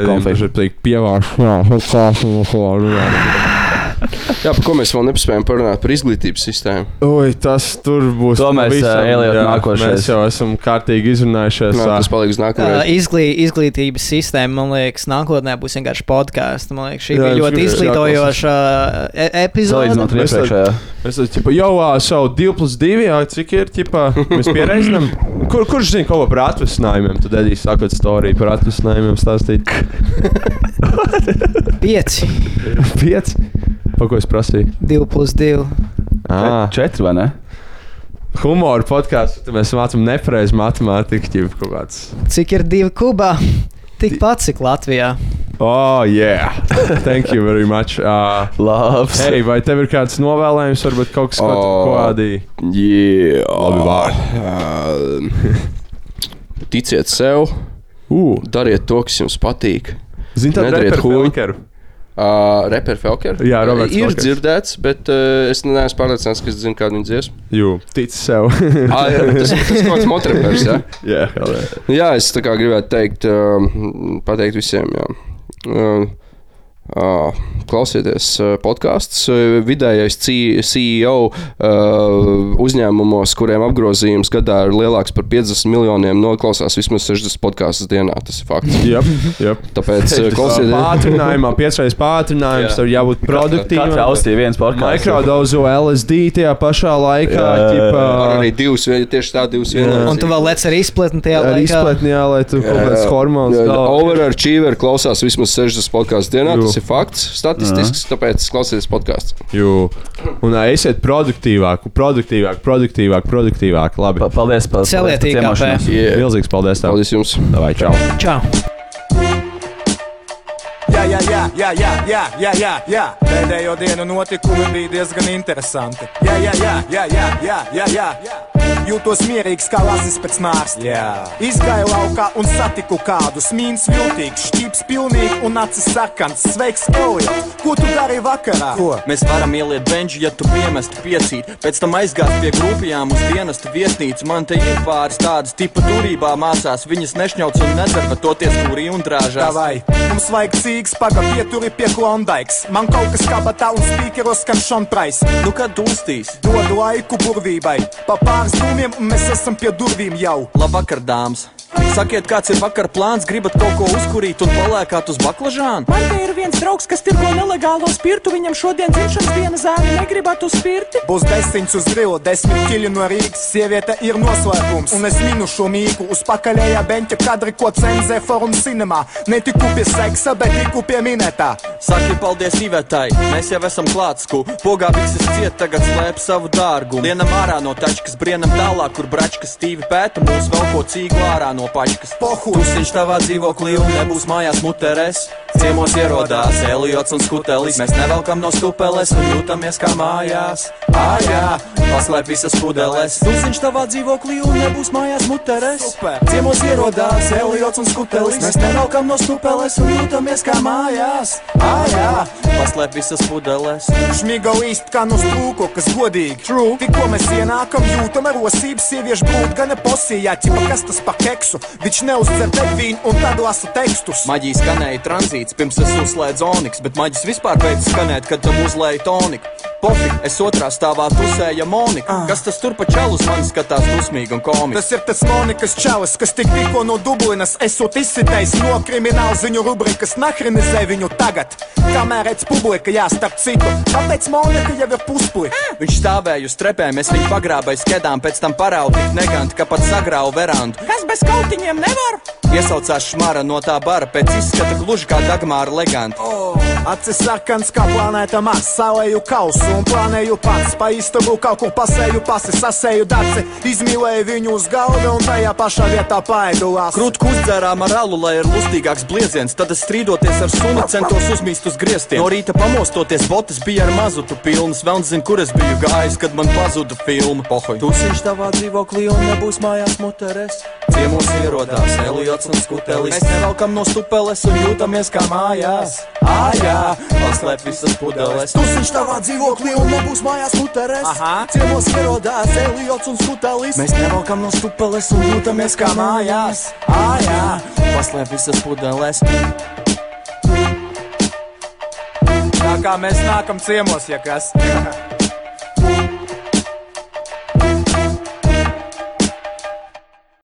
Konfeti. viņš ir pievārš. Jā, par ko mēs vēl nepaspējām parunāt par izglītības sistēmu. Ui, tas tur būs. To mēs, Elijot, jā, nākošais. Mēs jau esam kārtīgi izrunājušies. Jā, ā. tas paliks nākamajā. izglī, izglītības sistēma, man liekas, nākotnē būs vienkārši podkāsts. Man liekas, šī Jā, bija ļoti izglītojoša e epizode. Salīdzinot ar Mēs iepriekšējā. Es teicu, ķipa, jau savu 2 plus 2, jā, cik ir, ķipa, mēs pierēzinām. Kur, kurš zina kaut ko par atvasinājumiem? Tad Edijs sākot storiju par atvasinājumiem stāstīt. Pieci, 5. Pa ko es prasīju? divi plus divi. Ah, Četri vai ne? humora podkāsts, tad mēs mācām nepareizi matemātiku, ķipa kaut kāds. Cik ir divi kubā? Tikpat cik Latvijā. Oh, yeah. Thank you very much. Uh, Labs. Hei, vai tev ir kāds novēlējums, varbūt kaut kas, ko tu O. kodīji? Jā, Labi vārdi. Ticiet sev, Uh, dariet to, kas jums patīk. Zini, tā Nedariet ir huņu. Felkeru. Uh, Reper Falker? Jā, Roberts Ir Falkers. dzirdēts, bet uh, es neesmu pārliecināts, ka es zinu, kādu viņa dziesmu. Jū, tic sev. Ah, jā, tas ir kaut kāds motrepers, jā. Jā, yeah. Jā, es tā kā gribētu teikt, uh, pateikt visiem, jā. Uh, uh, klausieties podkāstus. Vidējais CEO uzņēmumos, kuriem apgrozījums gadā ir lielāks par 50 miljoniem, noklausās vismaz 60 podkāstus dienā. Tas ir fakts. Yep, yep. Tāpēc klausieties. Pātrinājumā, piecreiz pātrinājums, tur jābūt produktīvam. ausī viens podkāsts. Mikrodozo LSD tajā pašā laikā. Ķipa, Ar arī divas, tieši tā divas vienas. Un tu vēl lec ar izpletni tajā Ar laikā. izpletni, jā, lai tur kaut kāds hormons. Overachiever klausās vismaz 60 podkāstus dienā. Jū. Tas ir fakts, statistisks, tāpēc klausieties podkāstus. Jū. Un ā, esiet produktīvāk, produktīvāk, produktīvāk, produktīvāk. Labi. Pa- Paldies par Celiet paldies par IKP. ciemošanos. Yeah. Milzīgs paldies tev. Paldies jums! Davai, čau. Čau! Jā, jā, jā, jā, jā, jā, jā, jā, jā. Pēdējo dienu notikumi bija diezgan interesanti. Jā, jā, jā, jā, jā, jā, jā, jā. Jūtos mierīgs kā lazis pēc nārsta. Jā. Izgāju laukā un satiku kādu smīns viltīgs, šķīps pilnīgi un acis sarkans. Sveiks, Elijot! Ko tu darīji vakarā? Ko? Mēs varam ieliet benžu, ja tu piemestu piecīt. Pēc tam aizgāt pie grupijām uz dienestu viesnīcu. Man te ir pāris tādas tipa turībā mācās. Viņas nešņauc un nedara, bet toties kurī un drāžās. Davai, mums vajag cīgs, paga pieturi pie klondaiks. Man kaut kas kabatā un spīkeros skan šonprais. Nu, kad dūstīs? Dodu laiku burvībai. Pa pāris dūmiem un mēs esam pie durvīm jau. Labvakar, dāmas! Sakiet, kāds ir vakar plāns, gribat kaut ko uzkurīt un palēkāt uz baklažānu? Man te ir viens draugs, kas tirgo nelegālo spirtu. Viņam šodien dzimšanas dienas zāle negribētu spirti. Būs desmit uz grila, desmit ķili no Rīgas. Sieviete ir noslēpums, un es minu šo mīklu uz pakaļējā beņķa kadri, ko cenzē forum cinemā. Ne tiku pie seksa, bet tiku pie minētā. Saki paldies Ivetai, mēs jau esam klātsku. Pogā viss ciet, tagad slēp savu dārgumu. Dienam ārā no tačkas, brienam tālāk, kur bračkas stīvi pēta mūs vēl ko cīgu ārā no pačkas. Pohu! Tusiņš tavā dzīvoklī un nebūs mājās muterēs. Ciemos ierodās Eliots un Skutelis. Mēs nevelkam no stupeles un jūtamies kā mājās. Ājā, paslēp visas pudeles. Tusiņš tavā dzīvoklī un nebūs mājās muterēs. Ciemos ierodās Eliots un Skutelis. Mēs nevelkam no stupeles un jūtamies kā mājās. Ājā, paslēp visas pudeles. Šmiga līst kā no strūko, kas godīgi. True. Tikko mēs ienākam, jūtam rosības sieviešu brūdu, gan posījā, ķipa kas tas pa keksu. Viņš neuzcer degvīnu un tad lasa tekstus. Maģija skanēja tranzīts, pirms es uzslēdzu oniks, bet maģis vispār beidz skanēt, kad tam uzlēja toniku. Pofi, es otrā stāvā tusēja Monika. Kas tas tur pa čalu uz mani skatās dusmīgi un komiski? Tas ir tas Monikas čalis, kas tik tikko no Dublinas esot izsitējis no krimināla ziņu rubrikas nahrinizē viņu tagad. Kamēr redz publika, jā, starp citu, kāpēc Monika jau ir puspuļa? Viņš stāvēja uz trepēm, es viņu pagrābēju skedām, pēc tam paraugu tik neganti, ka pat sagrāvu verandu. Kas bez kautiņiem nevar? Iesaucās šmara no tā bara, pēc izskata gluži kā Dagmāra Leganta. Oh, acis sarkans kā planēta Mars, salēju kausu un plānēju pats. Pa istabu kaut kur pasēju pasi, sasēju daci, izmīlēju viņu uz galda un tajā pašā vietā paēdulās. Krūtku uzdzērām ar alu, lai ir lustīgāks blieziens. Tad es strīdoties ar sunu centos uzmīst uz griestiem. No rīta pamostoties, botas bija ar mazutu pilnas. Vēl nezinu, kur es biju gājis, kad man pazuda filma. Pohoj. Tusiņš tavā dzīvoklī un nebūs mājās muteres. Ciemos ierodās Eliots un Skutelis. Mēs nevelkam no stupeles un jūtamies kā mājās. Ājā, paslēp visas pudeles. Tusiņš tavā dzīvoklī un nebūs mājās muteres. Aha. Ciemos ierodās Eliots un Skutelis. Mēs nevelkam no stupeles un jūtamies kā mājās. Ājā, paslēp visas pudeles. Tā kā mēs nākam ciemos, ja kas.